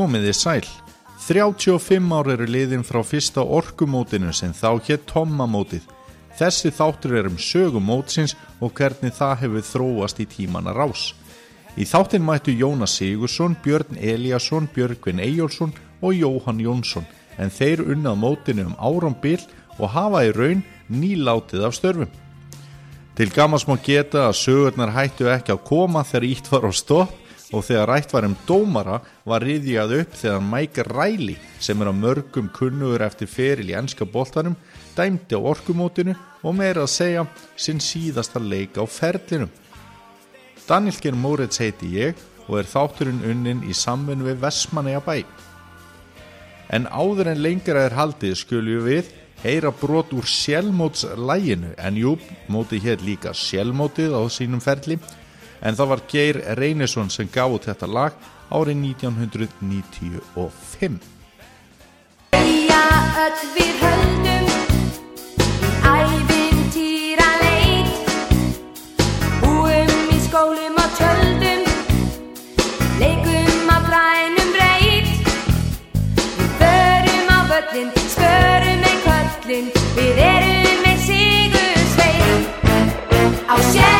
Komiði sæl. 35 ár eru liðin frá fyrsta orkumótinu sem þá hétt Tommamótið. Þessi þáttur er um sögum mótsins og hvernig það hefur þróast í tímana rás. Í þáttin mættu Jónas Sigursson, Björn Eliasson, Björgvin Eyjólfsson og Jóhann Jónsson en þeir unnað mótinu um áram bil og hafa í raun nýlátið af störfum. Til gammans má geta að sögurnar hættu ekki að koma þegar ítt var á stopp og þegar rætt var um dómara var riðjað upp þegar Mike Riley sem er á mörgum kunnugur eftir feril í ennska boltanum dæmdi á orkumótinu og meira að segja sinn síðasta leik á ferlinum. Daniel Geir Moritz heiti ég og er þátturinn unnin í samfunn við Vestmanneja bæ. En áður en lengra er haldið skulju við heyra brot úr sjálfmótslæginu en jú, mótið hér líka sjálfmótið á sínum ferli en það var Geir Reynesson sem gaf út þetta lag árið 1995. Jæja, öll við höldum ævintýra leit. Búum í skólum og tjöldum Leikum á grænum reit Við förum á völlin, spörum með köllin Við erum með sigur sveit Á sjálfmóti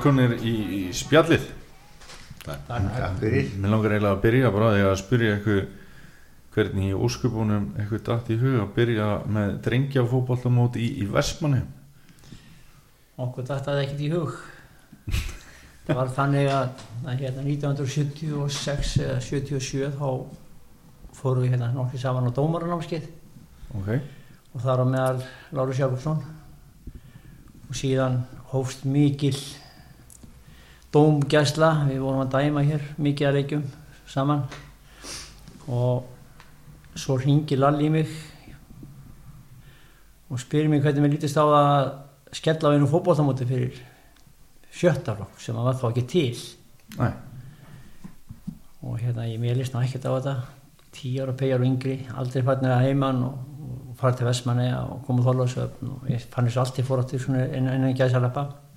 Velkonir í, í spjallið. Takk fyrir. Mér langar eiginlega að byrja bara því að spyrja eitthvað hvernig í óskupunum eitthvað datt í hug að byrja með drengja fótbollamót í, í Vestmanni. Okkur dattaði ekkert í hug. Það var þannig að, að hérna 1976 eða 77 þá fórum við hérna nokkuð saman á dómaranámskeið Ok, og þar á meðal Lárus Jakobsson og síðan hófst mikil dómgæsla, við vorum að dæma hér mikið að leikjum saman. Og svo ringi Lalli í mig og spyrir mig hvernig mér lítist á að skella á einu fótboltamóti fyrir sjöttarlokk sem að var þá ekki til. Næ, og hérna ég mér líst ná ekkert á þetta. Tíu ára pegjar og yngri aldrei farnir að heiman og, og fara til Vestmanni og koma þólaðsöfn og ég fann þessu alltaf fór svona innan, innan gæðsaleppa en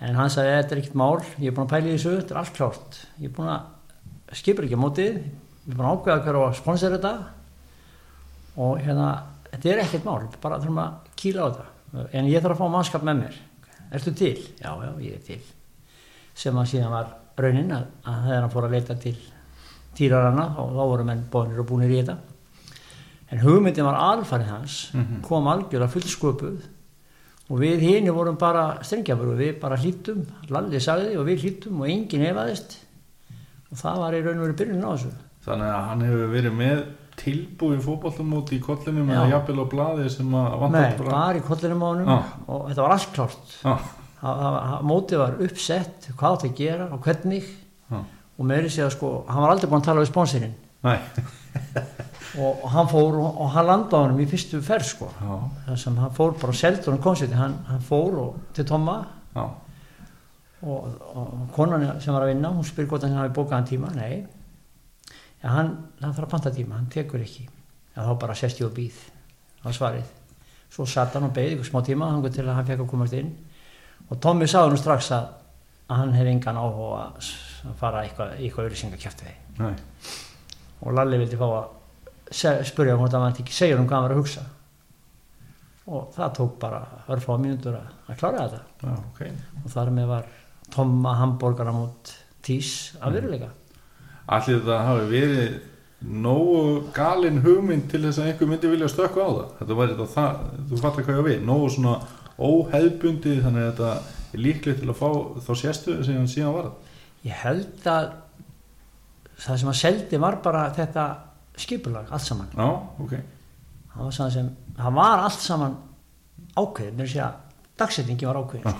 hann sagði þetta er ekkert mál ég er búin að pæla í þessu, þetta er allt klárt. Ég er búin að skipur ekki á mótið ég er búin að ákveða hver á að sponsera þetta og hérna þetta er ekkert mál, bara þurfum að kýla á þetta. En ég þarf að fá mannskap með mér. Ertu til? Já, já, ég er til. Sem að síðan var raunin að, að þegar hann fór að leita til týrarana og þá voru menn bóðinir og búinir í þetta. En hugmyndin var alfarið hans kom algjörlega fullsköpuð og við hini vorum bara strengjafur og við bara hlýttum Lalli sagði og við hlýttum og enginn hefaðist og það var í raun og veru byrjun á þessu. Þannig að hann hefur verið með tilbúin fótbollamót í kollinum eða jafnvel á blaði sem að Nei, vantar bara í kollinum á honum. Já. og þetta var allt Það- það- það- mótið var uppsett hvað átt að gera og hvernig. Já, og meiri segja sko, hann var aldrei búin að tala við sponsorinn. Næ, og, og hann fór og, og hann landaði honum í fyrstu ferð sko. Þar sem hann fór bara seldur um konserti hann, hann fór og, til Tomma. Og, og konan sem var að vinna hún spyr hvort hann hafi bókað hann tíma. Nei. Ja, hann, hann þarf að panta tíma, hann tekur ekki. Ja, þá bara sest ég og býð á svarið. Svo satt hann og beið ykkur smá tíma hann til að hann fekk að komast inn. Og Tommi sagði nú strax að, að hann hefði engan áhuga að að fara eitthvað, í eitthvað auðlýsingakjæfti næ, og Lalli vildi fá að spurja hvort hann ekki segja um hvað hann var að hugsa. Og það tók bara örfá mínútur að, að klára þetta. Já, ok. og þar með var Tomma Hamborgara mút tís af veruleika. Allir þetta hafi verið nógu galin hugmynd til þess að einhver myndi vilja stökka á það? Þetta var þetta, það, þú fattar hvað ég við. Nógu svona óheðbundið þannig að þetta er líklegt til að fá þá sérstu sem hann síðan var ég held að það sem að seldi var bara þetta skipulag allt saman. Já, ok, það var, sem, það var allt saman ákveðin mér sé að dagsetningi var ákveðin Já.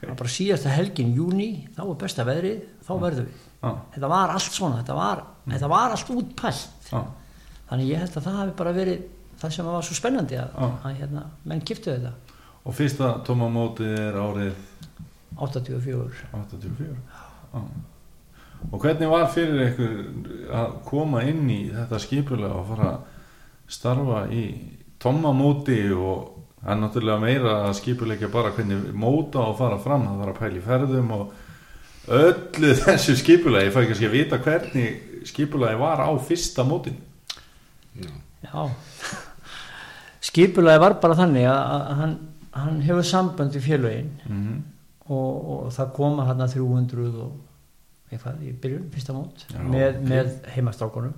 það var bara síðasta helgin júni þá var besta veðrið, þá verðum við. Já, þetta var allt svona, þetta var, þetta var allt útpælt. Þannig ég held að það hafi bara verið það sem var svo spennandi að, að hérna, menn kiptu þetta. Og fyrsta tómamótið er árið? 84 84 já. Og hvernig var fyrir ykkur að koma inn í þetta skipulega og fara að starfa í tómamóti og það er náttúrulega meira að skipulegja bara hvernig móta og fara fram það var að pæla í ferðum og öllu þessu skipulegi ég fæ ekki að vita hvernig skipulegi var á fyrsta mótin já. Skipulagi var bara þannig að, að hann, hann hefur samband við félögin mm -hmm. og, og það koma hann að 300 og eitthvað í byrjun, fyrsta mót Já, með, ok. með heimastrákunum.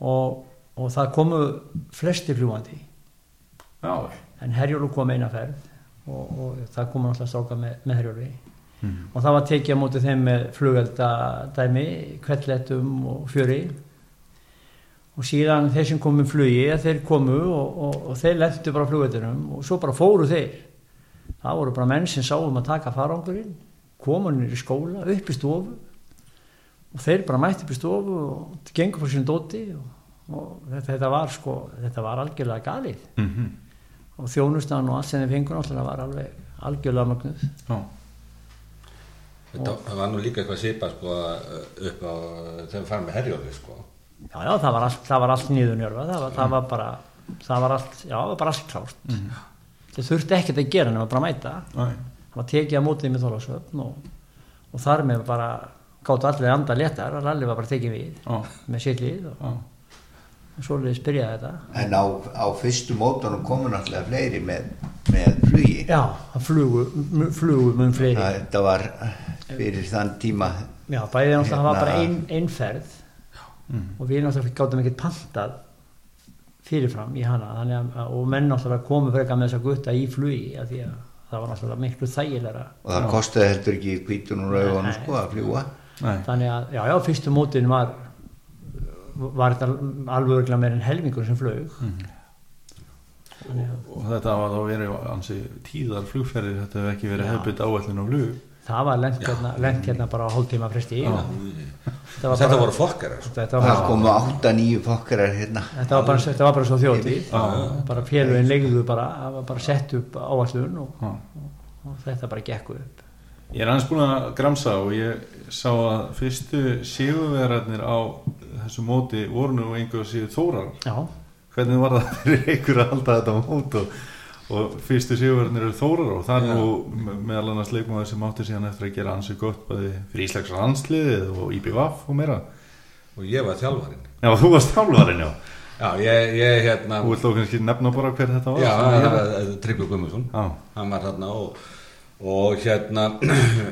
Og, og það komu flestir fljúandi já, en Herjólu kom eina ferð og, og það komu náttúrulega stráka með, með Herjóli Mhm. og það var tekið á móti þeim með flugeldadæmi, kvellettum og fjöri. Og síðan þeir sem komu með flugi þeir komu og, og, og þeir lendu bara á flugeldunum og svo bara fóru þeir. Það voru bara menn sem sáum að taka farangurinn komunir í skóla, upp í stofu. Og þeir bara mætti upp í stofu og gengur fyrir sín dóti og, og þetta, þetta var sko þetta var algjörlega galið. Mm og þjónustan og allt sem þeir fengur náttúrulega var alveg algjörlega magnuð já. Þetta var nú líka eitthvað svipa sko, upp á þegar við farum með herjóli sko. já, já, það var allt, það var allt nýðunjörfa það, var- það var bara það var allt, já, það var bara allt klárt. Mhm. það þurfti ekkert að gera nema bara að mæta. Æ, það var tekið á mótið með þólasöfn og, og þar með bara gáttu allir anda léttar að allir var bara tekið við já, með sitt lið og, já, og svoleiðis byrjaði þetta En á, á fyrstu mótunum komu náttúrulega fleiri með, með flugi. já, það flugu, m- flugu mun fleiri Það, þetta var fyrir þann tíma. já, bæðið náttúrulega það var bara Hérna- ein, ein ferð mm. og við náttúrulega gáttum ekkert pantað fyrirfram í hana að, og menn náttúrulega komu frekar með þessa gutta í flugi af því að það var náttúrulega miklu þægilega Og það kostiði heldur ekki kvítunum raugunum Nei. sko að fljúa. Nei. þannig að, já, já, fyrstu mótin var var þetta alveg örugglega meir en helmingur sem flög þannig að og þetta var þá verið ansi tíðar flugferðir þetta hefði ekki verið hefðbytt áallin á flug það var lent hérna, lent hérna bara á hálftíma fresti Já. þetta var Þetta voru fokkarar sko. þetta var Það bara, komu átta nýju fokkarar hérna. þetta var bara, þetta var bara svo Já. bara félugin legðu bara það var bara sett upp áallun og, Já. og þetta bara gekk upp Ég er aðeins búin að gramsa og ég sá að fyrstu sigurverðarnir á þessu móti voru nú einhver síðu þórar. já, Hvernig var það fyrir einhver að halda þetta mót og, og fyrstu sigurverðarnir eru þórar og það er nú me- meðal annars leikmaður sem átti síðan eftir að gera ansi gott bæði fyrir Íslegs landsliðið og IBVF og meira. og ég var þjálfarinn Já, þú varst þjálfarinn, já. Já, ég, ég hérna Þú vilt þó kannski nefna bara hver þetta var? Já, það ég- var Tryggvi Guðmundsson Já, hann var hérna og, og hérna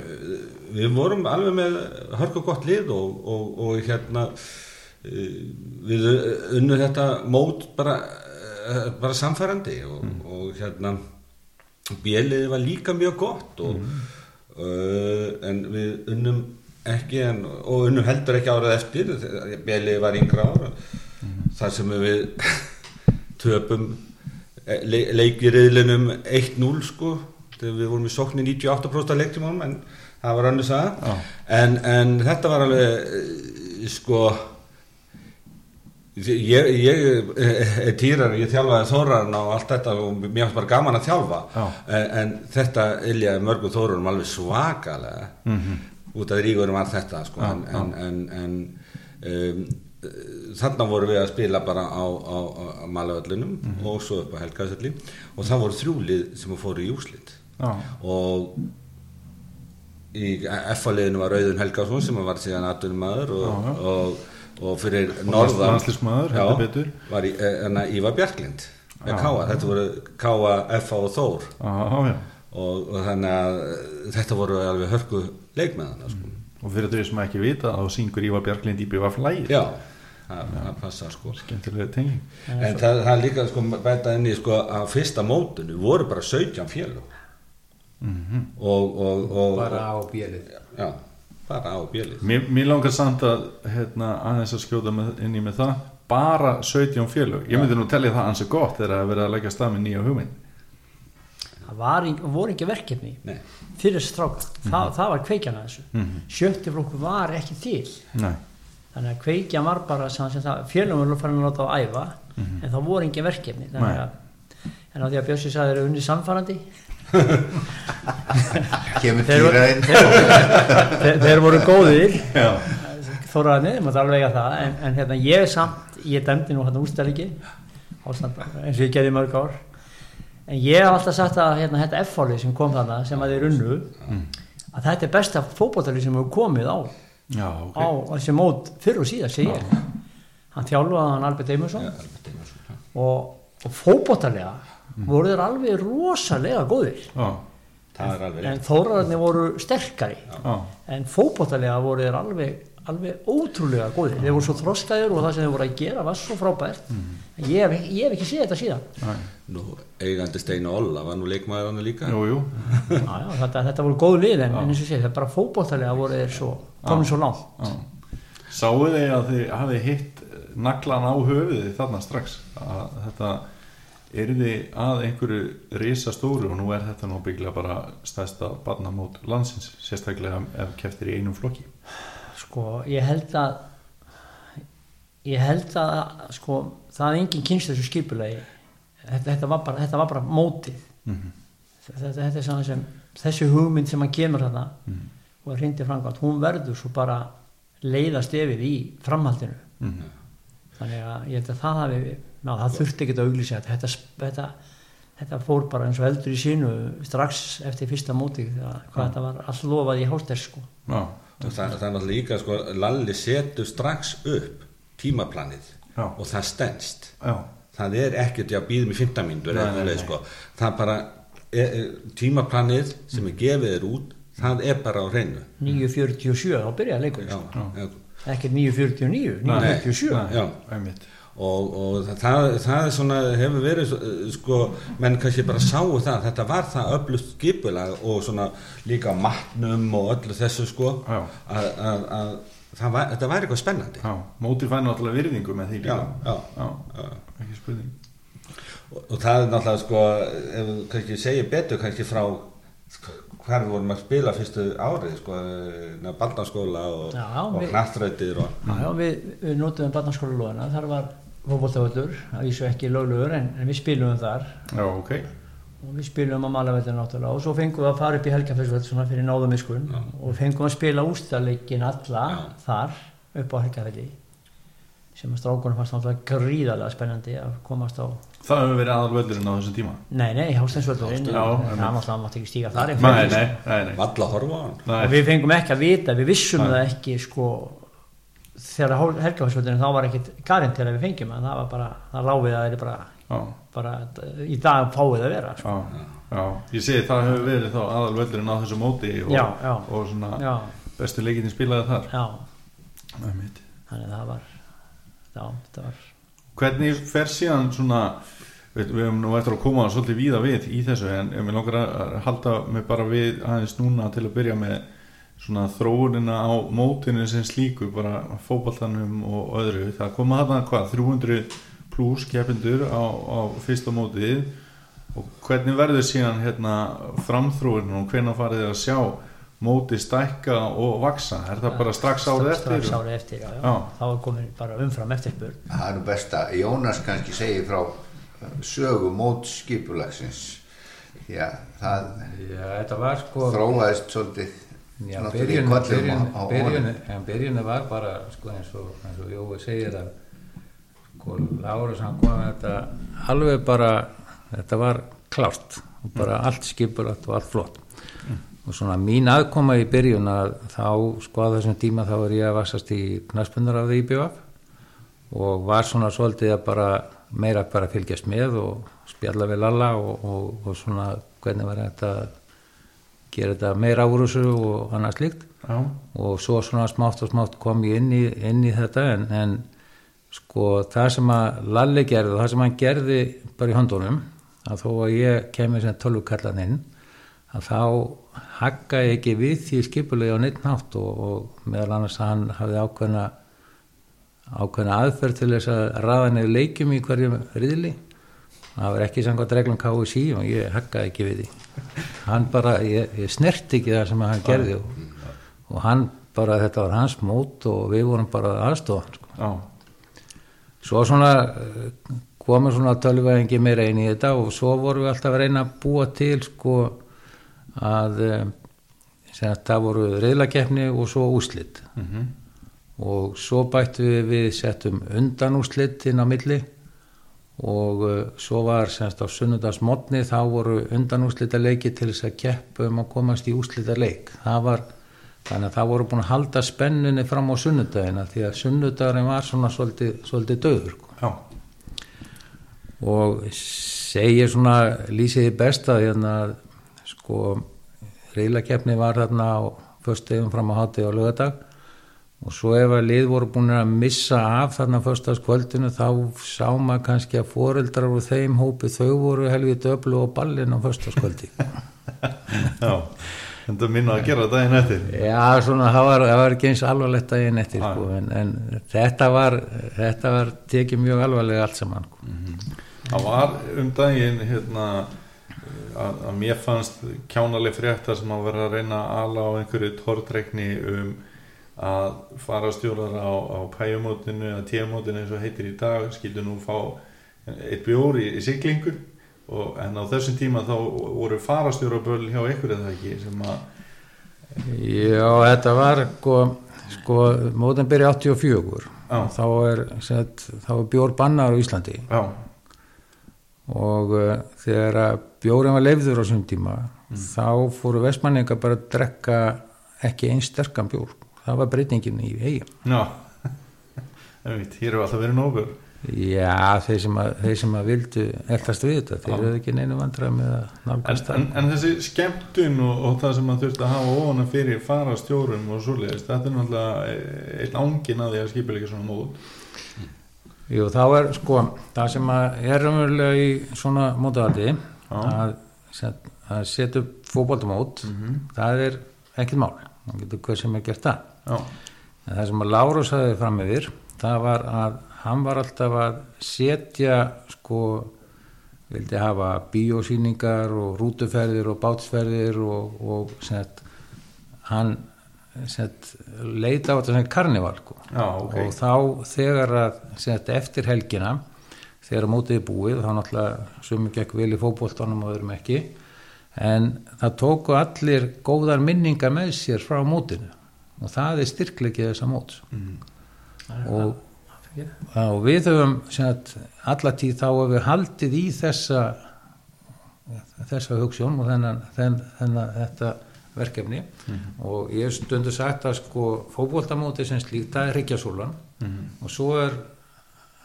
við vorum alveg með hörku gott lið og, og, og hérna eh, við unnum þetta mót bara, eh, bara samfærandi og, og hérna bjeliði var líka mjög gott og, uh, en við unnum ekki en, og unnum heldur ekki árað eftir bjeliði var yngra ára þar sem við töpum eh, le leikiriðlinum 1-0 sko þegar við vorum í sókn í 98% af leiktímanum en það var saga. Já. en, en þetta var alveg eh, sko ég, ég eh, er týrar ég þjálfaði þóran og allt þetta og mér fannst bara gaman að þjálfa Já. en, en þetta iljaði mörgum þórurum alveg svakalega Mhm. út af ríkurum var þetta sko Já, en, já. en, en, en um, þannig vorum við að spila bara á, á, á Malavöllinum Mhm. og svo upp á Helgaðsölli og það voru þrjúlið sem fóru í úslit já, og í F-liðinu var Rauðun Helgason sem var síðan aðtunum maður og, já. og, og fyrir norðan landsliðsmaður, Já, heldur betur. var í, enna, Ívar Bjarklind með Já. Káa, þetta voru Káa, F og Þór. Já, já. og, og þannig að eh, þetta voru alveg hörku leikmeðana sko. og fyrir þau sem ekki vita þá syngur Ívar Bjarklind í BVF lægir. Já, það, passar sko. Skemmtilega tenging. En það, það líka sko bæta inn í sko að fyrsta mótinu voru bara 17 félög. Og, og, og bara á bjelið já, bara á bjelið mér, mér langar samt að hérna, aðeins að skjóta með, inn í með það. Bara 17 félög. Ég myndi nú telja það ansi gott þegar að vera að leggja stað með nýja hugmynd. Það var, ekki- voru ekki verkefni Nei. fyrir þessi stráka, það, það var kveikjan að þessu. Mhm. sjötti flokku var ekki til. Nei. þannig að kveikjan var bara það, félum voru farin að láta á æfa en það voru engin verkefni. Þannig að, en á því að Bjössi sagði þeir eru unnið samfærandi kemur Þeir voru- týra inn þeir, þeir voru góðir. Þóraðinni, maður þarf að það en, en hérna, ég samt, ég dæmdi nú hérna ústæliki eins og ég gerði mörg ár. En ég hef alltaf sagt að hérna, þetta F-fáli sem kom þarna sem að þeir unnu að þetta er besta fótbolltali sem hefur komið á, Já, ok. Á þessi mót fyrr og síðan sé ég. Hann þjálfaði hann Albert já. og, og fótbollalega voru þeir alveg rosalega góðir. Já, það er alveg en rétt. Þóraðinni voru sterkari. Já, en fótbollalega voru þeir alveg, alveg ótrúlega góðir. Þeir voru svo þroskaðir og það sem þeir voru að gera var svo frábært. En ég hef, ég hef ekki séð þetta síðan. Nei. nú eigandi Steina Olla var nú leikmaður hann líka? Jú, jú. Já, já, þetta, þetta voru góð lið en, en eins og sé, það er bara fótbollalega voru þeir svo komin svo langt. Já. Sáu þið að þið hafið hitt naglan á höfuði þarna strax? Að þetta yrði að einhverju risa stóru og nú er þetta nú bygglega bara stæðsta barnamót landsins sérstaklega ef keftir í einum flokki. Sko, ég held að ég held að sko, það er engin kynst þessu skipulegi þetta, þetta, var bara, þetta var bara mótið. Mhm. þetta, þetta er sem þessi hugmynd sem hann kemur þarna og er hrindi framkvæmt, hún verður svo bara leiðast yfir í framhaldinu. Mhm. þannig að ég held að það hafi ná, það þurfti ekki að auglýsa þetta þetta, þetta þetta fór bara eins og eldur í sínu strax eftir fyrsta móti hvað þetta var allt lofað í hálfsters sko. Það, það er náttúrulega líka sko, Lalli setur strax upp tímaplanið Já. og það stendst já, það er ekkert að býðum í 15 mínútur Nei, eða nei, leið, nei. sko. það er bara e, e, tímaplanið sem er gefið þér út það er bara á hreinu 9.47 þá byrjaði leikur sko. ekki 9.49, 9.47 Nei, Já. einmitt. Og, og það, það er svona hefur verið sko, menn kannski bara sáu það þetta var það öflust skipulag og svona líka matnum og öllu þessu sko að, að, að það var, þetta var eitthvað spennandi Já, mótið fæði náttúrulega virðingu með því líka Já, já. já, Já. ekki spurning og, og það er náttúrulega sko ef við kannski segja betur kannski frá sko, hvar við vorum að spila fyrstu árið sko, barnaskóla og, og knattröytir og Já, já, við, við notuðum barnaskóla lóðina, þar var fótboltavöllur, að vísu ekki löglugur en, en við spilum þar. Já, ok. Og við spilum á Malavellir náttúrulega og svo fengum við að fara upp í Helgafellsvöld svona fyrir náðumiskun og fengum að spila ústaleikin alla þar upp á Helgafelli sem að strákunum fannst náttúrulega gríðarlega spennandi að komast á Það hefur verið aðal völlurinn á þessum tíma? Nei, nei, Hásteinsvöllurinn Já, það mátti ekki stíga þar Nei, nei, nei, nei. valla horfa á hann. Og nei. við fengum ekki að vita, við vissum Nei. það ekki sko þegar Helgafellsvöldurinn þá var ekkit garinn til að við fengjum en það var bara, það láfið að það er bara, bara í dag fáið að vera sko. já, já. Ég segi það hefur verið þá aðal völlurinn á þessu móti og, Já, já. og svona bestu leikinni spilaði þar. Þannig að það var já, þetta var Hvernig fer síðan svona við, við höfum nú eftir að koma svolítið víða við í þessu en ég vil langar að halda mig bara við aðeins núna til að byrja með svona þróunina á mótinu sem slíku bara fótballtanum og öðru. Það koma þarna hvað 300 pluss keppindur á, á fyrsta mótið. Og hvernig verður síðan hérna framþróun og hvernig farið þið að sjá mótið stækka og vaksa er það bara strax árið eftir strax árið eftir, já, já. Já. þá var komin bara umfram eftirspurn. Það er nú best að Jónas kannski segir frá sögu mótskipulagsins því að það Já, þetta var sko þróaðist svolítið Já, í byrjun, byrjun, byrjun, en byrjun var bara sko, eins og, eins og Jói segir að sko, Lárus hann kom með þetta alveg bara þetta var klárt og bara allt skipulagt og allt flott. Og svona mín aðkoma í byrjun að þá sko á þessum tíma þá er ég að vassast í knaspunar af því IBF og var svona svolítið að bara meira bara fylgjast með og spjalla við Lalla og, og, og svona hvernig var þetta gera þetta meira úr þessu og annað slíkt Já. og svo svona smátt og smátt kom ég inn í, inn í þetta en, en sko það sem að Lalli gerði og það sem hann gerði bara í höndunum að þó að ég kemur sem tölvukallan inn að þá hakka ég ekki við því skipulega á neitt nátt og, og meðal annars að hann hafði ákveðna ákveðna aðferð til þess að raða niður leikjum í hverjum riðli það var ekki samkvæmt reglum KSI og ég hakkaði ekki við því hann bara, ég, ég snerti ekki það sem hann gerði og, og hann bara, þetta var hans mót og við vorum bara aðstofan sko. Já. svo svona eh, komur svona tölvæðingi meira inn í þetta og svo vorum við alltaf að reyna að búa til sko að eh, sem að það voru reyðlakeppni og svo úslit Mhm. og svo bættu við við settum undan úslit inn á milli og uh, svo var semst á sunnudagsmotni þá voru undan úslita leiki til þess að keppa um að komast í úslita leik það var, þannig að það voru búin að halda spennunni fram á sunnudagina því að sunnudagin var svona svolítið, svolítið döður sko. Já. og segir svona lýsiði besta hérna sko reylakeppni var þarna á föstegum fram á hátti á lögadag og svo ef að lið voru búin að missa af þarna föstaskvöldinu þá sá maður kannski að foreldrar úr þeim hópi þau voru helvið döflu og ballin á föstaskvöldi Já. Þetta minna að gera daginn eftir. já svona það var, það var ekki eins alvarlegt að einn eftir Já. sko, en, en þetta var þetta var tekið mjög alvarlega allt saman sko. Það var um daginn hérna að, að mér fannst kjánaleg frétta sem að vera að reyna að ala á einhverju tortreikni um að fara stjórar á, á pæjumótinu eða tíamótinu eins og heitir í dag skildu nú fá eitt bjór í, í siglingu. Og, en á þessum tíma þá voru farastjóraböl hjá ykkur eða ekki sem að Já, þetta var sko, sko mótin byrja 84 Já. þá er, set, þá er bjór bannar á Íslandi. Já, og uh, þegar bjórin var leifður á þessum tíma þá fóru vestmanninga bara að drekka ekki einn sterkan bjór það var breytingin í eigin já Einmitt, hér hefur alltaf verið nógur Já, þeir sem að, þeir sem að vildu eldast við þetta, þeir eru ekki neinu vandræð með að en, nálgast en, það. en þessi skemmtun og, og það sem að þurft að hafa ofana fyrir farastjórum og svoleiðist, þetta er náttúrulega einn ángin að því að skipa ekki svona mót. Jú, þá er sko, það sem að er umverulega í svona mótahaldi að, að setja upp fótboltamót, það er ekkert mál, það getur hver sem er gert það. En það sem að Lárus hafði fram yfir, það var að hann var alltaf að setja sko, vildi hafa bíósýningar og rútuferðir og bátsferðir og, og set, hann set, leita á þetta sem karnival sko. Já, ok. Og þá þegar að set, eftir helgina þegar mótið er búið þá náttúrulega sumum gekk vel í fótboltanum og öðrum ekki en það tóku allir góðar minningar með sér frá mótinu og það er styrkleikið þessa móts. Og, og við höfum set, alla tíð þá hefur við haldið í þessa þessa hugssjón og þennan, þennan, þennan þetta verkefni. Og ég hef stundu sagt að sko fótboltamóti sem slíkt, það er Ríkjasúlan og svo er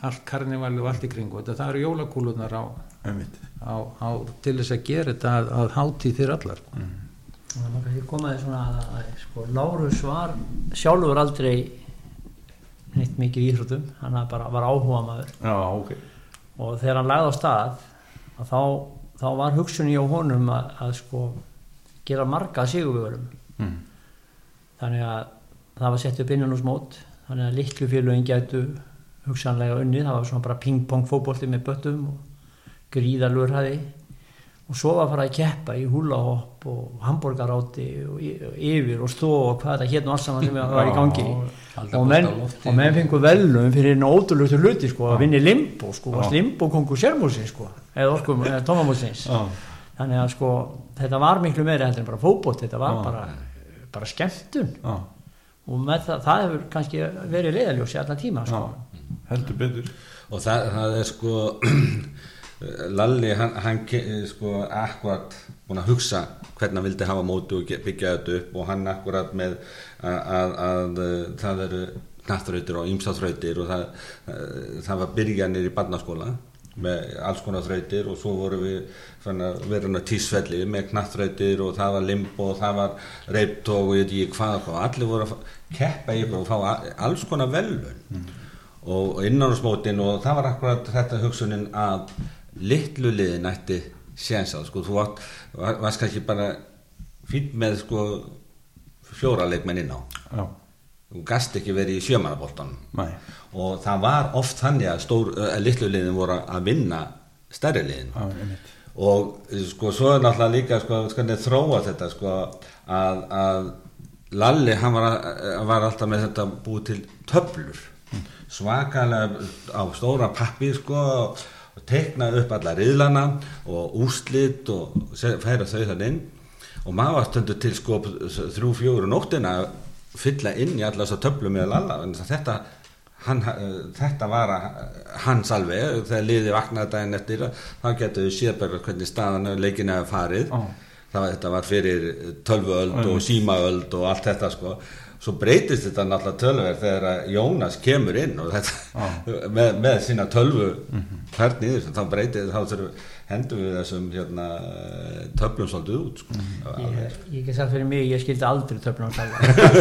allt karnivali og allt í kringu þetta, það eru jólakúlunar á, einmitt. á, á til þess að gera þetta að, að hátíð fyrir allar. Og það var kannski komaði svona að, að sko, Lárus var sjálfur aldrei neitt mikið í íþróttum. Hann bara var áhuga maður já, ok. Og þegar hann lagði á stað að þá, þá var hugsunni á honum að, að sko gera marga sigurvörum mm. þannig að það var sett upp innan úr smót þannig að litlu félögin gætu hugsanlega unnið, það var svona bara ping-pong fótbolti með böttum og gríðalur hæði og svo var að fara að keppa í húlahopp og hamburgaráti og y- og yfir og stó og hvað þetta hérna alls saman sem var í gangi. og menn, og menn fengur velum fyrir einu ótrúlugtu hluti sko, að vinni limbo sko, Já. og limbo kongur sérmúlsins sko, eða orkum, eða tómamúlsins já, þannig að sko, þetta var miklu meira heldur en bara fótbolt, þetta var Já. bara bara skemmtun. Já, og með það, það hefur kannski verið leiðaljós í allan tíma sko. heldur betur. Og það, það er sko Lalli hann, hann ke- sko akkurat búin að hugsa hvernig hann vildi hafa móti og byggja þetta upp og hann akkurat með að, að, að uh, það eru knattrautir og ýmsaþrautir og það, uh, það var byrjanir í barnaskóla með alls konar þrautir og svo vorum við hann að tísvelli með knattþrautir og það var limbo og það var reiptóg og ég veit ekki hvað og allir voru að keppa ykkur og fá alls konar velun og innanúrsmótin og það var akkurat þetta hugsunin að litlu liðin ætti séns á sko, þú varst, var, varst kannski bara fýtt með sko fjóra leikmenn inn á. Já, þú gast ekki verið í sjömanaboltanum nei, og það var oft þannig að, stór, að litlu liðin voru að vinna stærri liðin. Já, og sko svo er náttúrulega líka sko, hvernig þróa þetta sko að, að Lalli hann var, að- var alltaf með þetta búið til töflur. Svakalega á stóra pappi sko og teikna upp alla riðlana og úrslit og færa þau þann inn. Og maður var stundu til sko þrjú fjóru nóttina að fylla inn í alla þess að töflu með Lalla. En þetta Hann, þetta var hans alveg þegar liði vaknaði daginn eftir þá getur við bara hvernig staðan leikinu hefur farið. Já. það var, þetta var fyrir tölvuöld og símaöld og allt þetta sko svo breytist þetta náttúrulega tölver þegar að Jónas kemur inn og þetta með, með sína tölvu hvernig í þessu, þá breytist þá þurfum hendum við þessum hérna, töflum svolítið út sko. Ég, ég get sagt fyrir mig, ég skildi aldrei töflun á tala.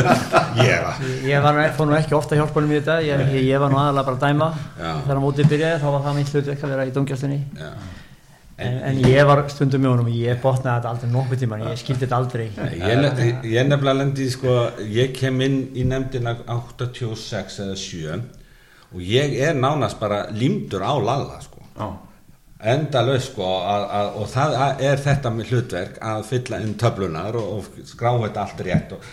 ég var Ég, var nú, fór nú ekki ofta hjálpunum í þetta, ég, ég, ég var nú aðalega bara að dæma. Þegar mótið byrjaði þá var það mitt hlutverk að vera í dómgjastunni. já. En, en ég var stundum með honum, ég botnaði þetta aldrei nokkuð tíman, ég skildi þetta aldrei. Ég, nef- ég nefnilega lendi sko, ég kem inn í nefndina 86 eða 7 og ég er nánast bara límdur á Lalla sko. Já, endalaus sko að, að, og það er þetta með hlutverk að fylla inn töflunar og, og skrá þetta allt rétt og,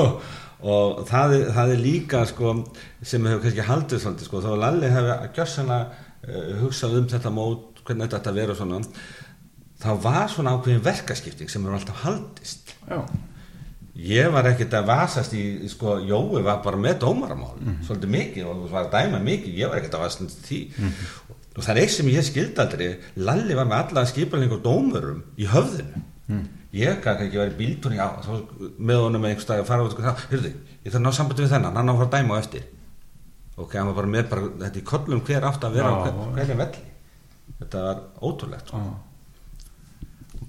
og, og það, er, það er líka sko sem hefur kannski haldið svolítið sko þá Lalli hefur gjössanlega uh, hugsað um þetta mót, hvernig þetta ætti að vera og svona þá var svona ákveðin verkaskipting sem hefur alltaf haldist. Já, Ég var ekkert að vasast í, sko, Jói var bara með dómaramál svolítið mikið og var að dæma mikið ég var ekkert að vasast því. Og það er eitt sem ég skildi aldrei Lalli var með alla skipalning og dómurum í höfðinu. Ég gæti ekki verið í bíltúni á með honum einhvers dag að fara út og það, hyrðu, ég þarf að ná sambandi við þennan hann á að fara að dæma á eftir. Ok, hann var bara með bara, þetta í kollum hver átt að vera á hvernig velli þetta var ótrúlegt sko. já.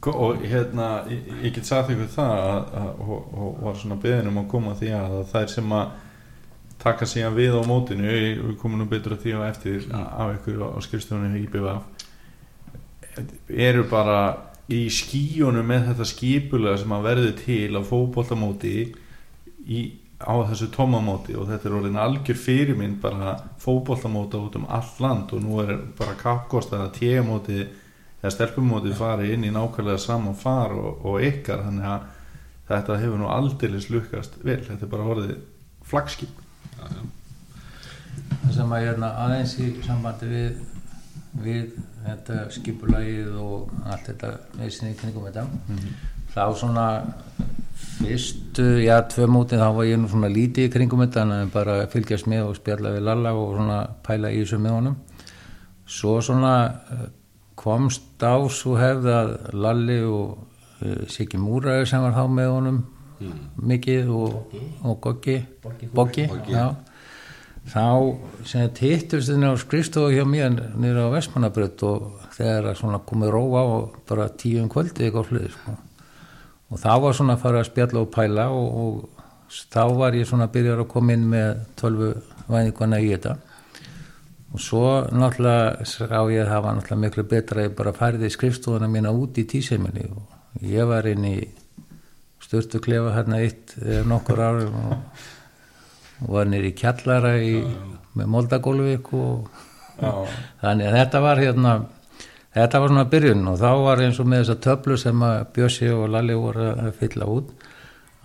Og, og hérna, ég, ég get sagt ykkur það að, að, og, og var svona beðin um að koma því að það er sem að taka síðan við á mótinu við komum nú betur að því á eftir af ykkur á skrifstofunni IBV eru bara í skíunum með þetta skipulega sem að verði til á fótboltamóti í, á þessu tómamóti og þetta er orðin algjör fyrirmynd bara fótboltamóta út um all land og nú er bara kappkost að tíamóti eða stelpumóti fari inn í nákvæmlega saman far og, og ykkar þannig að þetta hefur nú aldeilis lukkast vel, þetta er bara orðið flagskip. Það sem að hérna aðeins í sambandi við við þetta skipulagið og allt þetta neysinni kringum þetta þá svona fyrstu, já, tvö mótin þá var ég nú svona lítið í kringum þetta en bara að fylgjast með og spjalla við Lalla og svona pæla í þessu með honum. Svo svona eh, komst á svo hefði að Lalli og uh, Siggi Múraði sem var þá með honum mikið og, og Goggi. Boggi, þá sem hittust þenni á skrifstofu hjá mér niður á Vestmannabrödd og þegar að svona komið róa og bara tíu um kvöldi eitthvað flöði sko. Og þá var svona að fara að spjalla og pæla og, og þá var ég svona að byrja að koma inn með tölvu væðingana í þetta. Og svo náttúrulega sá ég að það var náttúrulega miklu betra að ég bara færði skrifstofuna mína út í tíseminni og ég var inn í störtu klefa hérna eitt eða nokkur árum og og var nýri kjallara í, með Moldagólvík og þannig að þetta var hérna þetta var svona byrjun og þá var eins og með þessa töflu sem Bjössi og Lalli voru að fylla út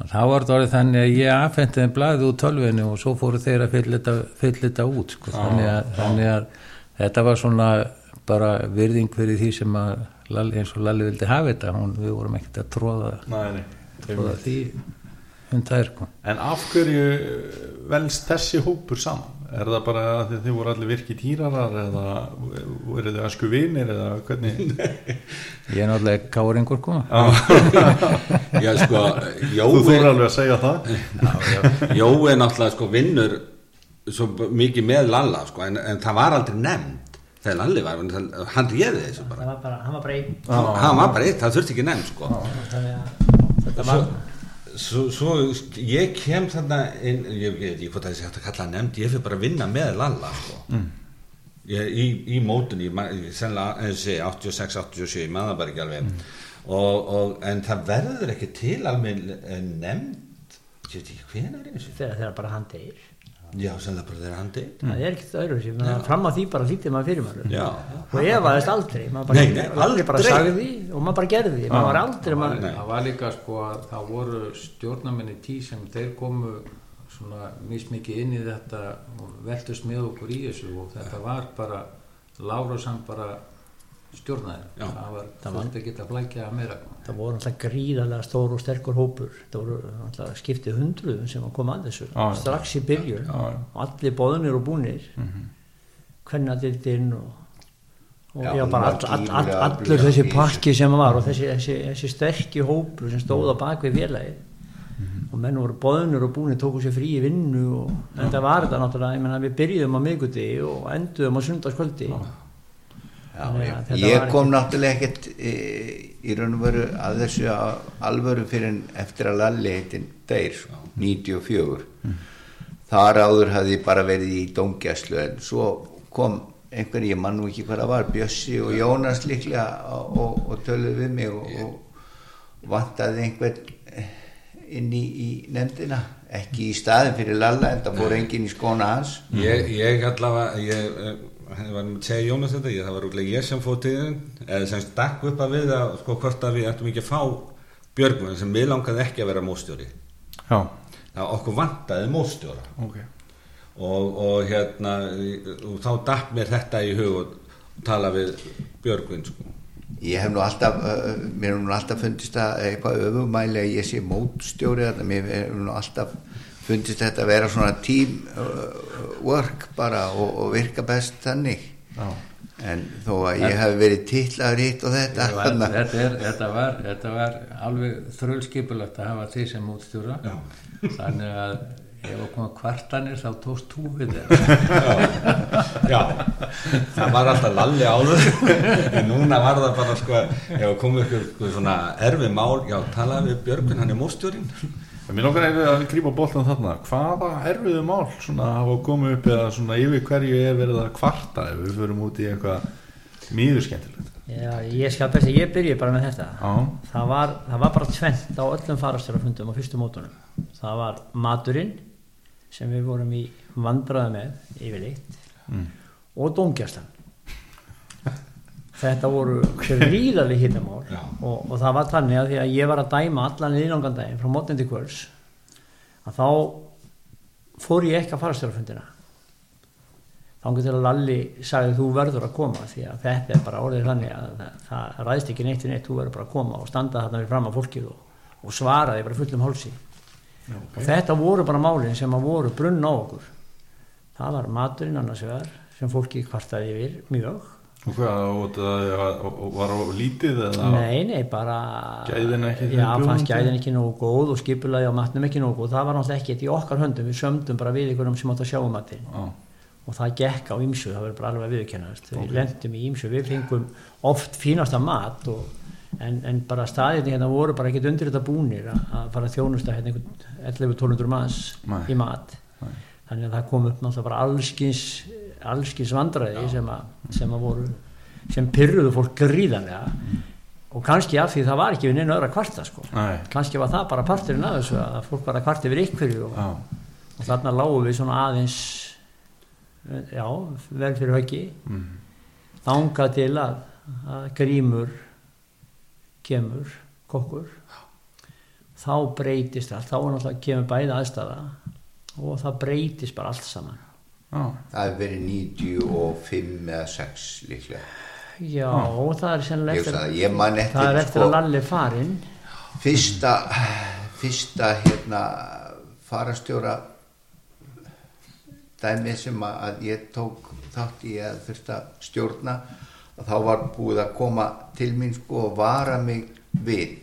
þá var þetta orðið þannig að ég affendi þeim blaðið úr tölvinu og svo fóru þeir að fylla þetta, fylla þetta út sko. þannig, að, þannig að þetta var svona bara virðing fyrir því sem að Lalli, eins og Lalli vildi hafa þetta hún, við vorum ekkert að tróða, Nei, nei, tróða því um þær sko. En af hverju velst þessi hópur saman? Er það bara að þið, þið voru allir virki týrarar eða eru þið asku vinir eða hvernig? ég er náttúrulega káringur sko. já sko Þú Jói þóru alveg að segja það? Jói náttúrulega sko vinnur svo mikið með Lalla sko en, en það var aldrei nefnd þegar Lalli var, hann réði þessu bara það var bara, hann var bara einn hann var bara eitt, það þurfti ekki nefn sko. þetta var svo, svo ég kem þarna inn, ég veit ekki hvort það sé hægt að kalla hann nefnd, ég fyrir bara að vinna með Lalla sko. ég, í, í mótun ég, ég sennilega, eins og segi, 86, 87 ég maður bara ekki alveg. Og, og, en það verður ekki til alveg nefnd ég veit ekki hvenær er þessu. Þegar bara hann deyr já, sennilega bara þegar hann deyr það er ekkert öðru sem fram að því bara hlítið maður fyrir maður Já. og efaðist aldrei maður bara, Nei, nei, aldrei bara aldrei. sagði því og maður bara gerði því maður var aldrei maður, Nei. það var líka sko að það voru stjórnamenni tí sem þeir komu svona mismikið inn í þetta og veltust með okkur í þessu og þetta var bara Lárus hann bara stjórnaði. Já. það var, Það það var- var ekki að flækja meira. Það voru alltaf gríðarlega stór og sterkur hópur. Það voru alltaf skiptið hundruðum sem að koma að þessu. Já, já. strax í byrjun. Já, já. og allir boðunir og búnir. Mm Mhm. kvennadildinn og, og Já, já, bara all, all, all, allur þessi pakki sem var og þessi, þessi, þessi sterki hópur sem stóð á bakvið félagið. Mhm. og menn voru boðunir og búnir tóku sér frí í vinnu og þetta var þetta náttúrulega, ég menna við byrjuðum á miðgudegi og enduðum á sundarskvöldi Já, ég, ég var kom náttúrulega ekkert e, í raun og veru að þessu alvöru fyrir en eftir að Lalli heitin sko, 94 þar áður hafði ég bara verið í dóngjæslu en svo kom einhver, ég man nú ekki hvað það var Bjössi og Jónas líklega og, og, og töluðu við mig og, og vantaði einhvern eh, inn í, í nefndina. Ekki í staðin fyrir Lalla en það fór enginn í skóna hans. Ég, ég allavega ég, eh, ég var að segja Jónas þetta ég, það var rúglega ég sem fóð tíðin eða sem stakk upp að við að sko hvort að við ættum ekki að fá Björgvin sem við langaði ekki að vera móstjóri Já, það okkur vantaði móstjóra ok. Og, og hérna og þá datt mér þetta í hug og tala við Björgvin sko. Ég hef nú alltaf, uh, mér hef nú alltaf fundist að eitthvað öfumæli að ég sé mótstjóri þarna, mér hef nú alltaf fundist þetta að vera svona teamwork bara og, og virka best þannig. Já. En þó að ég hef verið titlaður hitt og þetta, Þetta var, þetta, er, þetta, var, þetta var alveg þrölskipulagt að hafa því sem útstjóra Já. þannig að ef það koma kvartanir þá tókst þú við þeim Já, það var alltaf lalli áður en núna var það bara sko ef það komið ykkur svona erfið mál já, talaði við Björgvin, hann er móstjórin Mér langar eða að grípa boltan þarna. Hvaða erfiðu mál svona hafa komið upp eða svona yfir hverju er verið að kvarta ef við förum út í eitthvað mýður skemmtilegt Já, ég skal best að ég byrja bara með þetta. Það var, það var bara tvent á öllum farastjárafundum á fyrstu mótunum. Það var maturinn sem við vorum í vandræði með yfirleitt Mm. og dómgjastan þetta voru gríðarlega hittamál og, og það var þannig að því að ég var að dæma allan ílangan daginn frá mótnandi kvöls að þá fór ég ekki að farastjárafundina þannig til að Lalli sagði þú verður að koma því að þetta er bara orðið þannig að það, það ræðist ekki neitt í neitt, þú verður bara að koma og standa þarna við fram að fólkið og, og svara því bara fullum hálsi. Og þetta voru bara málin sem að voru brunn á okkur. Það var maturinn annars vegar sem fólki kvartaði yfir mjög og hvað, og það var á lítið eða? Nei, nei, bara Gæðin ekki já, bjóðandi? fannst gæðin ekki nógu góð og skipulaði á matnum ekki nógu góð. Það var náttúrulega ekkert í okkar höndum. Við sömdum bara við ykkurum sem átt að sjá um matinn. Já, og það gekk á ýmsu, það verður bara alveg viðkennast við lendum í ýmsu, við fengum oft fínasta mat og, en, en bara staðirni hérna voru bara ekkert undir þetta búnir að, fara þjónusta hérna einhvern 11-1200 manns Nei. í mat. Nei. þannig að það kom upp náttúrulega bara allskins allskins vandræði sem sem að voru sem pyrruðu fólk gríðanlega og kannski af því það var ekki við neina öðra kvarta sko. Nei. kannski var það bara parturinn að þessu að fólk var að kvarta yfir ykkurju og, já, og þarna lágum við svona aðeins já, vel fyrir höggi mm. þanga til að, að grímur kemur kokkur þá breytist allt þá er náttúrulega kemur bæði aðstæða og það breytist bara allt saman já, Það hefur verið 95 eða 6 líklega. já, það er sennilega Ég, eftir, sagði, ég man eftir, það er eftir sko, að Lalli farinn. Fyrsta, fyrsta hérna farastjóra dæmi sem að, að ég tók þátt í að þurft að stjórna að þá var búið að koma til mín sko og vara mig við.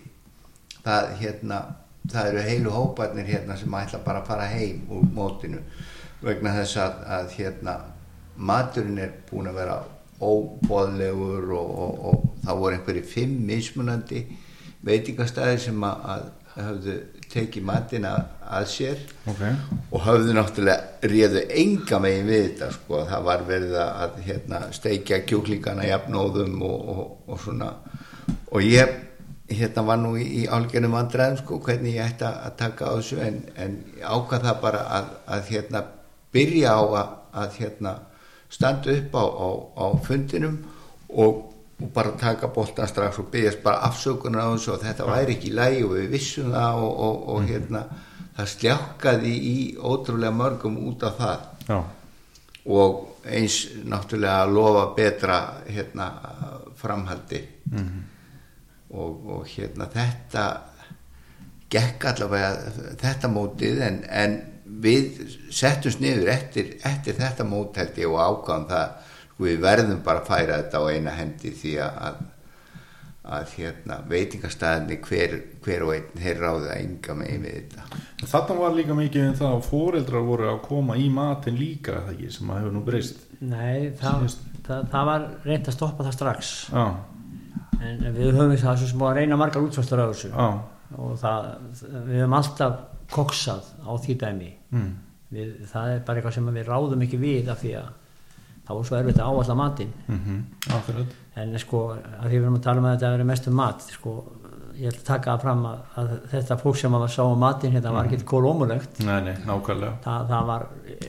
Það hérna það eru heilu hóparnir hérna sem ætla bara að fara heim úr mótinu vegna þess að, að hérna maturinn er búin að vera óbóðlegur og, og, og það voru einhverju fimm mismunandi veitingastæðir sem að, að höfðu tekið matina að sér. Ok, og höfðu náttúrulega réðu enga megin við þetta sko, það var verið að hérna, steikja kjúklingana jafnóðum og, og, og svona. Og ég hérna var nú í, í álgjörnum vandræðum sko, hvernig ég ætti að taka á þessu en, en ákvað það bara að, að hérna byrja á að, að hérna standa upp á, á, á fundinum og, og bara taka boltan strax og byggjast bara afsökunar á þessu og þetta væri ekki lægi og við vissum það og, og, og hérna það sljákkaði í ótrúlega mörgum út af það. Já, og eins náttúrulega að lofa betra hérna framhaldi. Og, og hérna þetta gekk allavega þetta mótið en, en við settumst niður eftir, eftir þetta mót held ég og ákvæðum það sko við verðum bara að færa þetta á eina hendi því að, að, að hérna, veitingastæðinni hver, hver og einn þeir ráða enga megin við þetta. Þarna var líka mikið um það að fóreldrar voru að koma í matin líka það ekki sem að hefur nú breyst? Nei, það, það, það var reynd að stoppa það strax. Já, en við höfum það svo sem búið að reyna margar útfæstur á þessu. Já, og það, við höfum alltaf koksað á því dæmi. Mm, við, það er bara eitthvað sem við ráðum ekki við af því að það var svo erfitt að áalla matinn. Mhm, akkurat. En sko, að því við erum að tala um að þetta verið mest um mat sko, ég ætla að taka það fram að, að þetta fólk sem að sá um matinn hérna var Nei, nei, nákvæmlega. Það, það var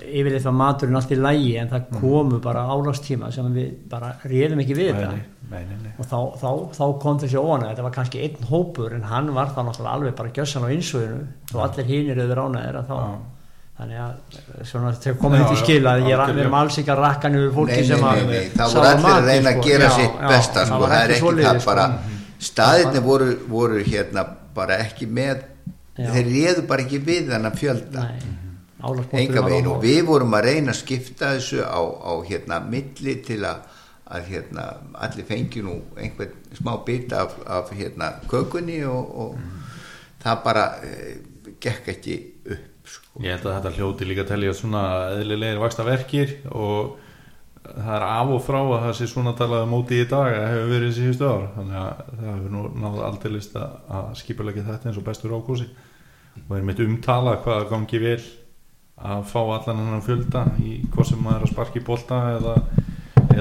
yfirleitt var maturinn allt í lægi en það komu bara álastíma sem við bara réðum ekki við Nei, þetta nei, nei, nei, og þá, þá, þá kom þessi óana þetta var kannski einn hópur en hann var þá náttúrulega alveg bara gjössan á insöðinu og allir hínir auðvitað ránaðir að þá þannig að svona þegar komið Já, þetta í já, skil að ég, algjörlega. við erum alls ekki að rakka niður fólki sem að nei, nei, það sá voru allir að reyna að sko. gera Já, sitt já, besta sko, það er ekki það sko. bara staðirni voru, voru hérna bara ekki með Já. þeir réðu bara ekki við þennan fjölda. Enga veginn. Og við vorum að reyna að skipta þessu á, á hérna milli til að, að hérna allir fengi nú einhvern smá bit af, af hérna kökunni og, og það bara e, gekk ekki upp sko. Ég held að þetta hljóti líka að telja svona eðlilegir vaksta verkir og það er af og frá að það sé svona talað móti í dag að hefur verið síðustu ár þannig að það hefur nú náðu aldrei list að skipulegja þetta eins og bestur ákúsi og er mitt umtalað hvað það gangi vel að fá allan hennan fjölda í hvort sem maður er að sparki í bolta eða,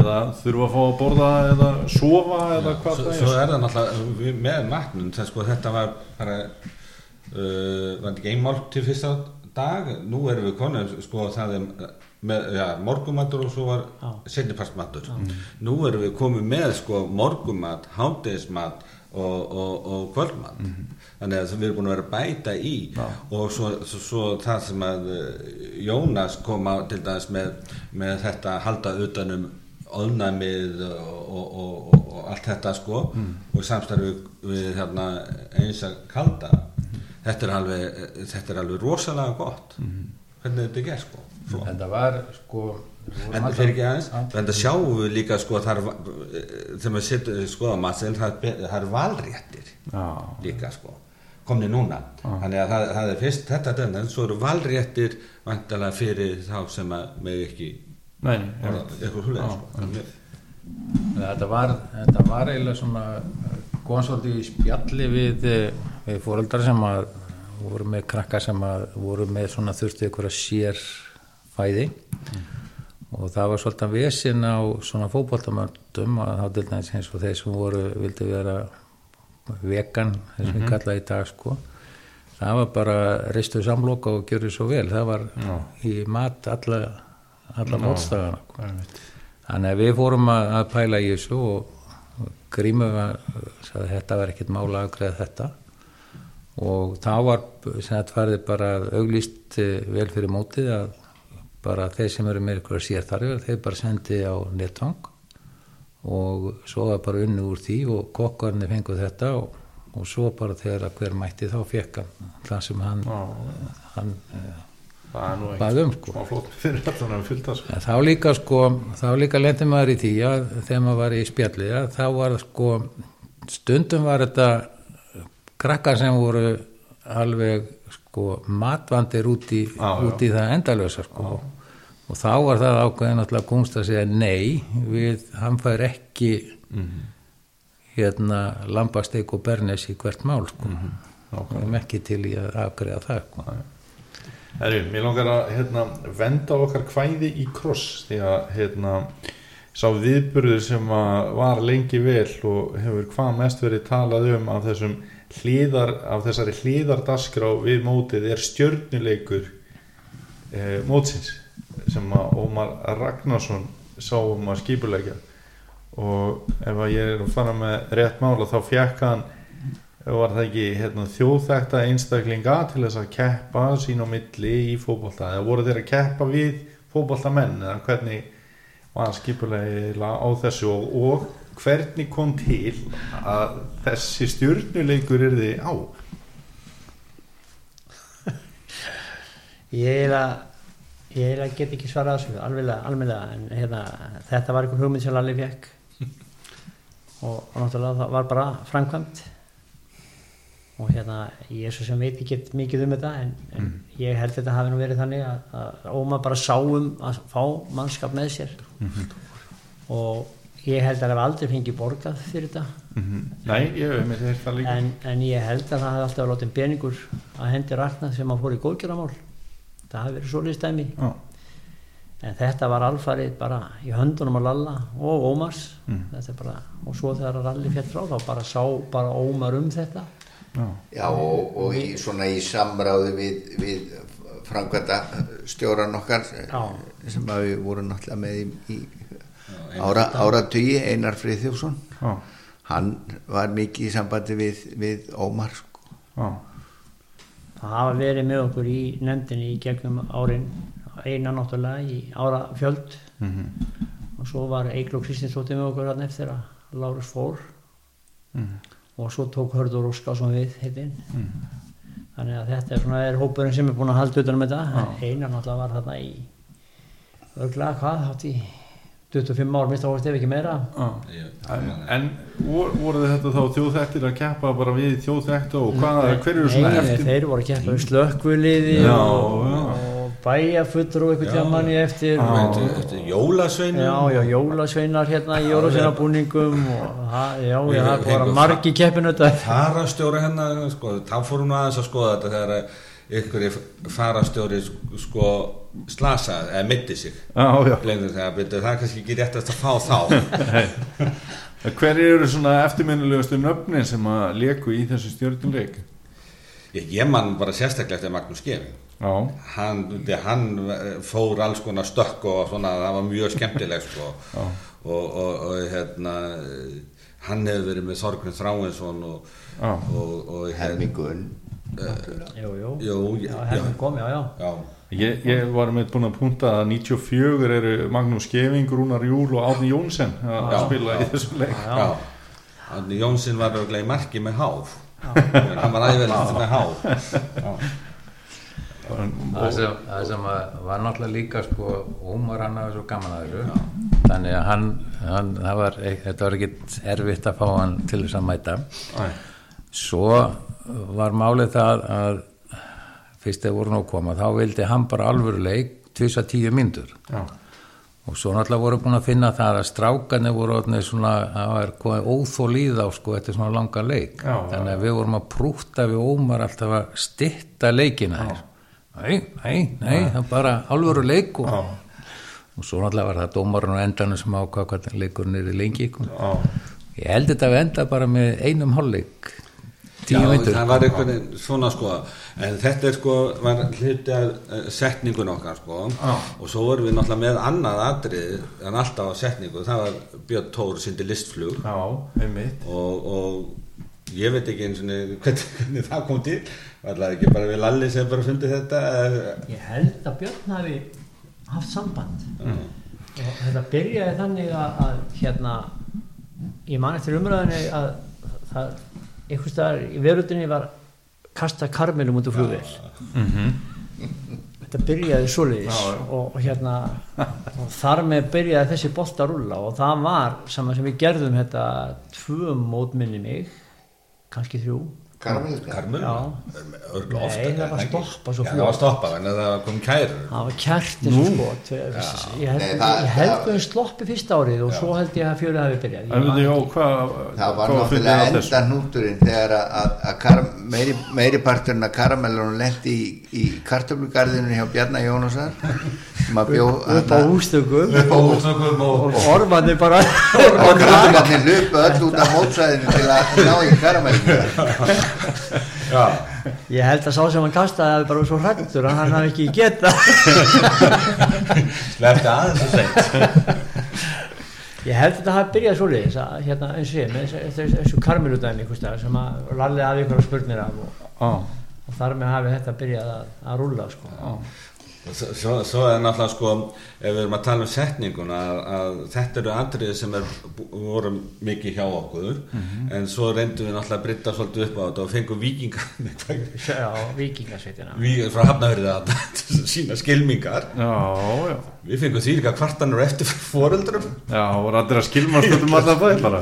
eða þurfa að fá að borða eða sofa eða hvað svo, það svo er er það náttúrulega við- með matnum sko þetta var bara uh, var ekki einmál til fyrsta dag? Nú erum við konum sko það er með, ja, morgumatur og svo var Já. setniparsmatur nú erum við komið með sko morgumat, hátegismat og, og, og kvöldmat. Þannig að við erum búin að vera að bæta í. Og svo, svo, svo það sem að eh, Jónas kom á til dæmis með, með þetta halda utanum óðnæmið og, og, og, og, allt þetta sko og samstarfi við hérna, eins að kalda. Þetta er alveg þetta er alveg rosalega gott. Hvernig þetta er gert sko? Svo. en það var sko En alltaf- fyrir ekki aðeins, en það sjáum við líka sko þar, þegar maður setur skoða matseðil, það, er það valréttir Já, líka sko, komni núna. Þannig að það, það er fyrst þetta den, en svo eru valréttir vantalega fyrir þá sem að með ekki nei, einmitt. eitthvað hlulega Já, sko. Þetta var, þetta var eiginlega svona góðan svolítið í spjalli við, við fóreldrar sem að voru með krakka sem að voru með svona þurftu ykkur að sér fæði og það var svolítið vesin á svona fótboltamöndum að þá til dæmis eins og þeir sem voru vildi vera vegan þess sem við kallaði í dag sko. Það var bara reistu samloka og gjörðu svo vel. Það var í mat alla, alla mótstagana sko. Þannig að við fórum að, að pæla í þessu og, og grímum að sagði, þetta var ekkert mála að greiða þetta. Og þá var þetta farið bara auglýst eh, vel fyrir mótið að bara þeir sem eru með ykkur að sér þarfir þeir bara sendi á nettvang og svo var bara unni úr því og kokkarnir fenguð þetta og, og svo bara þegar hver mætti þá fekk hann það sem hann, hann eh, Það er nú bað um sko. smá flott fyrir allan að fylgta sko. En þá líka sko, þá líka lendi maður í því að þegar maður var í spjalli að þá var sko, stundum var þetta krakkar sem voru alveg sko matvandir út í, já. út í það endalösa sko og þá var það ákveðin alltaf kunst að segja nei við, hann fær ekki hérna lambasteik og bernes í hvert mál sko. og við erum ekki til í að afgreða það sko. Herri, mér langar að hérna, venda okkar kvæði í kross því að hérna, sá viðburður sem var lengi vel og hefur hvað mest verið talað um af hlýðar, af þessari hlýðardaskrá við mótið er stjörnuleikur eh, mótsins sem að Ómar Ragnarsson sá um að skipulegja og ef að ég er að fara með rétt mála þá fjekk hann var það ekki hérna, þjóðþekta einstaklinga til þess að keppa sín á milli í fótbolta? Eða voru þeir að keppa við fótboltamenn? Eða hvernig var skipulega á þessu? Og, og hvernig kom til að þessi stjórnuleikur er þið á? Ég eiginlega ég eiginlega get ekki svarað þessu alveg en hérna, þetta var einhver hugmynd sem Lalli fekk og, og náttúrulega það var bara framkvæmt og hérna ég er svo sem veit ekki mikið um þetta en, en ég held þetta hafi nú verið þannig að, að Óma bara sáum að fá mannskap með sér. Og ég held að það hef aldrei fengið borgað fyrir þetta. Nei, ég hef með það líka. en, en ég held að það hef alltaf látið peningur að hendi rakna sem að fór í góðgerðamál það hafi verið svolítið stæmi Já, en þetta var alfarið bara í höndunum á Lalla og Ómars. Mm. Þetta er bara, og svo þegar Ralli fjall frá þá bara sá bara Ómar um þetta já, Já, og, og í, svona í samráði við, við framkvæmda stjóran okkar Já. sem að við vorum náttúrulega með í, í ára, áratugi, Einar Friðjófsson já, hann var mikið í sambandi við, við Ómar sko. já, það hafa verið með okkur í nefndinni í gegnum árin eina náttúrulega í ára fjöld mhm, og svo var Eigló Kristinsdóttir með okkur hann eftir að Lárus fór. Mhm, og svo tók Hörður Óskarsson við heitinn mhm. þannig að þetta er svona er hópurinn sem er búin að halda utan um þetta Já. einar náttúrulega var þarna í örglega hvað hátt í 25 ár minnst áherslu ef ekki meira. Ég- En, en vor- voru þetta þá þjóðþektir að keppa bara við þjóðþekta og hvað, hver eru svona eftir þeir voru að keppa við slökkviliði og, já. og bæjafullur og eitthvað Já. tjá manni eftir Og og, Eftir, eftir jólasveinu já, já, jólasveinar hérna í jólasveinabúningum og ha- já, já, það var margi keppinu þetta farastjóri hennar sko, þá fórum við aðeins að skoða þetta þegar ykkur farastjóri sko slasaði eða mitti sig Já, já. Gleymdu þegar, það er kannski ekki réttast að fá þá Hver eru svona eftirminnilegustu nöfnin sem að leku í þessu stjórnuleik? ég, ég man bara sérstaklega eftir Magnús Gefi Já, hann, hann fór alls konar stökk og svona, það var mjög skemmtileg sko. og, og, og hérna hann hefur verið með Þorgrun Þráinsson og, og, og hérna, Helmingun hérna kom, já, já. Já, ég, ég var með búin að punta að 94 eru Magnús Skeving, Rúnar Júl og Átni Jónsson að Já, spila já. í þessu leik. Já. Árni Jónsson var í marki með háf hann var æðvelið með háf. það sem, það sem að var náttúrulega líka sko, Ómar hann hafa svo gaman að þessu. Þannig að hann, hann var, þetta var ekkit erfitt að fá hann til þess að mæta. Æ, svo var málið það að fyrst þegar voru nú koma þá vildi hann bara alvöru leik tvisa tíu myndur já, og svo náttúrulega voru búin að finna það að strákanir voru svona það var komið óþól í þá sko þetta er svona langa leik. Já, þannig að við vorum að prúta við Ómar alltaf að stitta leikina þér nei, nei, nei, það er bara alvöru leik og, og svo náttúrulega var það dómarinn á endanum sem ákvað hvað leikurinn er í lengi sko. ég held þetta að enda bara með einum hálfleik. Tíu myndur það var veginn svona sko en þetta er sko, var hluti af eh, setningun okkar sko. Já. og svo vorum við náttúrulega með annað atrið en alltaf á setningu, það var Björn Tór sindi listflug. Já, einmitt. Og, og ég veit ekki eins og hvernig það kom til var það ekki bara við Lalli sem bara fundið þetta Ég held að Björn hafi haft samband. Og þetta byrjaði þannig að, að hérna ég man eftir umræðinni að það einhvers staðar í veröldinni var kasta karmelum út úr flugvél. Þetta byrjaði svoleiðis Já, já. og, og hérna og þar með byrjaði þessi bolt að rúlla og það var saman sem við gerðum þetta tvö mótminni mig kannski þrjú Örgla Nei, það var stoppað svo Já, fljótt. það var stoppað en það kom kærur það var kært eins og skot ég held, Nei, það- ég held það- við sloppi fyrsta árið og svo held ég að fjölið hafi byrjað. Það var náttúrulega að enda hnúturinn þegar að, að, að kar, meiri, meiri parturinn að karamellunum lendi í, í kartöflugarðinu hjá Bjarnar Jónasar að bjó upp á hústökum. Og og ormanni bara og krakkarnir hlupu öll út af mótsæðinu til að ná í karamellinu Já, ég held að sá sem hann kastaði hafi bara verið svo hrættur að hann hafi ekki geta slefti aðeins og seint. Ég held að þetta hafi byrjað svo leiðis að hérna eins og ég með þessu- staðar sem að lalli af ykkur spurnir af og, Já, og þar með hafi þetta byrjað að, að rúlla sko. Og Svo, svo, svo er náttúrulega sko ef við erum að tala um setningun að, að þetta eru andriði sem er, voru mikið hjá okkur en svo reyndum við náttúrulega að breyta svolítið upp á þetta og fengum vikingar já, vikingasveitina við frá hafnafyrði að sína skilmingar. Já, já. Við fengum því líka kvartanur eftir foreldrum. Já, og rættir að skilmast um alla bæði bara.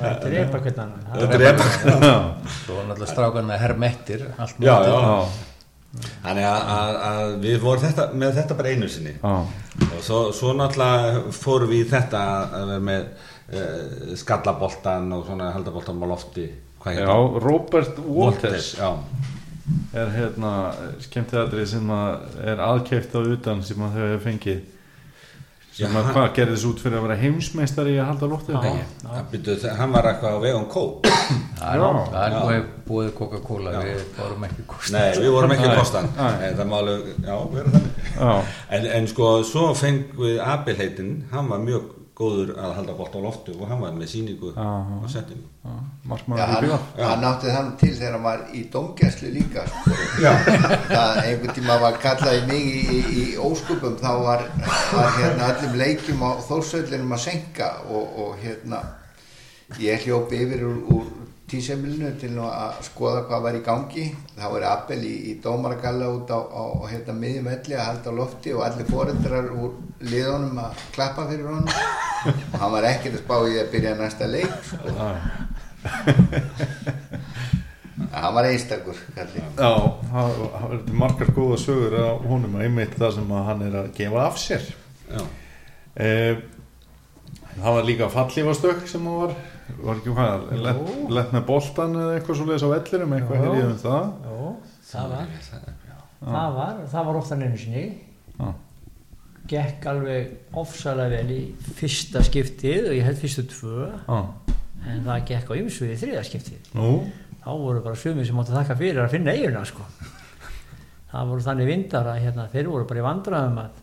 Þetta er eitthvað hvernig þetta er epa Já, svo var náttúrulega strákarna hermettir allt já, já. já, þannig að, að, að við vorum þetta, með þetta bara einu sinni. Já. Og svo, svo náttúrulega fórum við í þetta að vera með uh, skallaboltan og svona haldaboltan á lofti. Já, Robert Walters. Já, er hérna skemmtiðatrið sem að er aðkeift á utan sem að þau hefur fengið sem að hann- hvað gerði þessu út fyrir að vera heimsmeistari í að halda byrju, hann var eitthvað á vegum kók. Það er Já. það er búið, búið Coca-Cola við vorum ekki kost nei, við vorum ekki kostan en það má alveg, já, vera þannig. Já, en, en sko, svo fengum við Abilheitin, hann var mjög góður að halda bolt á loftu og hann var með síningu setningu já, Já, markmaður í hann, bíó hann átti þann til þegar hann var í dómgæslu líka sko. Það einhvern tíma var kallaði mig í, í, í óskupum þá var, var hérna öllum leikjum á þórsöllinum að senka og, og hérna ég hljópi yfir úr, úr tísemilinu til að skoða hvað var í gangi. Þá er Abel í, í dómaragalla út á, á hérna, miðjum elli að halda lofti og allir foreldrar úr liðunum að klappa fyrir honum. Og hann var ekkert að spá í að byrja næsta leik sko. hann var einstakur kalli. Já, það það verður margar góða sögur á honum að einmitt það sem að hann er að gefa af sér. Já, eh, Það var líka fallífastökk sem hann var var ekki hvað, lett, lett með boltan eða eitthvað svo leiðis á vellinum eitthvað hefði ég um það. Jó, það var. Það var, það var ofta einu sinni. Gekk alveg ofsalega vel í fyrsta skiptið og ég held fyrstu tvö. Já, en það gekk á ymsu í þriða skiptið. Nú, þá voru bara sumir sem máttu þakka fyrir að finna eiguna sko. Það voru þannig vindar að hérna, þeir voru bara í vandræðum að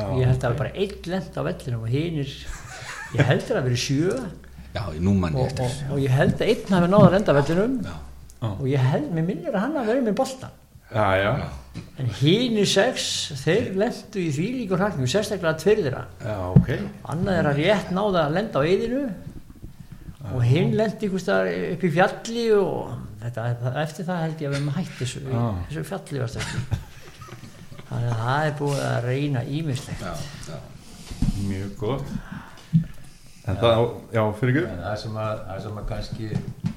Já, ég held að það var bara einn lent á vellinum og hinir ég held að það verið sjö já, í númann og, og, og ég held að einn hafi náða að lenda á vellinum. Já. og ég held, mér minnir að hann hafi verið með boltan já, já, en hinir sex, þeir lendu í því líkur hraknum, sérstaklega tveir þeirra já, ok. Annað er að rétt náða að lenda á eðinu og hinn lendi upp í fjalli og þetta, eftir það held ég að við erum hætt þessu, þessu fjalli varst ekki. Þannig að það er búið að reyna ímislegt já, já. Mjög gott En það, já, fyrir En það sem að, það sem að kannski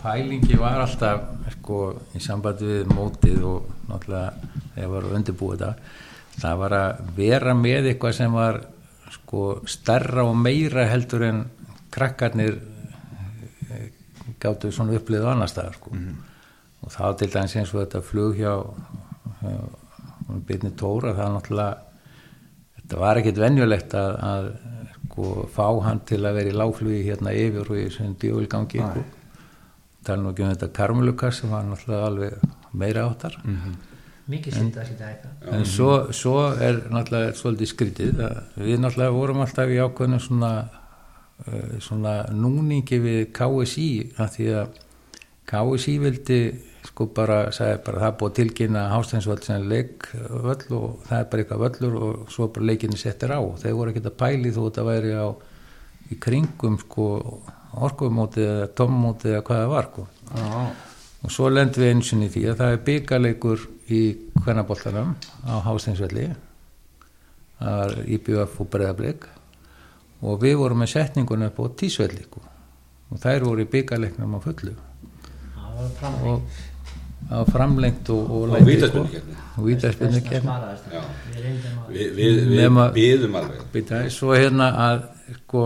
pælingi var alltaf sko, í sambandi við mótið og náttúrulega þegar var að undirbúið þetta það var að vera með eitthvað sem var sko starra og meira heldur en krakkarnir eh, gáttu svona upplið á annar staðar sko. og þá til dæmis eins og þetta flug hjá, hjá Byrni Tóra það náttúrulega þetta var ekkit venjulegt að, að sko, fá hann til að vera í láflugi hérna yfir og í svona djöfulgangi sko. tala nú ekki um þetta Karmelukas sem var náttúrulega alveg meira áttar. Mikið sýnt að þetta eitthvað. en svo, svo er náttúrulega svolítið skrítið að við náttúrulega vorum alltaf í ákveðnum svona uh, svona núningi við KSI að því að KSI vildi sko bara, sagði bara það er búið tilkynna Hásteinsvöld sem leikvöll og það er bara eitthvað völlur og svo bara leikinni settir á. Þeir voru ekkert að pæli þó þetta væri á í kringum sko orkumótið eða tommótið eða hvað það var sko. Já, og svo lendum við eins og í því að það er byggarleikur í kvennaboltanum á Hásteinsvelli. Það var IBF og Breðablik og við vorum með setningun upp á Tísvelli sko. og þær voru í byggarleiknum á fullu. Það var framleik og var framlengt og, og, Og vítaspyrnukeppni. og. Já. Við við, við, byðum alveg Býta, svo hérna að sko,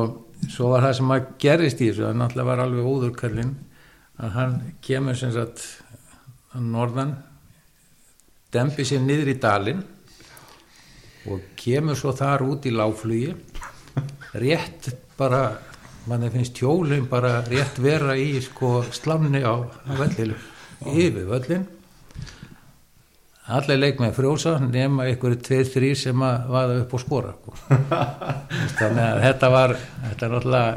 svo var það sem að gerist í þessu það náttúrulega var alveg óðurkallinn að hann kemur sem sagt að norðan dempi sér niður í dalinn og kemur svo þar út í láflugi rétt bara manni finnst tjólinn bara rétt vera í sko slámni á, á vellinu yfir völlin allir leik með frjósa nema einhverju tveir, þrýr sem að vaða upp og skora sko. þannig að þetta var þetta er náttúrulega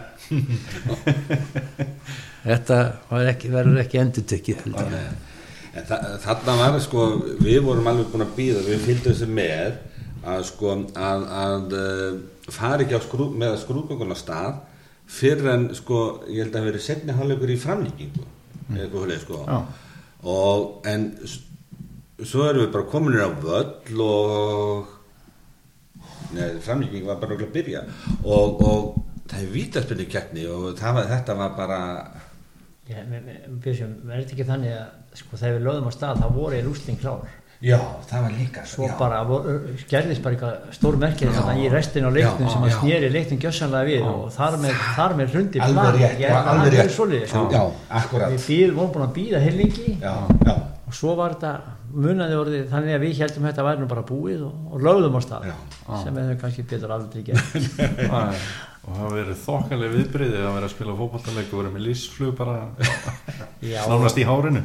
þetta var ekki, verður ekki endur tekið En þa þarna var sko, við vorum alveg búin að býða, við fylgdum þessu með að sko, að, að uh, fara ekki skrú, með skrúðgöngun á stað fyrir en sko, ég held að það verið setni hálfleikur í framlíkingu, eða eitthvað hulið sko. Já. Og, en svo erum við bara kominir á völl og, neða, framlíking var bara okkur að byrja og, og það er vítaspinni keppni og var, þetta var bara, Já, með- Björsjum, verður þetta ekki þannig að sko, þegar við lögðum á stað, það voru í rúsling klár já, það var líka svo já. bara gerðist bara eitthvað stór merkið þarna í restin á leiknum Já, sem að já. snýri leiknum gjössanlega við og þar með, þar með hrundi Alveg rétt, alveg rétt. Já, akkurat. við vorum búin að býða heil lengi já, já, og svo var þetta munaði orðið þannig að við heldum að þetta væri nú bara búið og, og lögðum á stað Já. sem við höfum kannski betur aldrei gert. Æ, og það hafa verið þokkaleg viðbriði að vera að spila fótballtaleik og vera með lísflug bara Já. nánast í hárinu.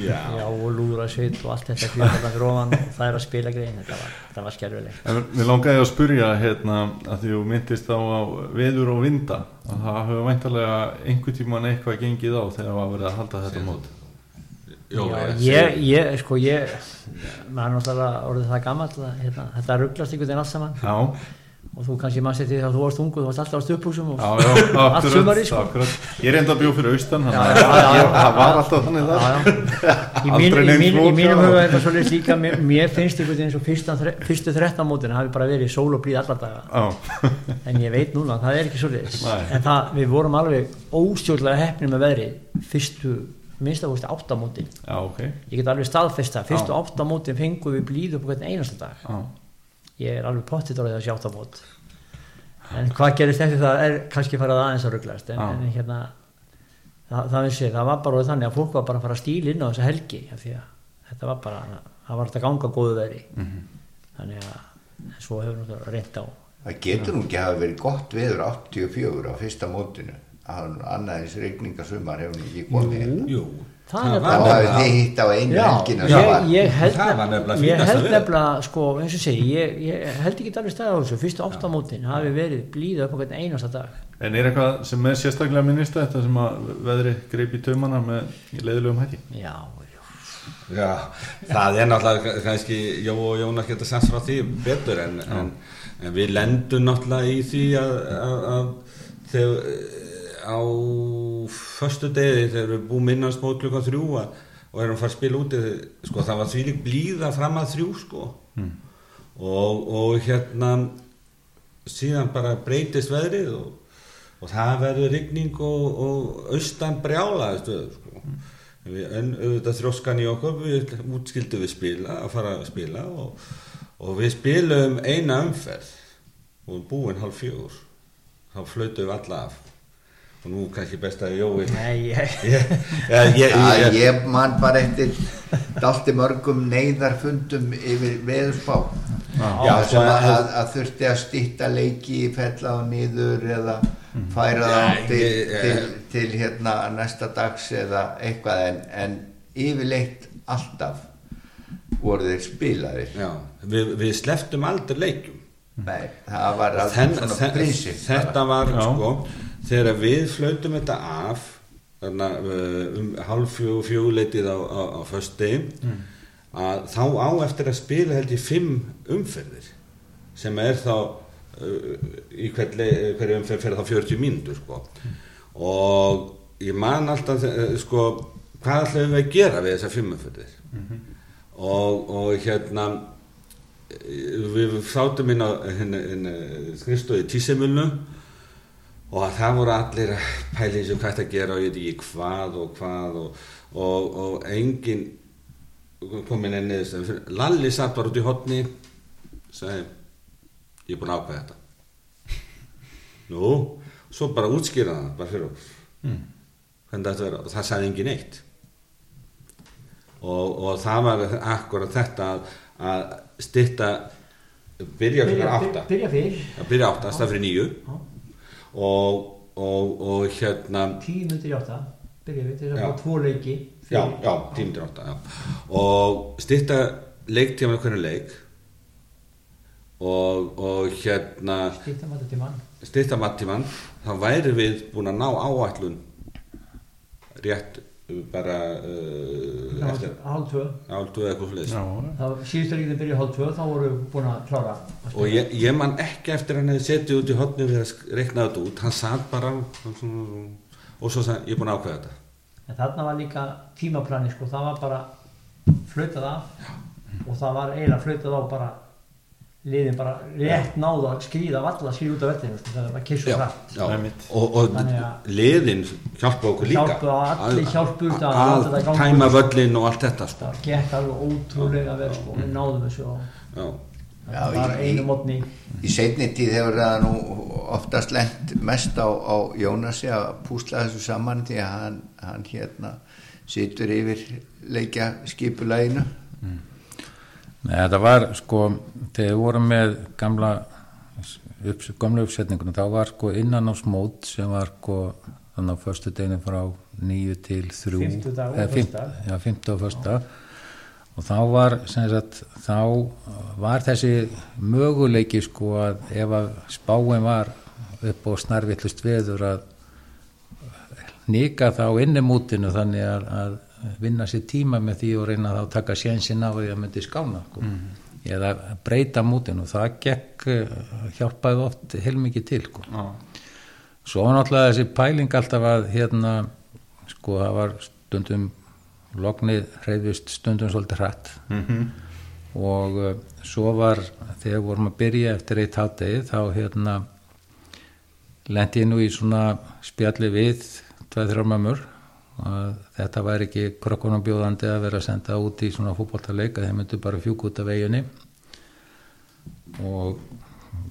Já. já og lúðra sveit og allt þetta fyrir ofan og það er að spila grein þetta var, þetta var skerfilegt En Mér langaði að spurja hérna að því þú myndist á, veður og vinda að það hefur væntalega einhver tíman eitthvað gengið á þegar var verið að halda þetta mót Jó, Já, ég- ég, sko ég maður er náttúrulega orðið það gammalt að, hérna, þetta rugglast einhvern veginn allt saman. Já, og þú kannski sér því að þú varst ungu þú varst alltaf á stöpúsum og já, já, allt sumari sko. Ég reynda að bjó fyrir austan það var alltaf þannig það. Í, mínum huga það. er þetta svolítið líka mér, mér finnst einhvern veginn svo fyrsta, þre- fyrstu 13 mótin hafi bara verið sól og blíð allar daga. En ég veit núna að það er ekki svolítið en það, við vorum alveg óstjórnlega heppnir með veðri fyrstu, minnst að fórstu áttamótin já, ok. Ég get alveg staðfesta, fyrstu áttamótin fengum við blíð upp á hvern einasta dag. Já, ég er alveg pottitt orðið þessi áttamót en hvað gerist eftir það er kannski farið aðeins að rugglast en, en hérna það, það, vissi, það var bara þannig að fólk var bara að fara að stíla inn á þessa helgi af því að þetta var bara það var þetta ganga góðu veri. Mhm. þannig að svo hefur náttúrulega reynt á. Það getur nú ekki að hafa verið gott veður 84 á fyrsta mótinu að annað eins regningasumar hefur ekki komið hérna. Jú, Það það Þá var hafið þið hitt á einu Já, helgina ég, ég held Það var nefnilega, nefnilega nefnilega sko, eins og segi, ég, ég held ekki alveg stæða á þessu, fyrstu áttamótin hafi verið blíða upp á hvern einasta dag. En er eitthvað sem er sérstaklega minnist þetta sem að veðri greip í taumana með leiðilegum hætti? já, já, Já, það er náttúrulega kannski Jó og Jónas geta sagt frá því betur en, en, en við lendum náttúrulega í því að, að, að þegar á förstu degi þegar við búum innan smót klukkan þrjú að, og erum fara að spila úti sko það var því lík blíða fram að þrjú sko. Og, og hérna síðan bara breytist veðrið og, og það verður rigning og, og austan brjála stöðu sko. við, en auðvitað þróskan í okkur við útskildum við spila að fara að spila og, og við spilum eina umferð. Og búin hálf fjögur. Þá flautum við alla af og nú kannski best að Jói nei, ég, ég, ég, ég, Já, ég, man bara eftir dalti mörgum neyðarfundum yfir veðurspá. Já, sem að, að- að, þurfti að stýtta leiki fella á niður eða færa Nei, þá til, ég- til, til hérna næsta dags eða eitthvað en, en yfirleitt alltaf voru þeir spilaðir. Já, við, við sleftum aldrei leikjum. Nei, það var Þen, svona prinsip þetta var sko þegar við flautum þetta af þarna, uh, um hálf fjög, fjöguleitið á, á, á fösti að þá á eftir að spila held ég fimm umferðir sem er þá uh, í hver, le- hverju umferð fyrir þá 40 mínútur sko. Og ég man alltaf sko hvað ætlum við að gera við þessar fimm umferðir? Og, og hérna við sátum inn á skrifstofi tísemulnu og það voru allir að pæla eins og hvað þetta gera og ég veit ekki hvað og hvað og, og, og engin komin í þess Lalli satt bara út í hotni sagði ég er búin að ákveða þetta. Nú, svo bara útskýra það bara fyrir Mm. hvernig þetta verður. Og það sagði engin eitt og, og það var akkurat þetta að, að stytta byrja fyrir átta. byrja fyrir átta, stað fyrir nýju. Og, og, og hérna tíu myndir í átta byrja við til þess að fá tvo leiki já, já, tímundir átta já. og stytta leiktíma hvernig leik. Og, og hérna til mann. Stytta mattíman þá væri við búin að ná áætlun rétt bara uh, hálf tvö. Áldu eða eitthvað fleis Já, þá síðustu leikinu byrja hálf tvö þá voru við búin að klára að og ég, ég man ekki eftir hann hefði setið út í hotni við að reikna þetta út. Hann satt bara og svo sagði ég er búin að ákveða þetta. En þarna var líka tímaplani sko, það var bara flautað af. Og það var eiginlega flautað á bara liðin bara rétt náða að skrýða valla skrýða út af vettinu sko, það var kiss og hratt. já. Einmitt. og, og liðin hjálpa okkur líka. Hjálpuðu, allir Að- hjálpuðu þetta, að að láta þetta ganga. tæma völlin og allt þetta sko. það gekk alveg ótrúlega vel sko, við náðum þessu það var í- einu mótni. Í seinni tíð hefur það nú oftast lent mest á, á Jónasi að púsla þessu saman því að hann, hann hérna situr yfir leikja skipulæginu Nei, þetta var sko, þegar við vorum með gamla upps, gamla uppsetninguna, þá var sko innan á smót sem var sko þannig á förstu deginu frá nýju til þrjú Fimmtudag og eða fimm- föstudag. Já, fymtu og första og þá var sem sagt, þá var þessi möguleiki sko að ef að spáin var upp á snarvillust veður að nýka þá inni mútinu þannig að, að vinna sér tíma með því og reyna þá að taka sjensin á því að myndi skána sko. eða breyta mútinu og það gekk eh, hjálpaði oft heilmikið til sko. já, svo náttúrulega þessi pæling alltaf að hérna sko það var stundum lognið hreyfist stundum svolítið hratt Mhm. og uh, svo var þegar vorum að byrja eftir eitt hátegi þá hérna lendi ég nú í svona spjalli við tveið þrjár mömmur að þetta væri ekki krokkunum bjóðandi að vera að senda út í svona fútboltaleik að þeir myndu bara fjúk út af veginni. Og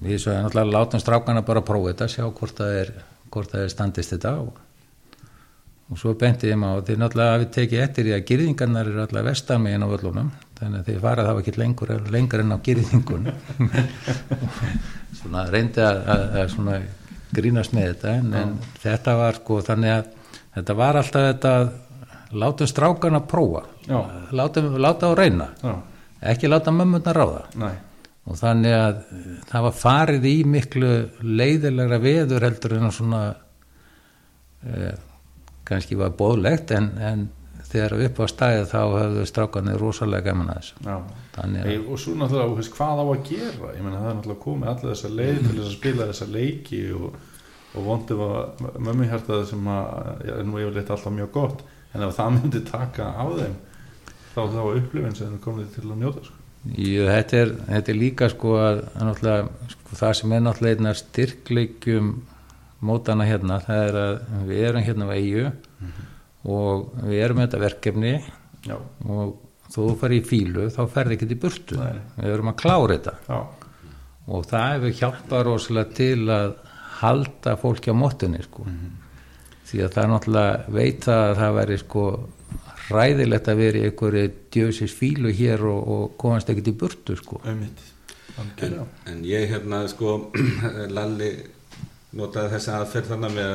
við svo náttúrulega látum strákana bara prófa þetta sjá hvort það er, hvort það er standist þetta og, og svo benti ég maður þeir náttúrulega hafi tekið eftir í að gyrðingarnar eru allavega vestan megin á völlunum þannig að þeir fara þá ekki lengur, lengur en á gyrðingun svona reyndi að, að, að svona grínast með þetta en, en þetta var sko þannig að þetta var alltaf þetta að látum strákana prófa. Já. látum, láta á reyna. Já, ekki láta mömmurna ráða. Næ, og þannig að eh, það var farið í miklu leiðilegra veður heldur en að svona eh, kannski var bóðlegt en, en þegar upp á stæðið þá höfðu strákanir rosalega gaman að þessu. Að og svo náttúrulega, hvað á að gera? Ég meina það er náttúrulega komið allir þessa leið til þess að spila þessa leiki og, og vondum að mömmu hjartaði sem að já, er nú yfirleitt alltaf mjög gott en ef það myndi taka á þeim þá þá upplifin sem þau komið til að njóta sko. Jú, þetta, er, þetta er líka sko að sko, það sem er náttúrulega einna styrkleikjum mótana hérna, það er að við erum hérna á eigu og við erum með þetta verkefni já, og þó þú farið í fílu þá ferði ekki í burtu. Nei. við erum að klára þetta. Já, og það hefur hjálpað rosalega til að halda fólki á móttunni sko. því að það er náttúrulega veit það að það væri sko ræðilegt að vera í einhverju djöfisins fílu hér og, og komast ekkert í burtu sko. en, en ég hérna sko Lalli notaði þessi aðferð þannig með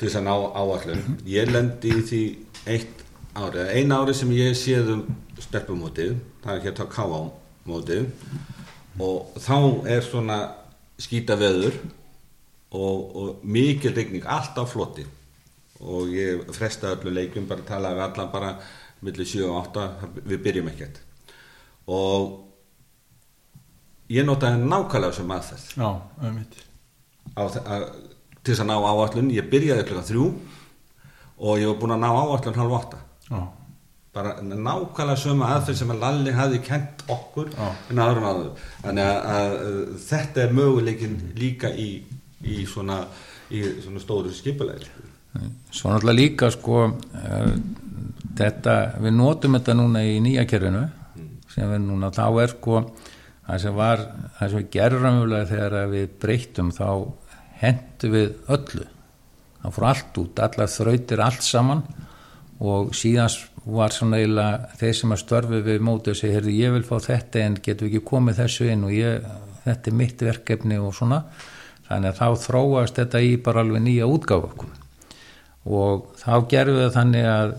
til þess að ná áallun ég lendi í því eitt ári eina ári sem ég séð um stelpumótið, það er hérna káá mótið. Og þá er svona skýta veður og, og mikil regning alltaf flotti og ég fresta öllu leikum bara talaði við allan bara millir 7 og 8 við byrjum ekkert. Og ég notaði nákvæmlega sem aðferð já, auðvitað til þess að ná áallun ég byrjaði klukkan þrjú og ég var búinn að ná áallun halv átta. Já, bara nákvæmlega sömu aðferð sem að Lalli hafði kent okkur en aðrum aður þannig að, að, að þetta er möguleikin líka í, í, svona, í svona stóru skipulegi svo náttúrulega líka sko eh, þetta, við notum þetta núna í nýja kerfinu sem við núna, þá er sko það sem var, það sem við raunverulega þegar við breyttum þá hendu við öllu. Það fór allt út, allar þrautir allt saman. Og síðan var svona eiginlega þeir sem að störfi við mótið segja, heyrðu ég vil fá þetta en getum við ekki komið þessu inn? Og ég, þetta er mitt verkefni og svona þannig að þá þróast þetta í bara alveg nýja útgáfu okkur. Og þá gerum við þannig að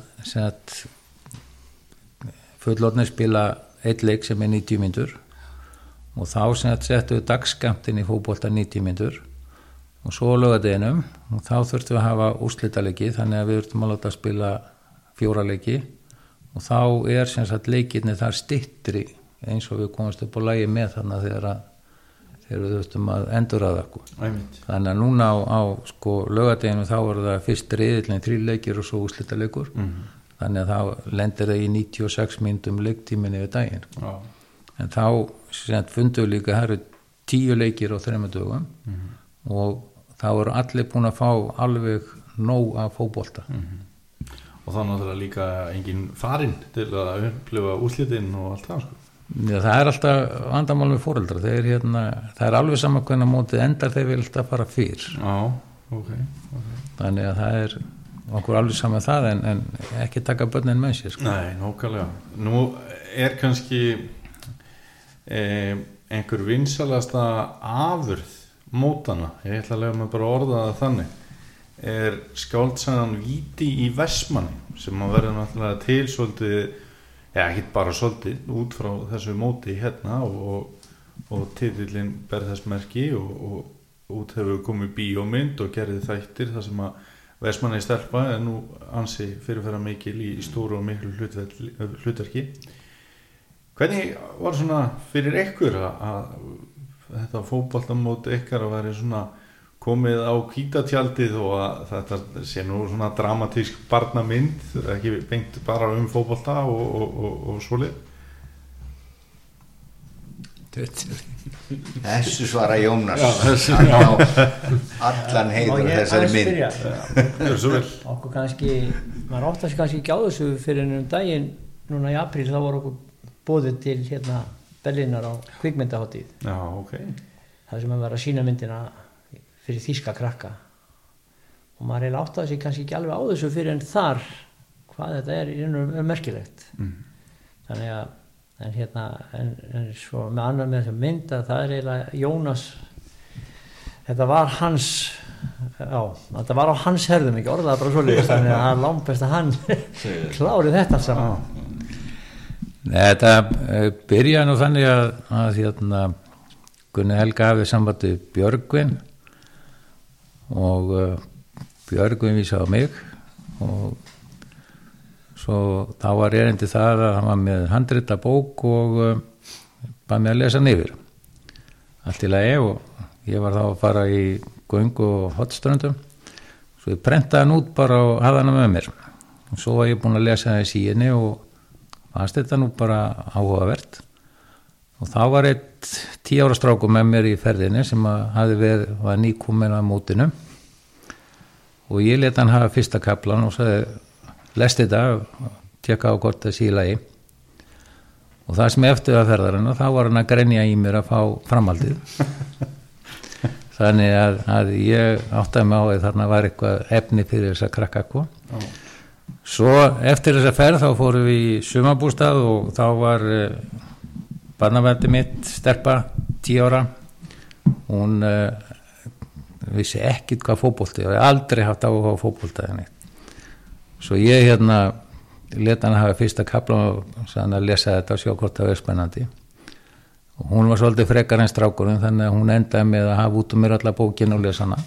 fullorðnir spila eitt leik sem er 90 myndur og þá sem að settu við dagskamtin í fókbólta 90 myndur og svo lögadeginum og þá þurftum við að hafa úrslítalegi þannig að við þurftum að láta spila fjóra leiki. Og þá er sagt leikirni þar stittri eins og við komumst upp á lægi með þannig að þegar, að, þegar við þurftum að endur að Æmitt. þannig að núna á, á sko, lögadeginu þá er það fyrst reyðilin þrý leikir og svo úrslítaleikur Mhm. þannig að þá lendir það í 96 myndum leiktíminni við daginn Já. en þá sem fundu við líka það eru tíu leikir á þrejum dögum og þá eru allir búin að fá alveg nóg af fótbolta Og þá náttúrulega líka engin farinn til að upplifa úrslitin og allt það sko. Já, það er alltaf vandamál með fóreldra þeir, hérna, það er alveg saman hvernig mótið endar þeir vil alltaf fara fyrr Já, ok. þannig að það er okkur alveg saman það en, en ekki taka börnin með sér sko. Nei, nókallega. Nú er kannski eh, einhver vinsalasta afurð mótana, ég ætla að lega mig bara að orða það þannig, er skáldsagan Víti í Vestmanni sem að verða náttúrulega til svolítið, já ekki bara svolítið út frá þessu móti hérna og, og, titillin ber þess merki og, og út hefur komið bíómynd og gerði þættir þar sem að Vestmanni stelpa er nú ansi fyrirferða mikil í, í stóru og miklu hlutverki. Hvernig var svona fyrir ykkur að, þetta fótboltamót ykkar að vera svona komið á kvítatjaldið og að þetta sé nú svona dramatísk barnamynd, ekki beint bara um fótbolta og, og, og, og svoleið? Þessu svara Jónas. Já, allan ég þessari mynd. okkur kannski, maður áttast kannski ekki á þessu fyrir ennum daginn núna í apríl þá var okkur bóðið til hérna Berlínar á kvikmyndaháttíð Já, ok. það sem að vera að sína myndina fyrir þýska krakka. Og maður er áttast sig kannski ekki alveg á þessu fyrir en þar hvað þetta er, er merkilegt. Mm. þannig að en hérna, en, en svo með annar með þessum mynd að það er eiginlega Jónas þetta var hans já, þetta var á hans herðum ekki orðað bara svoleiðis, þannig að það er langt best að hann klári þetta saman. Nei, þetta uh, byrja nú þannig að, að hérna, Gunni Helga hafði sambandi Björgvin og Björgvin vísa á mig. Og svo þá var erindi það að hann var með handrita bók og uh, bað mig að lesa hann yfir. Allt í lagi og ég var þá að fara í göngu og hotströndum svo ég prentaði hann út bara og hafði hann með mér. Og svo var ég búinn að lesa það í síðinni og þetta nú bara áhugavert. Og þá var eitt tíu ára stráku með mér í ferðinni sem að hafi verið, var nýkomin að mótinu. Og ég leta hann hafa fyrsta kaplan og sagði lest þetta, tjekka á hvort það sé í og það sem eftir að ferðarinn þá var hann að grenja í mér að fá framhaldið. Þannig að, að ég áttaði mig á að þarna var eitthvað efni fyrir þess að krakka hvað Svo eftir þessa ferð þá fórum við í sumabústað og þá var uh, barnaverdi mitt stelpa, 10 ára hún uh, vissi ekkit hvað fótbolti og aldrei haft áhuga á henni. Svo ég hérna leta hann hafa fyrsta kapla og sann að lesa þetta og sjá hvort það er spennandi. Og hún var svolítið frekar en strákurinn þannig að hún endaði með að hafa út um mér alla bókin og lesa hana.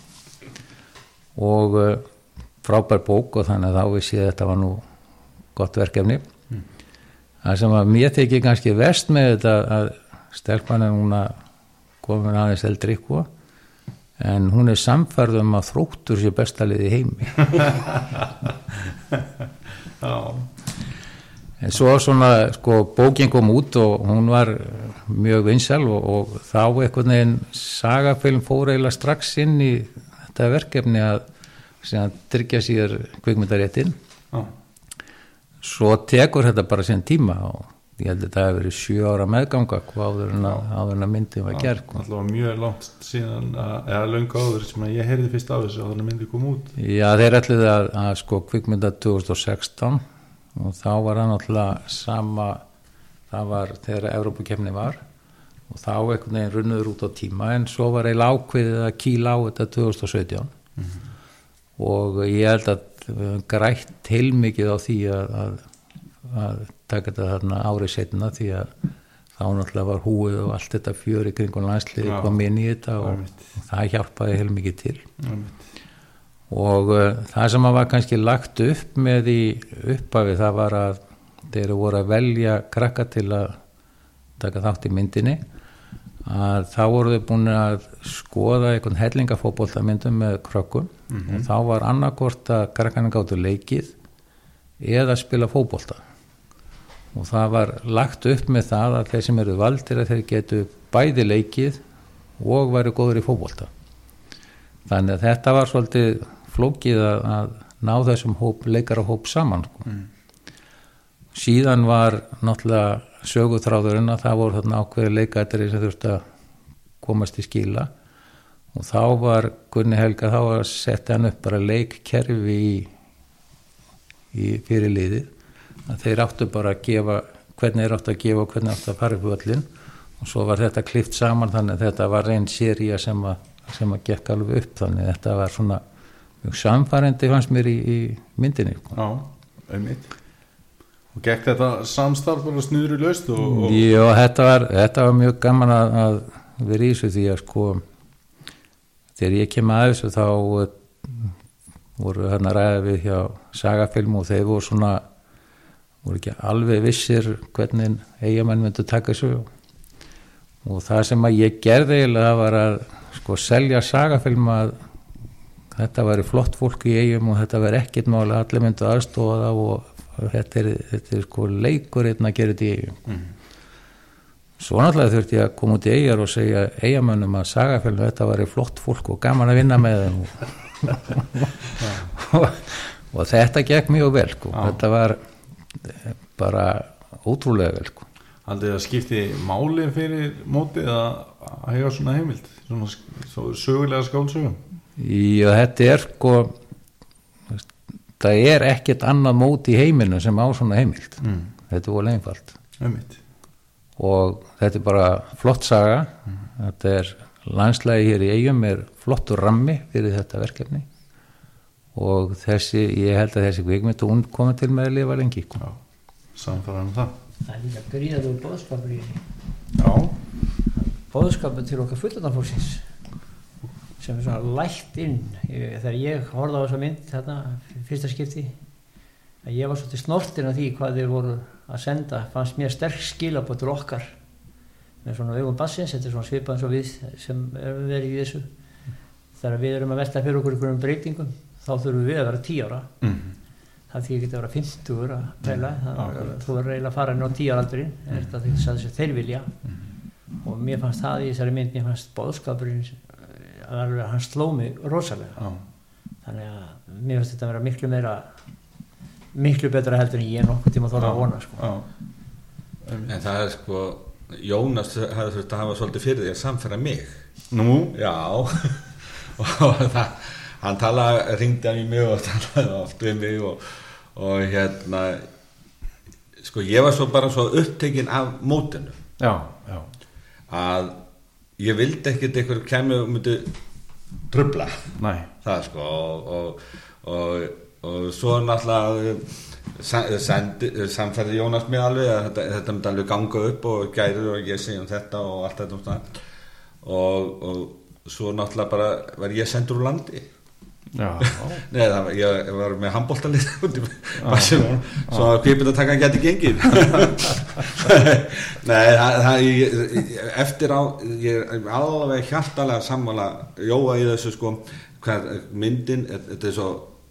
Og uh, frábær bók og þannig að þá vissi ég að þetta var nú gott verkefni það sem að mér tekið kannski vest með þetta að stelpan er núna komin aðeins eldri ykkur en hún er samfærð um að þróttur sé bestalið í heimi. En svo svona sko bókin kom út og hún var mjög vinsal og, og þá einhvern veginn sagafilm fór eiginlega strax inn í þetta verkefni að tryggja sér kvikmyndaréttin já, svo tekur þetta bara sinn tíma og ég held að þetta hefur verið sjö ára meðganga áður en að, áður en að myndin var gerð sko. alltaf mjög langt síðan að, eða löngu áður sem að ég heyrði fyrst af þessu að þannig myndi koma út. Já, þeir ætluði að, að sko kvikmynda 2016 og þá var það náttúrulega sama það var þegar Evrópukefni var og þá einhvern veginn runnuður út á tíma en svo var eiginlega ákveðið að kýla á þetta 2017 og ég held að við höfum grætt heilmikið á því að, að, að taka þetta þarna árið setna því að þá náttúrulega var húið og allt þetta fjöri kringum landsliði kom inn í þetta og, og það hjálpaði heilmikið til. Einmitt. og uh, það sem að var kannski lagt upp með í upphafi það var að þeir voru að velja krakka til að taka þátt í myndinni að þá voru þau búin að skoða einhvern hellingafótboltamyndum með krökkum og þá var annarkort að krakkarna gáttu leikið eða spila fótbolta. Og það var lagt upp með það að þeir sem eru valdir að þeir getu bæði leikið og væri góður í fótbolta. Þannig að þetta var svolítið flókið að, að ná þessum hóp, leikara hóp saman sko. síðan var náttúrulega sögutráðurinn að það voru þarna ákveði leikættari sem þurfti að komast í skíla og þá var Gunni Helga þá að setja hann upp bara leikkerfi í, í fyrir liðið. Að þeir áttu bara að gefa hvernig þeir áttu að gefa og hvernig áttu að fara upp völlin og svo var þetta klift saman þannig að þetta var reyn seria sem að, sem að gekk alveg upp. Þannig þetta var svona mjög samfærendi fannst mér í, í myndinni sko. Já, einmitt. Og gekk þetta samstarf bara snuðru laust og, og Já, þetta var, þetta var mjög gaman að, að vera í þessu því að sko þegar ég kem að þessu þá uh, voru hérna ræða við hjá sagafilm og þeir voru svona voru ekki alveg vissir hvernig eigamenn myndu taka þessu. Og það sem að ég gerði eiginlega var að sko selja sagafilm að þetta væri flott fólk í eigum og þetta væri ekkert máli að allir myndu aðstofa það og þetta er, þetta er sko leikur einn að gera þetta í eigum svo náttúrulega þurfti ég að koma út í eigar og segja eigamönnum að sagafélum þetta væri flott fólk og gaman að vinna með þeim. Og, og þetta gekk mjög vel sko. Þetta var eh, bara ótrúlega vel sko. haldið það skipti máli fyrir mótið að að hega svona heimild? Svona sögulega skálsögum Já, þetta er sko það er ekkert annað mót í heiminu sem á svona heimild. Mm. þetta er volið einfalt. Einmitt og þetta er bara flott saga þetta er landslægi hér í eigum er flottur rammi fyrir þetta verkefni og þessi, ég held að þessi kvikmynd hún komið til með að lifa lengi. Já, samfæðan um það Það er líka gríðaður bóðskapur í. Já, Bóðskapur til okkar fullunarfólksins sem er svona lætt inn. Þegar ég horfði á þessa mynd þarna, fyrsta skipti, að ég var svolítið snortin af því hvað þeir voru að senda, fannst mér sterk skilabóð til okkar með svona vegum bassins, þetta er svona svipað eins og við sem erum verið í þessu. Þegar við erum að velta fyrir okkur einhverjum breytingum, þá þurfum við að vera tí ára. Mm. það því ég geti að vera 50 að pæla. Það, akkurat. þú er eiginlega að fara inn á 10 aldurinn er þetta því að þessi þeir vilja. Og mér fannst það í þessari mynd mér fannst bóðskapurinn að hann sló mig rosalega. Þannig að mér fannst þetta að vera miklu meira miklu betra heldur en ég nokkuð tíma þóra að vona sko. En það er sko, Jónas hafði þurft að hafa svolítið fyrir því að samfæra mig. Nú, Já, og það, hann talaði, ringdi hann í mig og talaði oft við mig og, og hérna, sko ég var svo bara svo upptekinn af mótinu. Já, já. Að ég vildi ekkert einhver kemur og myndi trubla Næ, það sko og, og, og, og svo náttúrulega sa- sendi, samfærði Jónas mig alveg að þetta, þetta myndi alveg ganga upp og gærir og ég segi um þetta og allt þetta og, svona. og, og svo náttúrulega bara var ég sendur úr landi. Já, Nei, var, ég var með handbóltalið út í Barcelona svo að kvipindatakkan geti gengið. Nei, það, það ég, ég- eftir á ég er alveg hjartalega sammála Jóa í þessu sko hvað myndin, þetta er svo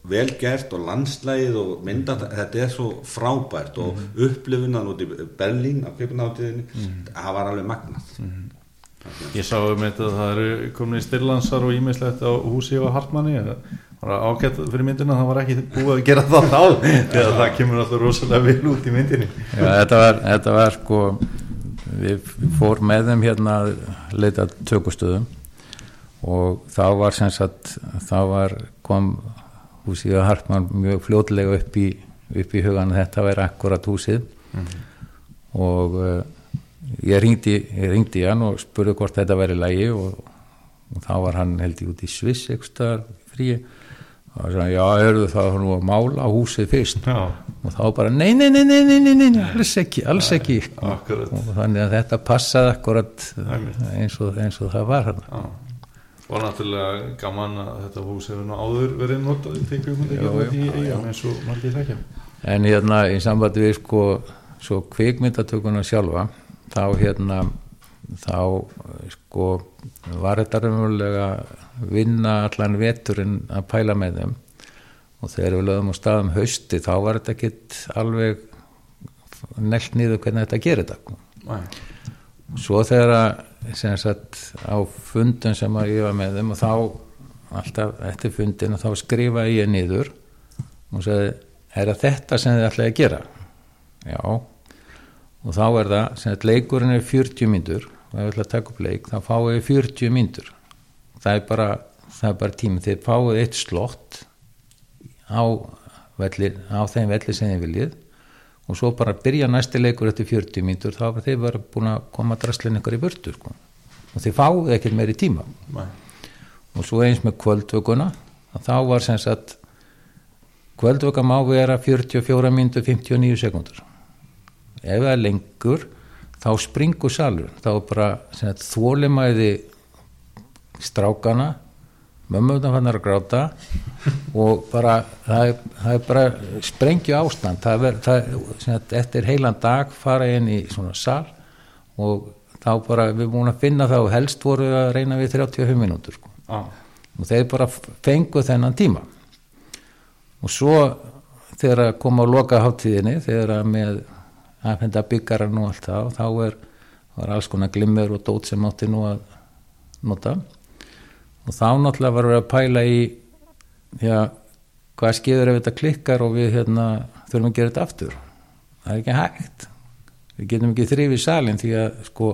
vel gert og landslægið og mynda þetta er svo frábært og upplifunan út í Berlín á kvipindáttiðinni, það var alveg magnað. Ég sá um þetta að það eru komin í Styrlansar og ímislegt á húsi og Hartmanni og bara ágætt fyrir myndina það var ekki búið að gera það þá þegar það kemur alltaf rosalega vel út í myndinni. Já, þetta var, þetta var sko við fór með þeim hérna að leita tökustöðum og þá var sem sagt þá var kom húsið að Hartmann mjög fljótlega upp í, upp í hugan þetta væri akkurat húsið. Og uh, ég ringdi ég ringdi hann og spurði hvort þetta væri lægi og, og þá var hann held ég út í Sviss ekstar frí og hann sagði já, eru það var nú að mála húsið fyrst. Já, og þá bara nei, nei, nei, nei, nei, nei, nei alls ekki, alls ekki. akkurat. Og þannig að þetta passaði akkurat eins og, eins og það var hann. Og náttúrulega gaman að þetta hús hefur nú áður verið notað í í eigum eins og margir þekkja. En hérna í sambandi við sko svo kvikmyndatökuna sjálfa þá hérna þá sko var þetta raunverulega vinna allan veturinn að pæla með þeim. Og þegar við lögum á staðum hausti þá var þetta ekkit alveg nelt nýður hvernig þetta gerir þetta. Nei. svo þegar að sem sagt á fundum sem að ég var með þeim og þá alltaf eftir fundin og þá skrifa ég niður og sagði er þetta sem þið ætlaði að gera? Já. Og þá er það sem sagt leikurinn er 40 myndur og ef ég ætla að taka upp leik þá fáið þið 40 myndur það er bara, bara tími. Þið fáið eitt slott á, velli, á þeim velli sem þið viljið og svo bara byrja næsti leikur eftir 40 mínútur þá var þið bara búin að koma drastlinn ykkur í burtu sko. og þið fáið ekkert meiri tíma Nei. og svo eins með kvöldvökuna að þá var sem sagt kvöldvöka má vera 44 mínútur 59 sekundur ef það er lengur þá springur salur þá bara sagt, þólimæði strákana mömmuðna fannar að gráta og bara það er, það er bara sprengju ástand það ver, það, sem sagt, eftir heilan dag fara inn í svona sal og þá bara við erum búin að finna það og helst voru að reyna við 35 mínútur sko. Já. og þeir bara fengu þennan tíma og svo þegar að koma á loka háttíðinni þegar að með að finna byggaran og allt það og þá er, alls konar glimmer og dót sem átti nú að nota og þá náttúrulega var við að pæla í já, hvað skeiður ef þetta klikkar og við hérna þurfum að gera þetta aftur. Það er ekki hægt. Við getum ekki þrifið salin því að sko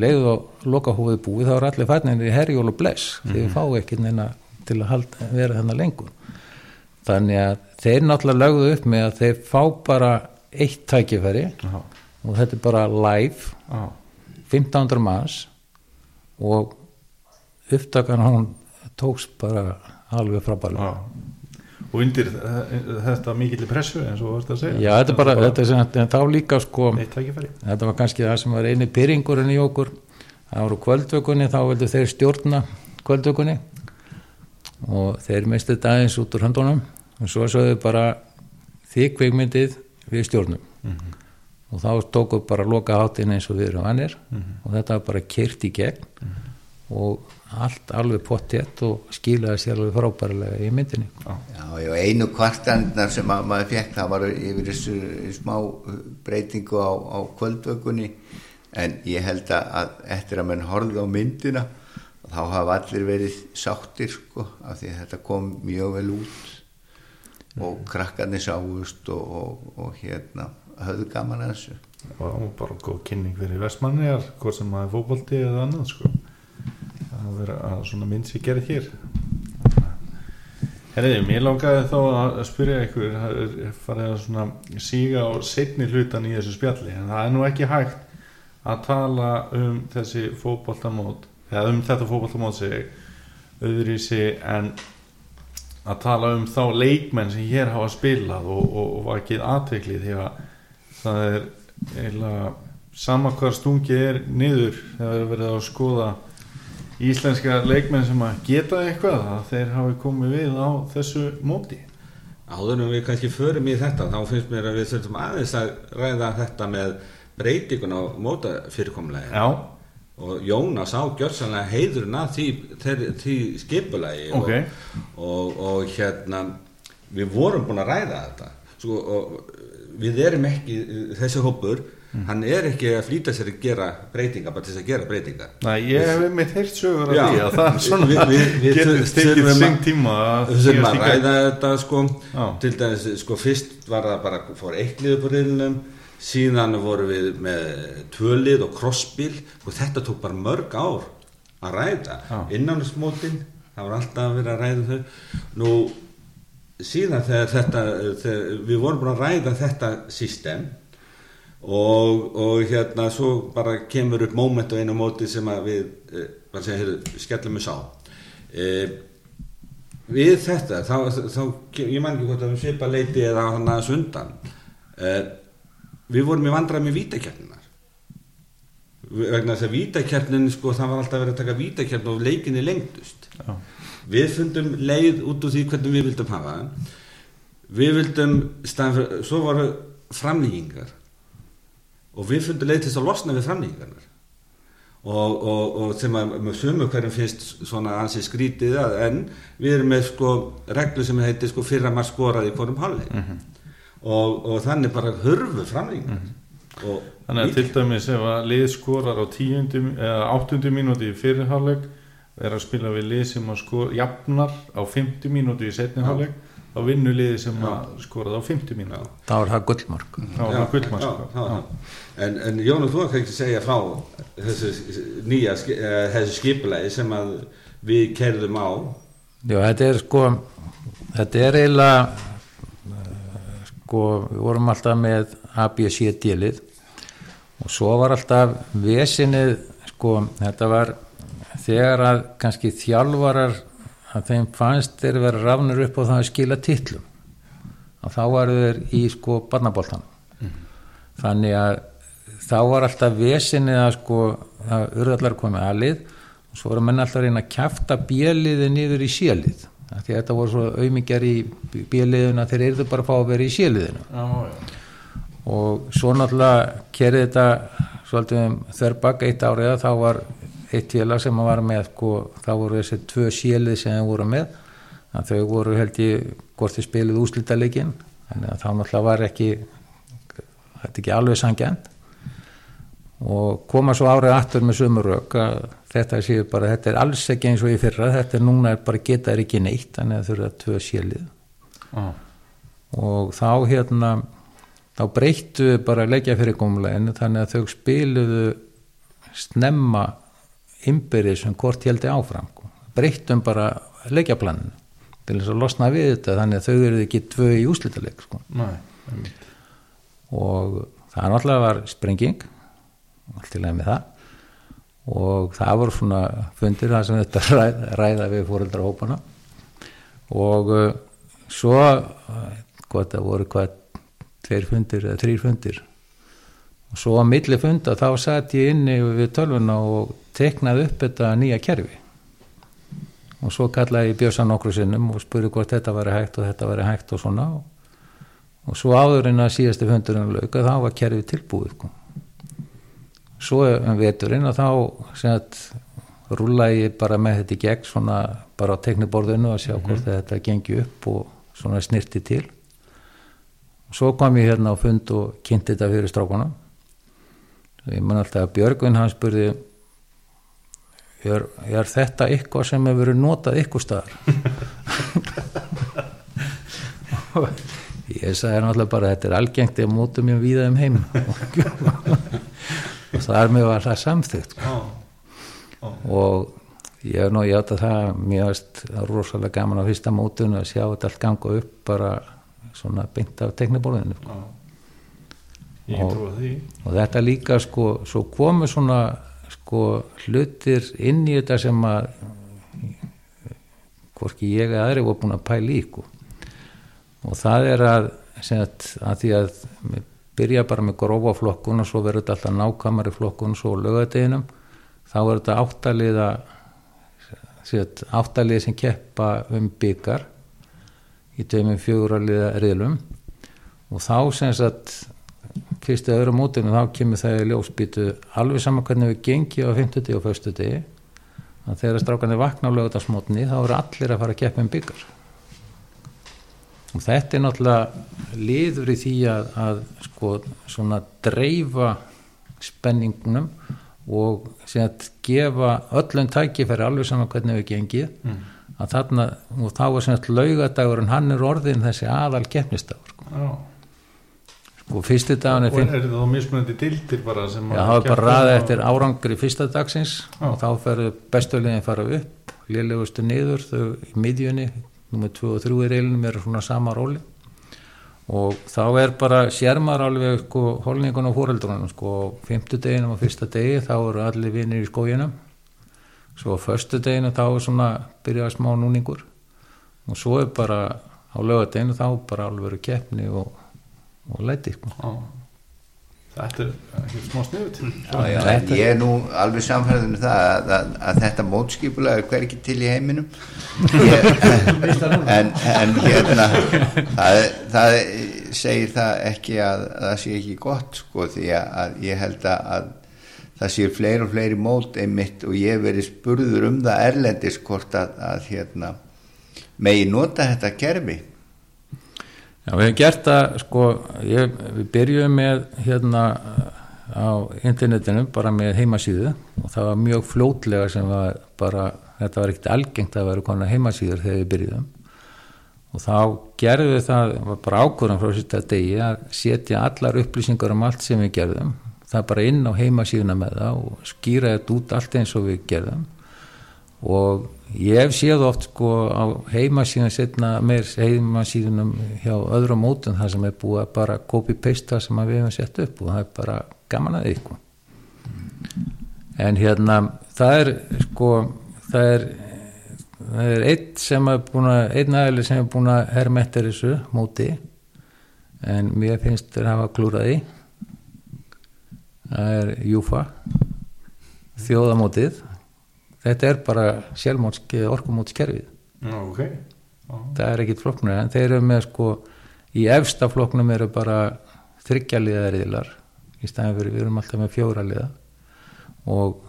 leiðu og loka hófið búið þá er allir færninir í herjól og bless. Því við fáum ekki neina til að halda, vera þennan lengur. Þannig að þeir náttúrulega lögðu upp með að þeir fá bara eitt tækifæri Já. og þetta er bara live. Já. 1500 manns og upptakan hún tókst bara alveg frábælega Já. og undir þetta mikill pressu eins og þú varst að segja. Já, þetta er bara, þetta er sem, en þá líka sko, þetta var kannski það sem var eini pyrringurinn í okkur, það voru kvöldvökunni, þá vildu þeir stjórna kvöldvökunni. Og þeir misti þetta aðeins út úr höndunum. Og svo sögðu bara þið kveikmyndið við stjórnum. Og þá tóku bara loka hátinn eins og við erum annir og þetta var bara kyrt í gegn. Og allt alveg pottjett og skilaði sér alveg frábærlega í myndinni. Já, já, einu kvartanirnar sem að maður fekk það var yfir þessu smá breytingu á, á kvöldvökunni en ég held að, að eftir að menn horfði á myndina þá hafa allir verið sáttir sko, af því að þetta kom mjög vel út og krakkarnir sáust og, og, og hérna höfðu gaman að þessu. Og bara góð kynning fyrir vestmanniðar hvort sem það er fótbolti eða annað sko. Að vera að svona mynd sér gerð hér. Herriði, mér langaði þá að spyrja ykkur það er farið að svona síga á setni hlutan í þessu spjalli en það er nú ekki hægt að tala um þessi fótboltamót eða um þetta fótboltamót sig öðru í sig en að tala um þá leikmenn sem hér hafa spilað og, og, og vakið aðtekli því að það er eiginlega sama hvað stungi er niður þegar er verið að skoða íslenska leikmenn sem að geta eitthvað að þeir hafi komið við á þessu móti. Áður en við kannski förum í þetta þá finnst mér að við þurfum aðeins að ræða þetta með breytingun á mótafyrirkomlega og Jónas á gjörsanlega heiðurinn að því, því, skipulagi Ok. og, og, og hérna við vorum búin að ræða þetta. Sko, og við erum ekki þessi hópur hann er ekki að flýta sér að gera breytingar bara til þess að gera breytingar Nei, ég hef einmitt heyrt sögur Já. því að það svona Við- við- við getur stekið að- sing tíma að síast að ræða þetta sko Já. til dæmis sko fyrst var það bara fór eitt lið upp á riðlunum síðan voru við með tvö lið og crossbíl og þetta tók bara mörg ár að ræða Já. innánsmótin það var alltaf að vera að ræða þau nú síðan þegar þetta þegar við vorum búin að ræða þetta system og, og hérna svo bara kemur upp moment á einu móti sem að við bara segja, heyrðu, skellum við sá. Eh, við þetta þá, þá, ég man ekki hvort að við svipa leiti eða hann aðeins undan. Eh, við vorum í vandræði með vítakjarninar vegna þess að vítakjarnin sko það var alltaf verið að taka vítakjarn og leikinni lengdust. Já. við fundum leið út úr því hvernig við vildum hafa við vildum staðan svo voru framlýgingar og við fundum leið til þess að losna við framlýgingarnar og, og, og sem að með sömu hverjum finnst svona ansi skrítið að en við erum með sko reglu sem heitir sko fyrra maður skoraði í hvorum hálfleik og, og þannig bara hörfu framlýgingar og Þannig að til dæmis ef að lið skorar á áttundu mínúti í fyrirháleik er að spila við lið sem að skora jafnar á 50 mínúti í setni háleik þá vinnur liði sem að skorað á 50 mínúti þá er það gullmark. Er það gullmark. já, já, já. En, en Jónu, þú kannski ekki segja frá þessu nýja eh, þessu skipulagi sem að við kerðum á. Já, þetta er sko þetta er eiginlega sko, við vorum alltaf með A, B, C, D lið. Og svo var alltaf vesinið sko, þetta var þegar að kannski þjálfarar að þeim fannst þeir vera rafnir upp á það að skila titlum. Og þá varu þeir í sko barnaboltan þannig að þá var alltaf vesinið að sko að urðallar komið aðlið og svo voru menn alltaf að reyna að kjafta bjöliði niður í sélið því að þetta voru svo auðmingjar í bjöliðuna þeir eru bara að fá að vera í séliðinu Já, já. og svo náttúrulega kerði þetta svolítið um þörbak eitt árið þá var eitt félag sem var með sko, þá voru þessi tvö sélið sem þeir voru með. Að þau voru held ég hvort þið spiluð úslítaleikin þannig að þá náttúrulega var ekki þetta ekki alveg sangjant og koma svo árið aftur með sömurök að þetta séu bara, þetta er alls ekki eins og í fyrra. Þetta er núna bara geta er ekki neitt þannig að þau eru að tvö sélið Já. og þá hérna þá breyttu bara leikja fyrir gómleginu þannig að þau spiluðu snemma innbyrðið sem hvort heldi áfram sko. breyttum bara leikjaplaninu til þess að losna við þetta þannig að þau eru ekki tvö í úslitaleg sko. Og það náttúrulega var sprenging allt í leið með það og það voru svona fundir það sem þetta ræða, ræða við fóreldra hópana og uh, svo uh, hvað það voru hvað tveir fundir eða þrýr fundir og svo á milli funda þá satt ég inni við tölvuna og teknaði upp þetta nýja kerfi. Og svo kallaði ég Björsa nokkru sinnum og spurði hvort þetta væri hægt og þetta væri hægt og svona. Og, og svo áður en að síðasti fundurinn lauka þá var kerfið tilbúið sko. svo um veturinn og þá sem að rúla ég bara með þetta í gegn svona bara á tekniborðinu að sjá hvort þetta gengi upp og svona snirti til. Svo kom ég hérna á fund og kynnti þetta fyrir strákuna ég man alltaf að Björgvin hann spurði er, er þetta eitthvað sem hefur verið notað eitthvað staðar Og ég sagði náttúrulega bara þetta er algengt ég mótum ég víða um heim og það er mjög alltaf samþygt sko. og ég hef nú hjátt að það mér varst rosalega gaman á fyrsta mótun að sjá þetta allt ganga upp bara svona beint af tekniborðinu sko. Ég Og- og þetta líka sko svo komu svona sko hlutir inn í þetta sem að hvorki ég eða aðri voru búin að pæla í sko. og það er að, að, að því að byrja bara með grófa flokkun og svo verður þetta alltaf nákvæmari flokkun svo lögadeginum þá er þetta áttaliða áttalið sem keppa um byggar í tveimum fjöguraliða riðlum og þá sem sagt fyrstu öðru mótinu þá kemur það í ljósbyttu alveg saman hvernig við gengi á 50 og 1. degi að þegar strákanir vakna á lögutarsmótni þá eru allir að fara að keppa um byggar og þetta er náttúrulega liður í því að, að sko svona dreifa spenningnum og sem að gefa öllum tækifæri alveg saman hvernig við gengið að þarna, og þá er sem að laugadagurinn hann er orðin þessi aðal keppnistagur sko. Já. sko fyrsti dagurinn er Og finn er þetta þá mismunandi dildir bara Já, að það er bara ræðið á- eftir árangri fyrsta dagsins Já. og þá ferðu bestulegin fara upp, lélegustu niður, þau í miðjunni, nummer 2 og 3 í reilinum eru svona sama róli og þá er bara sérmar alveg sko holningun og fóreldrunum sko, fymtu deginum og fyrsta degi þá eru allir vinnir í skóginum svo á föstu deginu þá er svona byrjað smá núningur og svo er bara á lögadeginu þá bara alveg verið keppni og, og læti sko. Já. Þetta er ekki smá sniðut ég er nú alveg samfæðin um það að, að, að þetta mótskipulega er hvergi til í heiminum. Ég, en, en hérna það, það segir það ekki að, að það sé ekki gott sko því að, að ég held að, að það sé fleiri og fleiri mót einmitt og ég hef verið spurður um það erlendis hvort að, að hérna megi nota þetta kerfi Já, við hefum gert það, sko, ég, við byrjuðum með hérna á internetinu bara með heimasíðu og það var mjög fljótlega sem var bara, þetta var ekkert algengt að vera konar heimasíður þegar við byrjuðum. Og þá gerðum við það, var bara ákvörðan frá sérsta degi að setja allar upplýsingar um allt sem við gerðum, það bara inn á heimasíðuna með það og skýra þetta út allt eins og við gerðum og ég hef séð oft sko á heimasíðan setna meir heimasíðunum hjá öðrum mótum það sem er búið að bara copy-pasta sem að við hefum sett upp og það er bara gaman að því sko. en hérna það er sko það er það er einn sem er búin að einn aðeins sem er búin að herma eftir þessu móti en mér finnst þeir hafa klúrað í það er Júfa þjóðamótið þetta er bara sjálfmótski orkumótskerfið Já, ok Já. það er ekkit flokknur en þeir eru með sko í efsta flokknum eru bara þryggjaliðariðlar í staðin fyrir við erum alltaf með fjóra liða og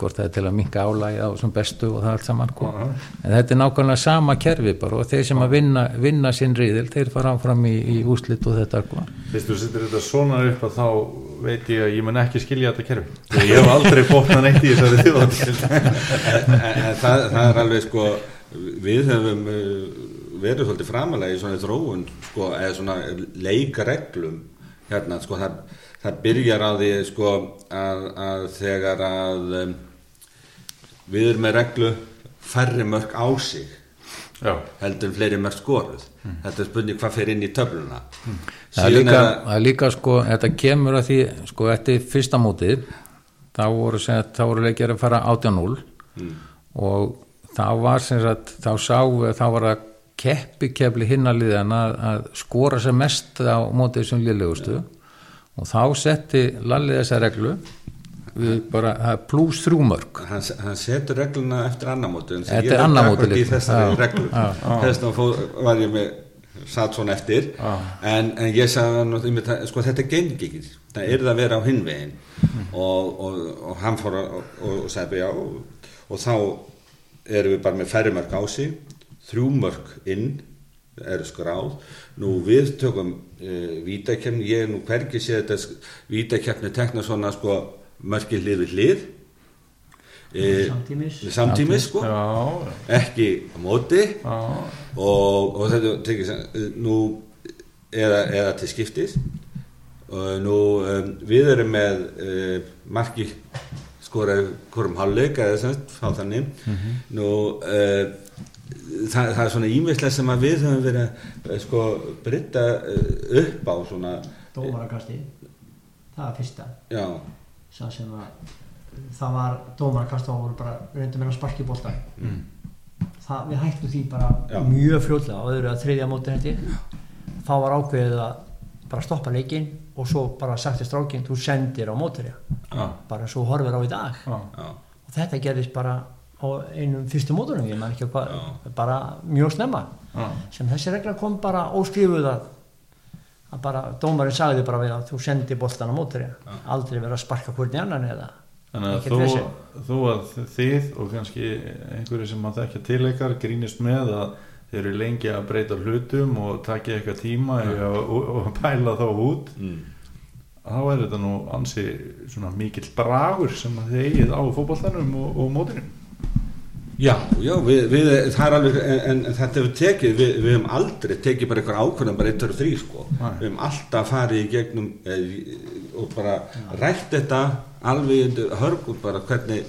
hvort það er til að minka álægi á sem bestu og það allt saman sko. Já. en þetta er nákvæmlega sama kerfi bara og þeir sem að vinna, vinna sinn riðil þeir fara áfram í, í úslit og þetta sko. Fyrst þú setur þetta svona upp að þá veit ég að ég mun ekki skilja þetta kerfi. Ég hef aldrei bóknað neitt í þessari en það, það er alveg sko við höfum uh, verið svolítið framalega í svona þróun sko, eða svona leikareglum hérna sko það, það byrjar á því sko að, að þegar að um, við erum með reglu færri mörg á sig Já, heldur en fleiri mörg skoruð. Þetta er spurning hvað fer inn í töfluna það er líka, er líka sko, þetta kemur að því sko, eftir fyrsta mótið þá voru, voru leikjar að fara 18-0 og þá var sem sagt, þá sá við þá var að keppi kefli hinnaliðan að, að skora sem mest á mótið sem liðlegustu og þá setti Lalli þessa reglu við bara, það er pluss þrjú mörg hann, hann setur regluna eftir annarmóti en Þetta er líka. þessari reglu. þess vegna var ég með satt svona eftir. En, en ég sagði hann sko þetta gengi ekki það er það að vera á hinvegin og, og, og hann fór að, og, og sagði já. Og, þá erum við bara með færri mörg á sig þrjú mörg inn eru skráð. Nú við tökum uh, vítakefni, ég nú hvergi séð þetta vítakefni tekna svona sko mörgin hlið við hlið Samtímis. samtímis sko. Já, ekki á móti. Og, og þetta tekið sem nú eða, eða til skiptis. Og nú um, við erum með uh, marki skora hvorum hálfleik eða semst á þannig. Nú uh, það, það er svona ímislega sem að við höfum verið að sko breyta uh, upp á svona Dómarakasti, það var fyrsta. Já, sá sem að það var dómarakast og voru bara reyndum með að sparki bólta Mm. það, við hættum því bara Já. mjög fljóðlega og öðru að þriðja móti hætti þá var ákveðið að bara stoppa leikinn og svo bara sagt til strákinn þú sendir á mótverja Já, bara svo horfir á í dag. Já, já, og þetta gerðist bara á einum fyrstu mótunum ég man ekki hvað, Já. bara mjög snemma. Já, sem þessi regla kom bara óskrifuð að að bara dómarinn sagði bara við að þú sendi boltan á mótverja aldrei vera að sparka hvernig annan eða Þannig að vesen. þú að þið og kannski einhverju sem að þekkja tileikar grínist með að þeir eru lengi að breyta hlutum og takja eitthvað tíma og, og, og pæla þá út mm. þá er þetta nú ansi svona mikill bragur sem að þið eigið á fótballtanum og, og mótinum Já, já, við, við, það er alveg, en, en þetta hefur tekið, við, við hefum aldrei tekið bara eitthvað ákvörðan, bara 1, 2, 3, sko. Nei. Við hefum alltaf farið í gegnum eh, og bara rætt þetta alveg undir hörgur bara hvernig,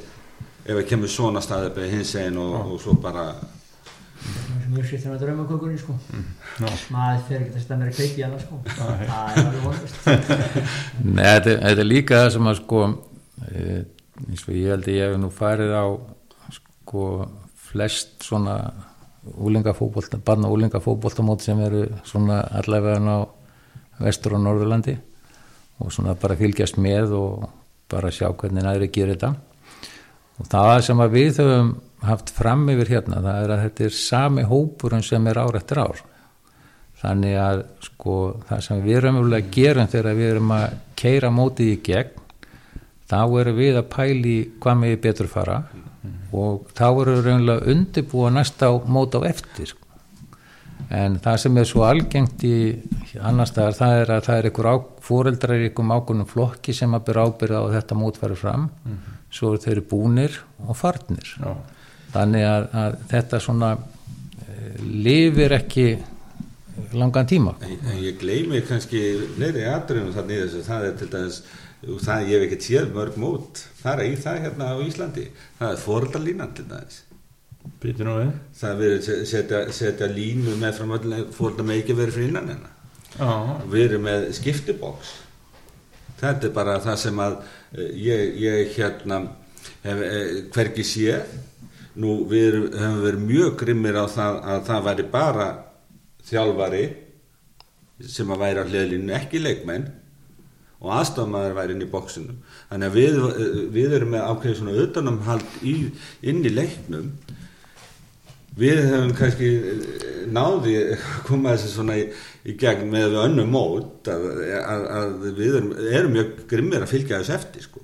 ef það kemur svona staðið beðið hins einn og, og svo bara, mjög sýttur með draumakökunni sko. Já. maður fer ekki að stæða mér að kveiki hana sko. Það er alveg vonast Nei, þetta, þetta er líka það sem að sko e, eins og ég held að ég hef nú farið á sko flest svona úlingafótbolta, barna úlingafótboltamót sem eru svona allavega á vestur og norðurlandi og svona bara fylgjast með og bara sjá hvernig næri gerir þetta. Og það sem að við höfum haft fram yfir hérna það er að þetta er sami hópurinn sem er ár eftir ár. Þannig að sko það sem við erum að gera þegar við erum að keira mótið í gegn þá erum við að pæli hvað með betur fara og þá erum við raunlega undirbúa næsta mót á eftir en það sem er svo algengt í annars staðar það er að það er einhver á, fóreldrar í einhverjum ákvörnum flokki sem að byrja ábyrða á að þetta mót fari fram. Svo eru þeir búnir og farnir. Já. þannig að, að þetta svona e, lifir ekki langan tíma. En, en ég gleymi kannski fleiri atriðum þannig þessu, það er til dæmis, það ég hef ekki séð mörg mót, það er í það hérna á Íslandi, það er fóröldalínan til dæmis. Það er verið að setja, setja línu með fram öll fóröldar með ekki verið fyrir innan. Já, við erum með skiptiboks þetta er bara það sem að eh, ég, ég hérna hef eh, hvergi séð. Nú við erum, hefum verið mjög grimmir á það að það væri bara þjálfari sem að væri á hliðlínu ekki leikmenn og aðstofmaður væri inn í bóksinu þannig að við, eh, við erum með ákveðið svona utanumhald í, inn í leiknum við hefum kannski eh, náði að koma þessi svona í, í gegn með við önnum mót að, að, að við erum, erum mjög grimmir að fylgja þess eftir sko.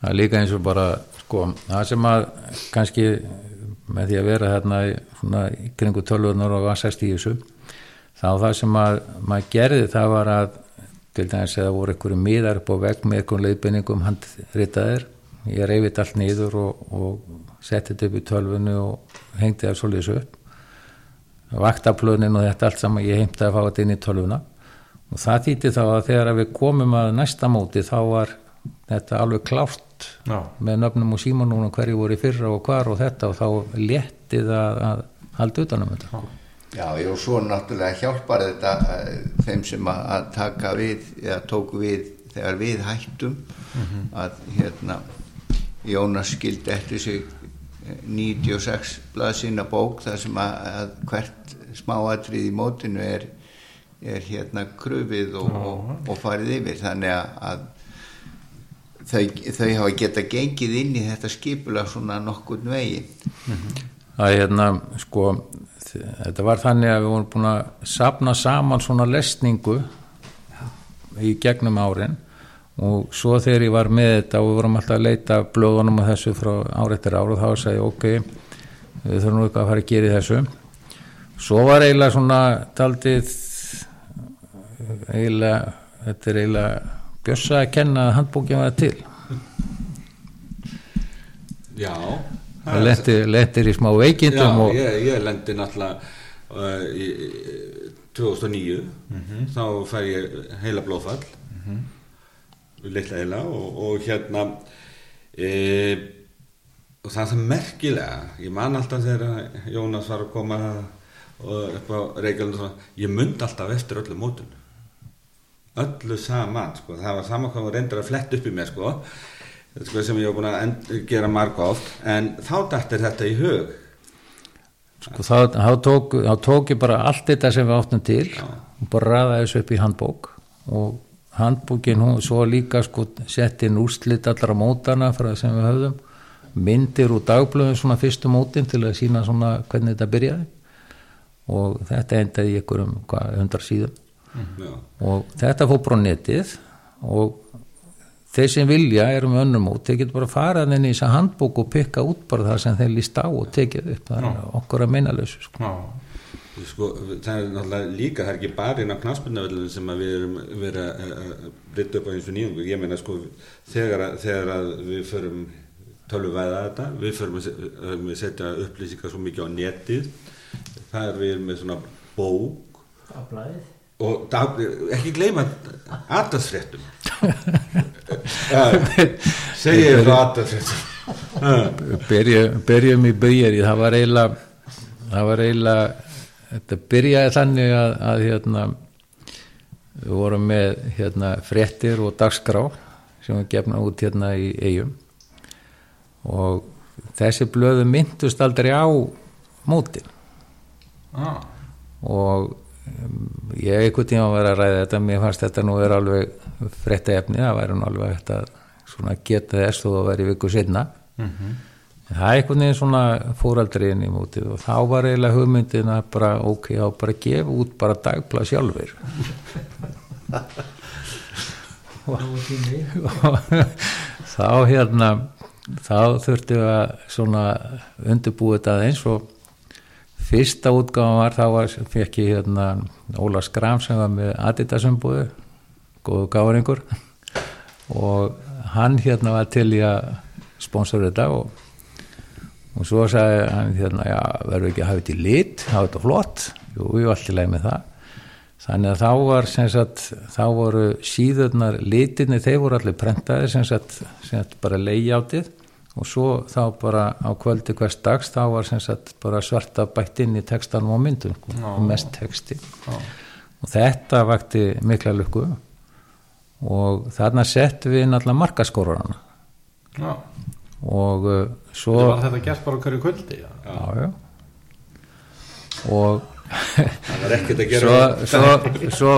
það er líka eins og bara sko, það sem að kannski með því að vera hérna svona, í kringu tölvunar og vassast í þessu þá það sem að maður gerði það var að til dæmis eða voru einhverju miðar upp á vegg með einhverjum leiðbenningum handritaðir ég reyfið allt niður og, og setti þetta upp í tölvunu og hengdi það svolítið upp. Vaktaplönin og þetta allt saman ég heimti að fá þetta inn í tölvuna. Og það þýtti þá að þegar við komum að næsta móti þá var þetta alveg klárt já, með nöfnum og símanúnum hverju voru í fyrra og hvar og þetta og þá léttið að, að halda utanum þetta. Já, og svo náttúrulega hjálpar þetta eh, þeim sem að, taka við eða tóku við þegar við hættum að hérna Jónas skildi eftir sig 96 blaðsina bók þar sem að, að hvert smáatrið í mótinu er, er hérna krufið og, og, og farið yfir. Þannig að, að þau, þau hafa geta gengið inn í þetta skipula svona nokkurn vegi að hérna sko þetta var þannig að við vorum búin að sapna saman svona lesningu í gegnum árin og svo þegar ég var með þetta og við vorum alltaf að leita blöðunum og þessu frá ári eftir ár og þá sagði ég ok við þurfum nú eitthvað að fara að gera þessu. Svo var eiginlega svona taldið eiginlega þetta er eiginlega bjössa að kenna að handbókin var til. Já. Það letti, lettir í smá veikindum Já, og ég, ég lendi náttúrulega uh, í, í 2009 þá fær ég heila blóðfall litla heila og, og hérna e, og það það merkilega ég man alltaf þegar Jónas var að koma og upp á Reykjavík og svona, ég myndi alltaf eftir öllu mótun öllu saman sko. það var saman hvað var reyndur að fletta upp í mér sko, sko sem ég var búin að gera marga oft en þá dættir þetta í hug sko, þá, þá, tók, þá tók ég bara allt þetta sem við áttum til og bara ræða þessu upp í handbók og handbókin hún svo líka sko sett inn úrslit allara mótana frá það sem við höfðum. Myndir úr dagblöðum svona fyrstu mótin til að sína svona hvernig þetta byrjaði. Og þetta endaði einhverjum hvað, hundar síðum. Já. og þetta fór bara á netið og þeir sem vilja eru með önnum út, þeir getur bara farað inn í þessa handbók og pikka út bara það sem þeir líst á og tekið upp, það er okkur að minna lausu sko. Já, Sko, það er náttúrulega líka, það er ekki bara inn á knaspinavellinu sem að við erum verið að- breytta upp á eins og nýjungu. Ég meina sko, þegar, að- þegar að við förum tölvuvæða þetta, við förum að setja upplýsingar svo mikið á netið, það er við erum með svona bók á blæðið og dag, ekki gleyma aðdagsfréttum. Segja ég frá aðdagsfréttum. Byrjum, byrjum í byrjari, það var eiginlega það var eiginlega þetta byrjaði þannig að, að hérna við vorum með hérna fréttir og dagskrá sem var gefna út hérna í eigum og þessi blöðu myndust aldrei á mótin. Já, og um, ég einhvern tíma var að ræða þetta mér fannst þetta nú er alveg frétta efni, það væri nú alveg að svona geta þess og það væri viku setna Mhm. en það er einhvern veginn svona fóraldri inn í mótið og þá var eiginlega hugmyndin að bara ok, já bara gefa út bara dagblað sjálfur þá hérna þá þurftum við að svona undirbúið þetta aðeins og fyrsta útgáðan var þá var, fekk ég hérna Óla Skram sem var með Adidas-umbúðu góðu gáringur og hann hérna var til í að sponsora þetta og, og svo sagði hann hérna, já, verður ekki að hafa þetta í lit? Hafa þetta flott, jú, ég var alltaf leið með það. Þannig að þá var sem sagt, þá voru síðurnar litirni, þeir voru allir prentaðir sem sagt, sem sagt bara leiðjátið og svo þá bara á kvöldi hvers dags þá var sem sagt bara svarta bætt inn í textanum og myndum og mest texti. Og þetta vakti mikla lukku. Og þarna settum við náttúrulega markaskórarana já. og svo Var þetta gert bara hverju kvöldi? Já. já, já. og Það var ekkert að gera svo, svo, svo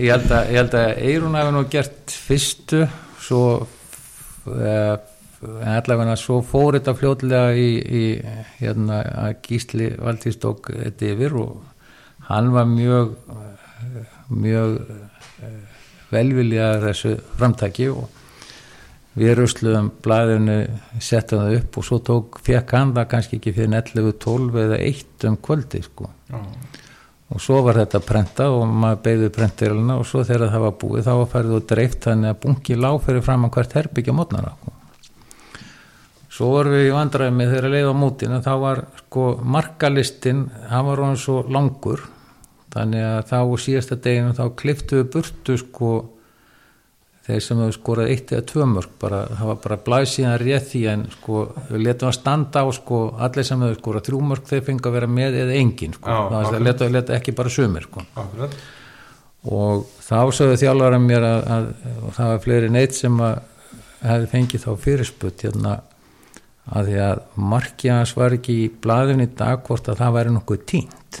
ég held að, ég held að Eirún hafi nú gert fyrstu svo uh, allavega svo fór þetta fljótlega í, í hérna að Gísli Valdís tók þetta yfir og hann var mjög mjög uh, velviljaður þessu framtaki og við rusluðum blæðinu settum það upp og svo tók fekk hann það kannski ekki fyrir 11, 12 eða 1 um kvöldi sko Já. og svo var þetta prentað og maður beigði prentirilina og svo þegar það var búið þá var færið og dreift þannig að bunki lág fyrir fram að hvert herbyggja mótnara sko. svo vorum við í vandræði með þegar leið á mótin þá var sko markalistinn hann var hann svo langur þannig að þá síðasta deginu þá kliftu við burtu sko þeir sem hefur skorað eitt eða tvö mörg bara, það var bara blæð síðan rétt því en sko, við letum að standa á sko, allir sem hefur skorað þrjú mörg þeir fengi að vera með eða engin sko. Já, það var að leta, leta ekki bara sumir sko. Og þá sögðu þjálfara mér að, að, að það var fleiri neitt sem að hefði fengið þá fyrirsput hérna að því að markið hans var ekki í blaðun í dag hvort að það væri nokkuð tínt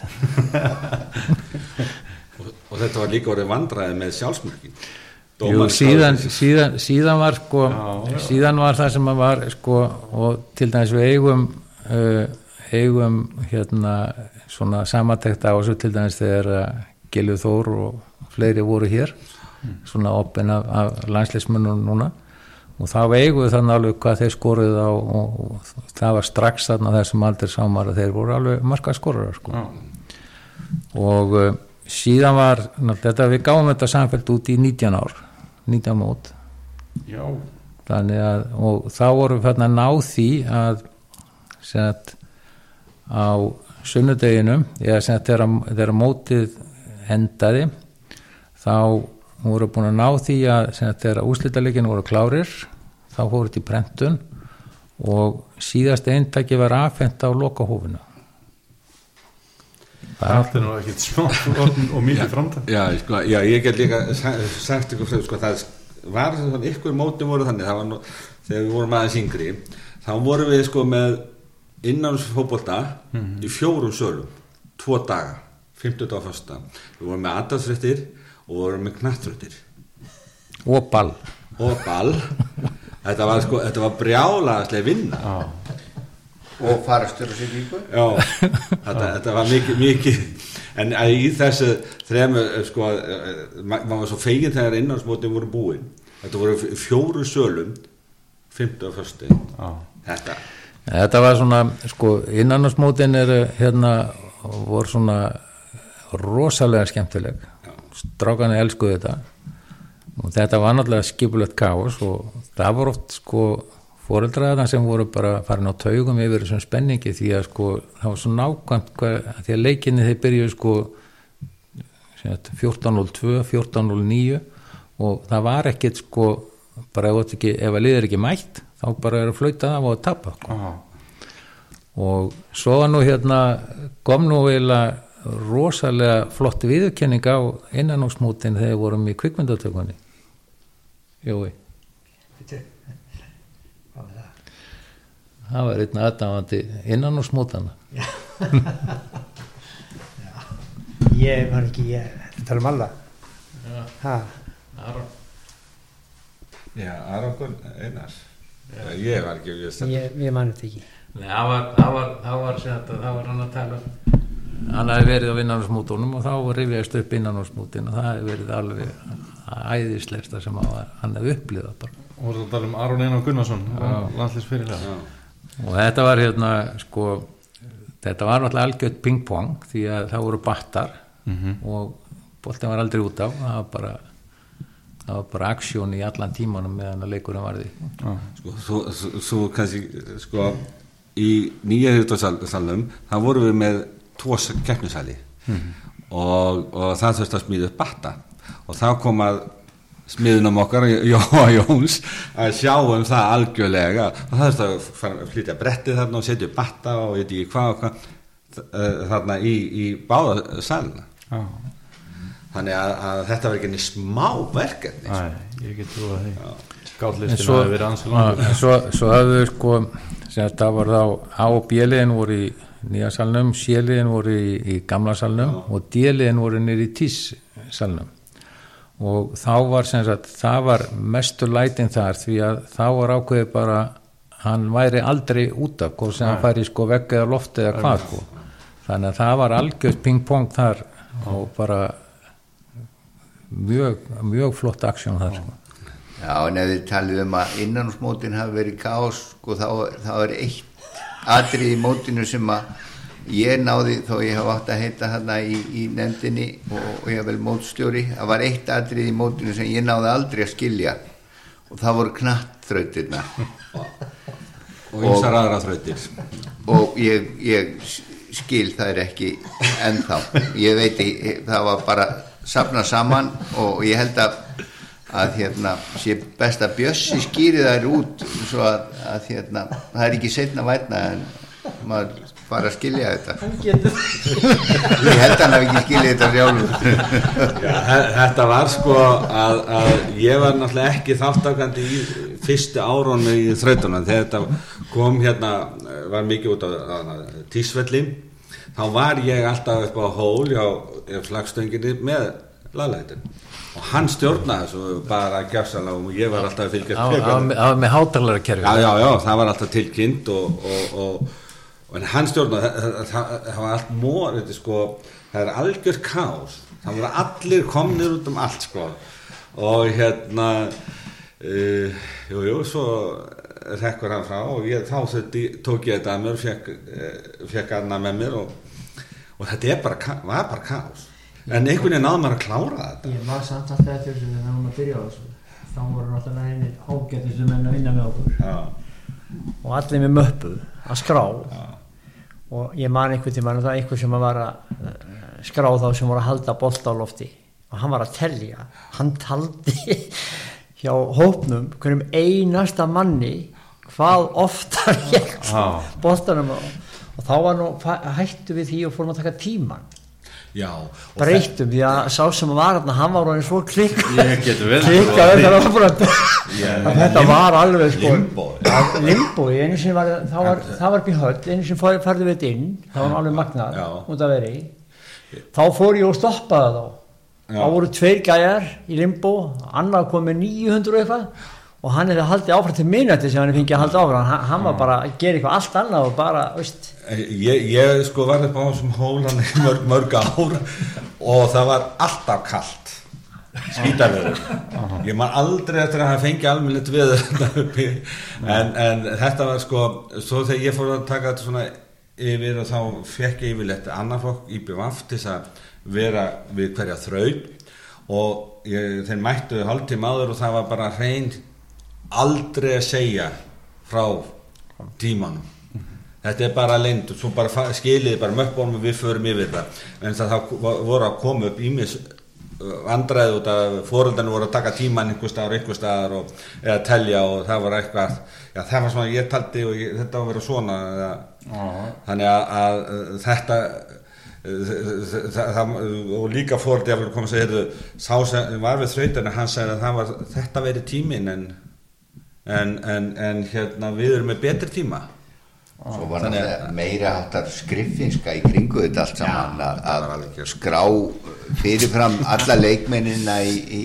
og, og þetta var líka orðið vandræði með sjálfsmörkin Jú, síðan, síðan, síðan var sko, Já, já. síðan var það sem að var sko, og til dæmis við eigum uh, eigum hérna svona samantekta á þessu til dæmis þegar uh, Gilju Þór og fleiri voru hér svona opin af, af landsleismunum núna. Og þá eigum við þannig alveg hvað þeir skoruð á og, og það var strax þarna þessum aldrei samar að þeir voru alveg marka skorurar sko. Já. og uh, síðan var þetta, við gáum þetta samfelt út í 19 ár 19 mót Já. þannig að og þá vorum við að ná því að að á sunnudeginum eða sem að þegar, þegar mótið endaði þá voru búin að ná því að að þegar úslitalegin voru klárir þá fóru þetta í prentun og síðast eintaki var afhent á lokahófinu Það er nú ekkit smá og, og mikið framtak. Já, sko, já, ég get líka sa- sagt ykkur frá, sko, það var svona ykkur móti voru þannig, það var nú, þegar við vorum aðeins yngri, þá vorum við sko með innánsfótbolta í fjórum sölum, tvo daga, 50 daga fyrsta, við vorum með aðdagsrættir og við vorum með knattrættir og ball og ball, þetta var sko, þetta var brjálaðslega vinna. Já. Og farastur og siglingu. Já, þetta, þetta var mikið, mikið. En í þessu þremu sko, eh, ma- maður var svo fegin þegar innannsmótin voru búin. Þetta voru fjóru sölum 50 og förstu Já. þetta, Þetta var svona, sko, innanásmótin er hérna, voru svona rosalega skemmtileg. Strákanu elskuðu þetta. Og þetta var náttúrulega skipulegt kaos og það voru oft sko fóreldraðan sem voru bara farin á taugum yfir þessum spenningi því að sko það var svo nákvæmt hvað, því að leikinni þeir byrjuðu sko sem sagt, 14.02, 14.09 og það var ekkit sko bara ekki, ef að liðir ekki mætt þá bara er að flauta af og að tapa sko. og svo var nú hérna kom nú eiginlega rosalega flott viðurkenning á innanóksmútin þegar við vorum í kvikmyndatökunni Jói Hvað var það? Það var einn aðdáðandi innanóksmútana Ég var ekki, ég tala um alla. Ha, já, Arangur Einars. Ég var ekki við þetta ég, ég mani þetta ekki. Nei, það var, það var, það var, sem þetta, það var hann að tala um. Hann hefði verið á innanóksmútunum og þá rifjaðist upp innanóksmútin og það hefði verið alveg æðislegsta sem hann hefði upplifað bara. Og voru að tala um Aron Einar Gunnarsson landslýsfyrirlega og þetta var hérna sko þetta var alltaf algjört ping-pong því að það voru battar og boltin var aldrei út af. Það var bara það var bara aksjón í allan tímanum meðan að leikurinn varði. Sko, svo, svo, svo kannski sko, í nýja hýrtasalum það vorum við með tvo keppnisæli. Og, og það þurfti að smíða upp batta. Og þá kom að smiðunum okkar, Jóa Jóns að sjá um það algjörlega. Og það þurfti að fara að flytja brettið þarna og setja batta og ég veit ekki hvað og hvað eh, þarna í, í báða salina. Já, þannig að, að þetta var ekki smá verkefni sko. Æ, ég get trú að því verið ansi langur. en svo, svo hafðu sko sem að það var þá A og B-liðin voru í nýja salnum, C-liðin voru í, í gamla salnum og D-liðin voru nýri í TIS salnum og þá var sem sagt það var mestur lætin þar því að þá var ákveðið bara hann væri aldrei út af hvort sem hann færi sko vegg eða loft eða hvað sko. Þannig að það var algjörð ping-pong þar og bara mjög, mjög flott aksjón þar sko. Já, en ef þið talið um að innanúsmótin hafi verið kaos, sko, þá, þá er eitt atrið í mótinu sem að ég náði, þó ég hafa átt að heita hérna í, í nefndinni og, og ég vel mótstjóri, það var eitt atrið í mótinu sem ég náði aldrei að skilja og það voru knattþrautirna og ymsar aðra þrautir. og ég, ég skil það er ekki ennþá. Ég veit, ég, það var bara safna saman og ég held að að hérna sé best að Bjössi skýri þær út svo að, að hérna það er ekki setna vætna en maður fara að skilja þetta Hann getur. ég held hann að ekki skilja þetta sjálfur Já, þe- þetta var sko að, að ég var náttúrulega ekki þáttakandi í fyrstu árónu í þrautunum þegar þetta kom hérna var mikið út á tísvellin þá var ég alltaf upp á hól hjá flagstönginu með laglætin og hann stjórnaði þessu bara gjásalega og ég var alltaf að var- honum. það var með hátalara kerfi já, já, já, það var alltaf tilkynnt og, og, og en hann stjórnaði það, var allt mór sko, það er algjör kás það voru allir komnir út um allt sko. og hérna uh, jú, jú, svo rekkur hann frá og ég, þá þurfti, tók ég þetta að mér fekk, uh, fekk annað með mér og, og þetta bara, var bara kás en einhvern veginn náður maður að klára þetta Ég var samt alltaf eftir þessu þegar hann var að byrja á þessu. Þá voru náttúrulega einir ágættistu menn að vinna með okkur. já, Og allir með möppu að skrá. Og ég man einhvern tímann að það er einhver sem var að eh, skrá þá sem voru að halda bolta á lofti. Og hann var að telja. Hann taldi hjá hópnum hverjum einasta manni hvað oftar ég Já. boltanum á. Og þá var nú, hættu við því og fórum að taka tíman. Já. Breytum því að sá sem var þarna hann var orðin svo klikk bara að þetta var alveg sko einu sem var það var, var höll, einu sem farði við þetta inn það var alveg magnað Já. út að veri. Þá fór ég og stoppaði þá. Þá voru tveir gæjar í limbó annar kom með 900 og eitthvað og hann hefði haldið áfram til minnætti sem hann fengið að halda áfram. Hann, hann var bara að gera eitthvað allt annað og bara, veist. Ég, ég sko var upp á þessum hólan í mörg, mörg ár og það var alltaf kallt skítaveður ég man aldrei eftir að hafa fengið almennilegt við en, en þetta var sko svo þegar ég fór að taka þetta svona yfir og þá fekk ég yfirleitt annar fólk í BVF til þess að vera við hverja þraut. Og ég, þeir mættu hálftíma áður og það var bara hrein aldrei að segja frá tímanum. Þetta er bara leind og svo bara skiljið bara möppbónum og við förum yfir það. En það voru að koma upp ímis vandræði út að fóröldarnir voru að taka tíman einhver staðar, einhver staðar og, eða telja og það var eitthvað já, það var svona ég taldi og ég, þetta var vera svona eða, þannig að, að þetta það, það, og líka fóröldi að koma að segja sá sem var við þrautina hann sagði að var þetta verið tímin en, en, en, en hérna við erum með betri tíma. Svo var náttúrulega meira áttar skriffinska í kringu þetta allt saman að- skrá fyrirfram alla leikmennina í, í,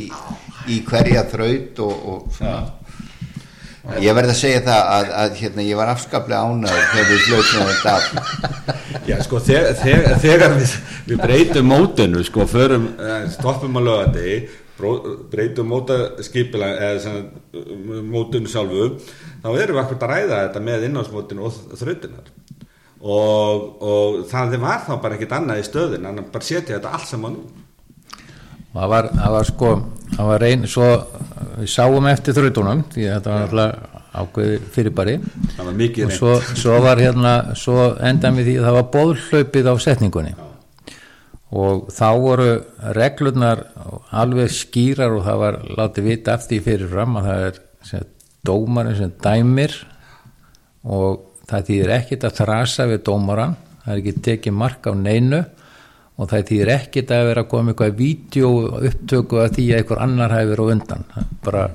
í hverja þraut og, og svona. Ég verð að segja það að, að hérna, ég var afskaplega ánæður þegar við hljóðum þetta. Já, sko, þegar, þegar, þegar við, við breytum mótinu, sko, förum, eh, stoppum að lögandi, breytum mótaskipila, eða mótinu sjálfu, þá erum við akkur að ræða þetta með innásmótinu og þrautinar. Og, og það var þá bara ekkert annað í stöðin, en bara setja þetta allt saman það var, það var sko það var reyn, svo við sáum eftir þrautunum því þetta var náttúrulega ákveði mikið og svo, svo var hérna svo endan við því að það var bóðhlaupið á setningunni og þá voru reglurnar alveg skýrar og það var látið vita eftir fyrirfram að það er sem, dómarinn sem dæmir og það þýðir ekkit að þrasa við dómaran það er ekki tekið mark á neinu og það þýðir ekkit að vera að koma eitthvað vídeo upptöku að því að einhver annar hefur á undan. Bara,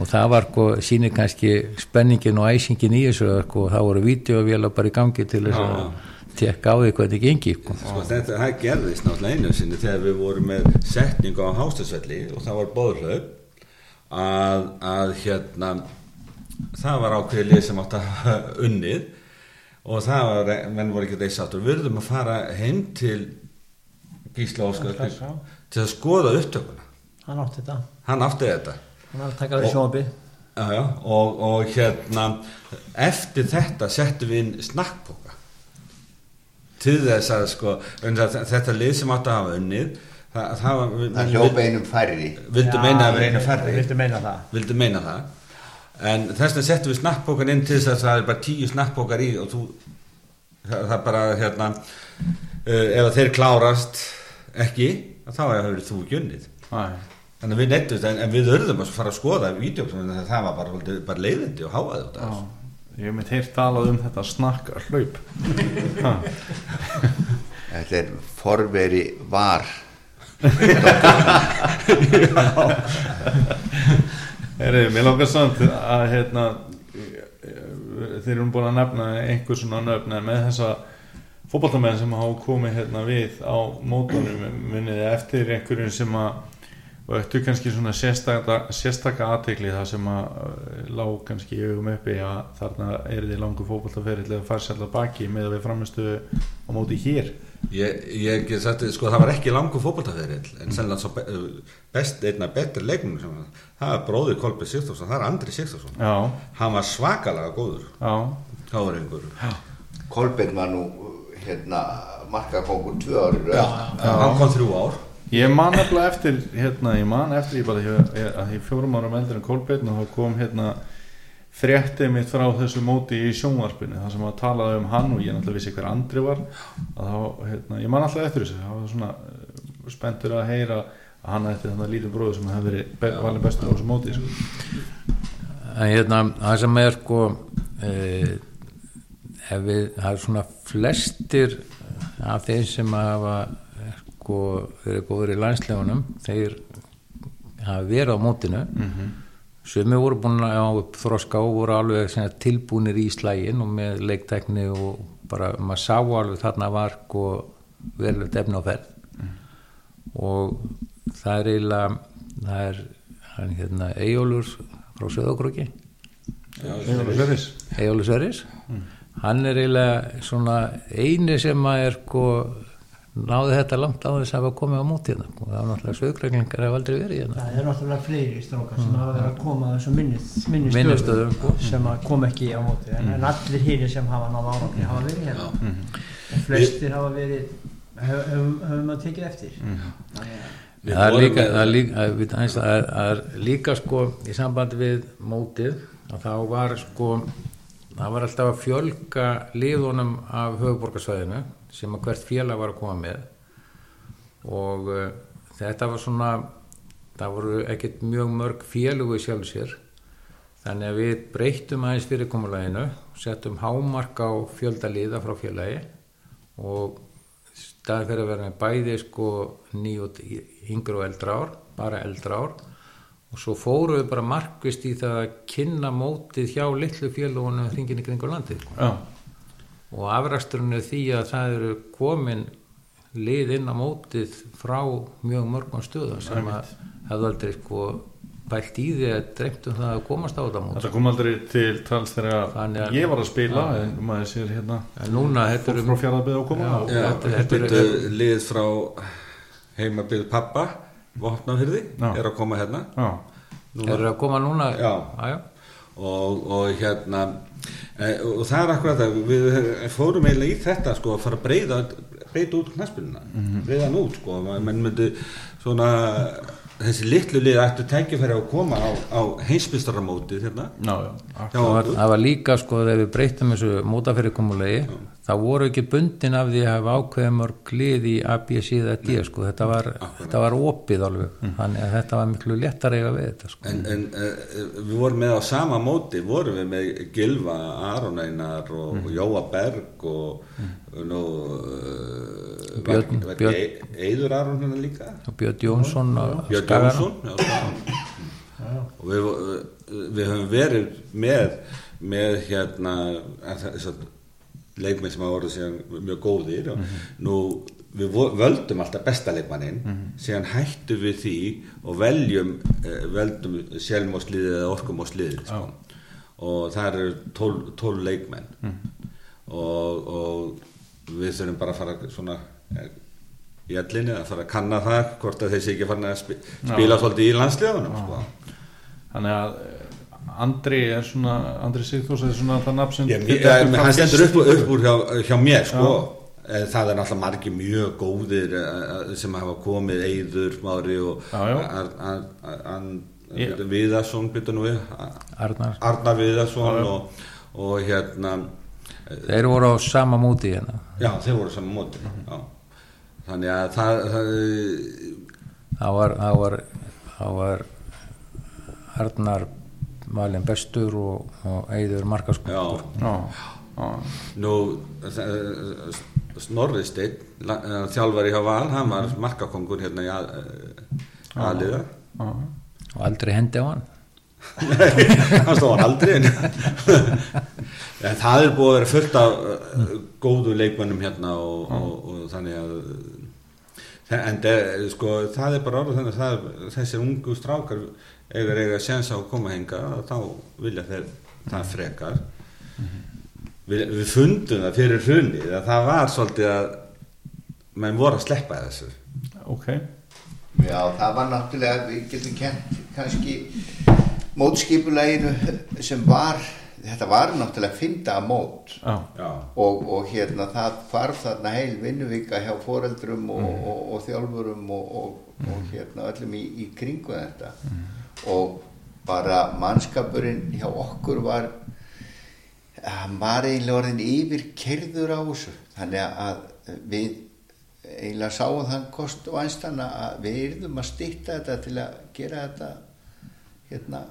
og það var sko, sýnir kannski spenningin og æsingin í þessu sko, það voru vídeovélar bara í gangi til þess að tekka á því hvernig gengi sko. Sko, þetta, það gerðist náttúrulega einu sinni þegar við vorum með setningu á hástasvelli og það var bóðhlaup að, að hérna það var ákveðið lið sem átt að unnið og það var, menn voru ekki þess aftur við verðum að fara heim til Gísla Óskar til að skoða upptökuna. Hann átti þetta. Hann átti þetta. Hann var að taka við já, og, og hérna eftir þetta settum við inn snakkpoka til þess að sko þetta lið sem átti að hafa unnið það, það við- Það hljópa einum færri. vildu meina að vera einu færri. Vildu meina það. Vildu meina það. En þess vegna settum við snakkbókan inn til þess að það er bara tíu snakkbókar í og þú það, það bara hérna uh, ef þeir klárast ekki þá hefur þú ekki unnið. Æ, þannig að við nettum þetta en, en við örðum að fara að skoða vídeóksum en það var bara, bara leiðindi og háaði út af já, þessu. Ég hef mitt heyrt talað um þetta snakk hlaup Þetta er forveri var. Heyri, mér langar samt að hérna þeir eru búin að nefna einhver svona nöfn en með þessa fótballtamenn sem hafa komið hérna við á mótunum muniði eftir einhverjum sem að vöktu kannski svona sérstaka aðtekli það sem að uh, lág kannski í augum uppi að þarna er þið langur fótballtaferill eða farsætla baki með að við framistu á móti hér? Ég, ég get sagt, sko það var ekki langur fótboltaferill en sennilega svo be, uh, best, einna betri leiknum það er bróðir Kolbjörn Sigþórsson, það er Andri Sigþórsson. Já, hann var svakalega góður. Já, káringur Kolbeinn var nú hérna markakókur tvö árið. hann kom þrjú ár Ég man nefnilega eftir, hérna, ég man eftir, ég bara, ég, að ég fjórum ára meldur en Kolbeinn og þá kom hérna fréttið mitt frá þessu móti í sjónvarpinu, það sem að talaði um hann og ég náttúrulega vissi hver andri var, að þá, hérna, ég man alltaf eftir þessu, það var svona uh, spenntur að heyra að hann eftir þannig lítið bróður sem hefði verið be valin bestur á þessu móti, sko. hérna það sem er sko e, ef við það er svona flestir af þeim sem hafa sko verið góður í landslegunum þeir hafa verið á mótinu. Sumi voru búin að á þroska og voru alveg sem sagt tilbúnir í slægin og með leiktekni og bara maður sá alveg þarna var sko verið efni á ferð. Og það er eiginlega það er hann hérna Eyjólfur frá Söðokróki Eyjólfur Sverris. Eyjólfur Sverris. Hann er eiginlega svona eini sem að er sko náði þetta langt á þess að hafa komið á móti hérna. Og það var náttúrulega sögreglingar hef aldrei verið hérna. Það er náttúrulega fleiri strákar sem hafa verið að koma að þessum minni, minni Minni stöðum stöðum, sko. sem að kom ekki á móti. En, en allir hýri sem hafa náða árangri hafa verið hérna. Og flestir hafa verið hef- hefum hefum maður tekið eftir. Að Við það er líka, það er líka, að, er, það er líka sko í sambandi við mótið að þá var sko það var alltaf að fjölga liðunum af höfuborgarsvæðinu sem að hvert félag var að koma með. Og uh, þetta var svona það voru ekkert mjög mörg félugu í sjálfu sér. Þannig að við breyttum aðeins fyrirkomuleginu settum hámark á fjölda liða frá félagi og staðið fyrir að vera með bæði sko nýj og yngur og eldra ár bara eldra ár. Og svo fórum við bara markvist í það að kynna mótið hjá litlu félagunum hringin í kringur landið. Já, og afræksturinn er því að það eru komin lið inn á mótið frá mjög mörgum stöðum sem að hefðu aldrei sko bælt í því að dreymtum það að komast á þetta mót. Þetta kom aldrei til tals þegar ég var að spila en maður sér hérna. Núna þetta fólk eru frá fjaraðbyggð á koma. Já. og- Já, Þetta- er- byrju lið frá heimabyrð pappa Vopnafyrði er að koma hérna. Já, eru að koma núna? Já. já. Og, og hérna e, og það er akkurat að við fórum eiginlega í þetta sko að fara að breyða breyta út knaspinuna Mhm. breyða hann út sko menn myndi svona þessi litlu lið ættu tækifæri að koma á, á heimsbyrstaramótið hérna. Já, já, hjá það var, okkur það var líka sko þegar við breytum þessu mótafyrirkomulegi það voru ekki bundin af því að hafa ákveðið mörg lið í A, B, C eða D sko. Þetta var, þetta var opið alveg. Þannig að þetta var miklu léttar eiga við þetta sko. En, en uh, við vorum með á sama móti, vorum við með Gilva Aron Einar og, Mm. og Jóa Berg og nú, uh, Björn- var, var Björn- Björn, Eidur Aron hérna líka? Björn Jónsson Björn. Jónsson og við, við höfum verið með, með hérna leikmenn sem hafa orðið síðan mjög góðir. Og nú við völdum alltaf besta leikmannin síðan hættum við því og veljum eh, veldum sjálfmósliðið eða orkumósliðið sko. og það eru tól, tól leikmenn. Og, og við þurfum bara að fara svona eh, í allinni að fara að kanna það hvort að þeir sé ekki farin að spi, spila svolítið í landsliðunum sko. þannig að eh, Andri er svona Andri Sigþórs er svona það nafn sem ekki hann stendur upp, upp úr hjá, hjá mér sko. Eh, það er náttúrulega margir mjög góðir eh, sem hafa komið Eyður, Mári og Já, já. Ar- Ar- Ar- Ar- Já. Viðarsson Arnar Viðarsson Já, já. og, og hérna þeir voru á sama móti hérna. Já þeir voru saman móti já. þannig að það, það það var, það var, það var Arnar valin bestur og, og Eiður markaskur já, já, nú það- Snorri Steinn la- eh, þjálfari hjá Val, hann var markakongur hérna í að, aðliða já. og aldrei hendi á hann hann stóð hann aldrei en, en það er búið að vera fullt af uh, góðu leikmönnum hérna og, og, og þannig að þe- en de, sko, það er bara orðið þannig að það, þessir ungu strákar eiga eiga að sensa á að koma hinga þá vilja þeir það frekar. Við, við fundum það fyrir hrunið að það var svolítið að menn voru að sleppa þessu. Ok. Já, það var náttúrulega, við getum kent kannski mótskipuleginu sem var, þetta var náttúrulega fynda mót. Já, já, og, og hérna það hvarf þarna heil vinnuvika hjá foreldrum og, og, og þjálfurum og, og, og hérna öllum í, í kringu þetta. Og bara mannskapurinn hjá okkur var hann var eiginlega orðin yfir kerður á þessu. Þannig að við eiginlega sáum þann kost og einstanna að við yrðum að stýtta þetta til að gera þetta hérna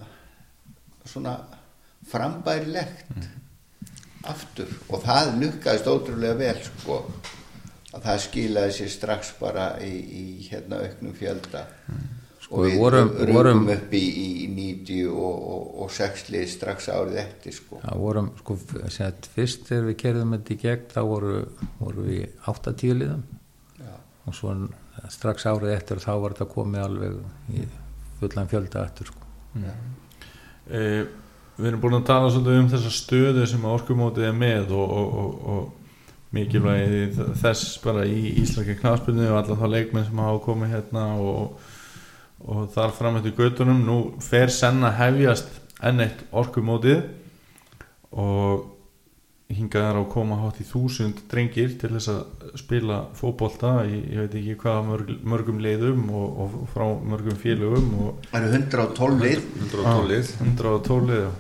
svona frambærilegt aftur. Og það lukkaðist ótrúlega vel sko. Að það skilaði sér strax bara í, í hérna auknum fjölda. Sko, og við vorum- vorum, upp í, í 90 og, og, og 6 lið strax árið eftir sko. Það vorum sko sett, fyrst þegar við kerðum þetta í gegn þá voru, voru við 8-10 liðum. Já. og svo strax árið eftir þá var þetta komið alveg í fullan fjölda eftir sko. Eh, við erum búin að tala svolítið um þessa stöðu sem orkumótið er með og, og, og, og mikilvægi þess bara í Íslandi knaspinu og alla þá leikmenn sem hafa komið hérna og, þar fram eftir göttunum nú fer senn að hefjast enn eitt orkumótið og hingað er á að koma hátt í þúsund drengir til þess að spila fótbolta í, ég veit ekki hvaða mörg, mörgum leiðum og, og frá mörgum félögum og Það eru 112 lið 112 lið 112 lið já.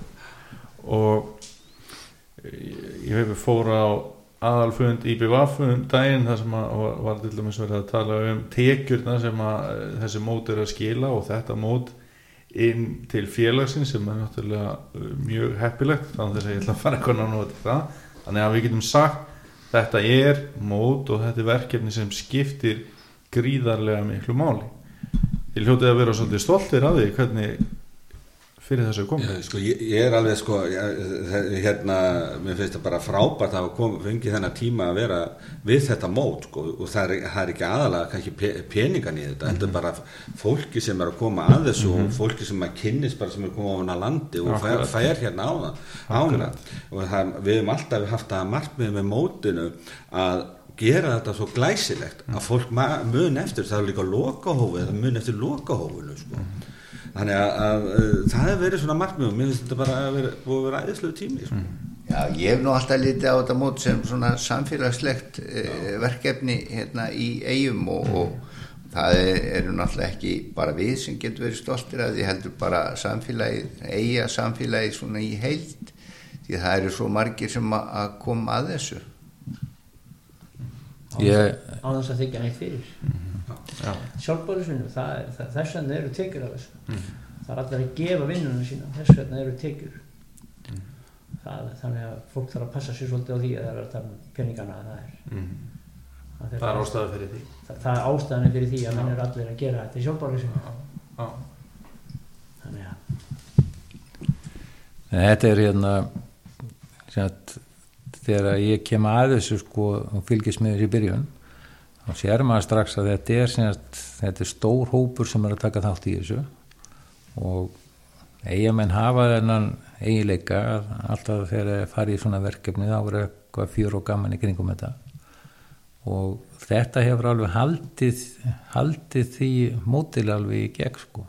og ég, ég hef fóra á aðalfund IBVF um daginn þar sem að var, til dæmis verið að tala um tekjurna sem að þessi mót er að skila og þetta mót inn til félagsins sem er náttúrulega uh, mjög heppilegt þannig að ég ætla að fara eitthvað náttúrulega til það. Þannig að við getum sagt þetta er mót og þetta er verkefni sem skiptir gríðarlega miklu máli. Ég hljótið að vera svolítið stoltir af því hvernig fyrir þessu komið? Sko, ég, ég er alveg sko ég, hérna, mér finnst það bara frábært að hafa fengið þennan tíma að vera við þetta mót sko, og það er, það er ekki aðalega kannski pe peningan í þetta, þetta er bara fólki sem er að koma að þessu og fólki sem að kynnist bara sem er að koma á hana landi og fær, fær hérna á það ána og það, við hefum alltaf haft það markmið með mótinu að gera þetta svo glæsilegt að fólk ma- mun eftir, það er líka lokahófið, það mun eftir lokahófinu sko. Þannig að, að, að það hefur verið svona markmið og mér finnst þetta bara að vera, búið að vera æðislegu tími sko. Já, ég hef nú alltaf litið á þetta mót sem svona samfélagslegt eh, verkefni hérna í eigum og, og það er, eru náttúrulega ekki bara við sem getur verið stoltir að því heldur bara samfélagið, eiga samfélagið svona í heild. Því það eru svo margir sem að, að koma að þessu. Ég, á þess að þykja neitt fyrir Já. sjálfbóðisvinnu, þess vegna eru tekjur af þessu. Það er allir að gefa vinnunum sína þess vegna eru tekjur. Það, þannig að fólk þarf að passa sér svolítið á því að það er að tala um peningana það er, það það er ástæða fyrir því. Það, það er ástæðan fyrir því að menn eru allir að gera þetta í sjálfbóðisvinnu Já. þannig að þetta er hérna sem að þegar ég kem að þessu sko og fylgist með þessu í byrjun þá sér maður strax að þetta er að þetta er stór hópur sem er að taka þátt í þessu og eigamenn hafa þennan eiginleika alltaf þegar þeir fara í svona verkefni þá er eitthvað fjör og gaman í kringum þetta. Og þetta hefur alveg haldið, haldið því mótil alveg í gegn sko.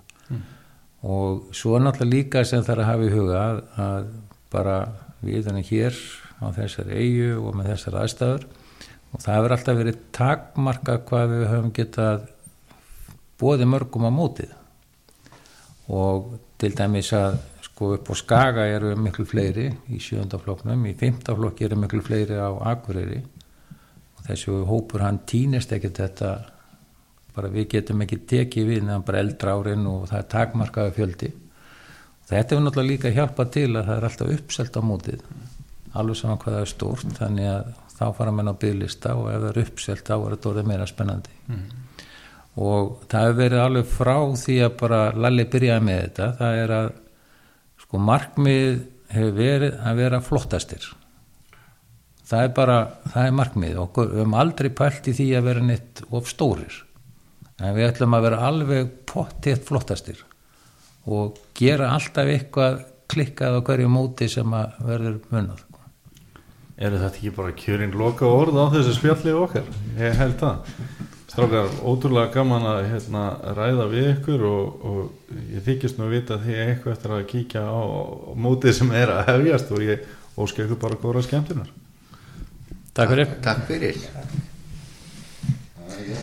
Og svo er náttúrulega líka sem það er að hafa í huga að, að bara við erum hér á þessari eigu og með þessari aðstæður og það hefur alltaf verið takmarka hvað við höfum getað bóði mörgum á mótið. Og til dæmis að sko upp á Skaga eru miklu fleiri í sjöndaflokknum, í fymtaflokki eru miklu fleiri á Akureyri. Og þessu hópur hann týnist ekkert þetta. Bara við getum ekki tekið við neðan bara eldra árin og það er takmarkaði fjöldi. Þetta hefur náttúrulega líka hjálpað til að það er alltaf uppselt á mótið. Alveg saman hvað það er stórt þannig að þá fara menn á bygglista og ef það er uppselt þá er þetta orðið meira spennandi. Og það hefur verið alveg frá því að bara Lalli byrjaði með þetta það er að sko markmið hefur verið að vera flottastir. Það er bara, það er markmið og við höfum aldrei pælt í því að vera neitt of stórir. En við ætlum að vera alveg pottitt flottastir og gera alltaf eitthvað klikkað á hverju móti sem að verður munnað eru þetta ekki bara kjörinn loka orð á þessu spjallið okkar? Ég held það. Strákar, ótrúlega gaman að hérna, ræða við ykkur og, og ég þykist nú að vita að þið er eitthvað eftir að kíkja á, á mótið sem er að hefjast og ég óska ykkur bara góra skemmtunar. Takk fyrir. Takk fyrir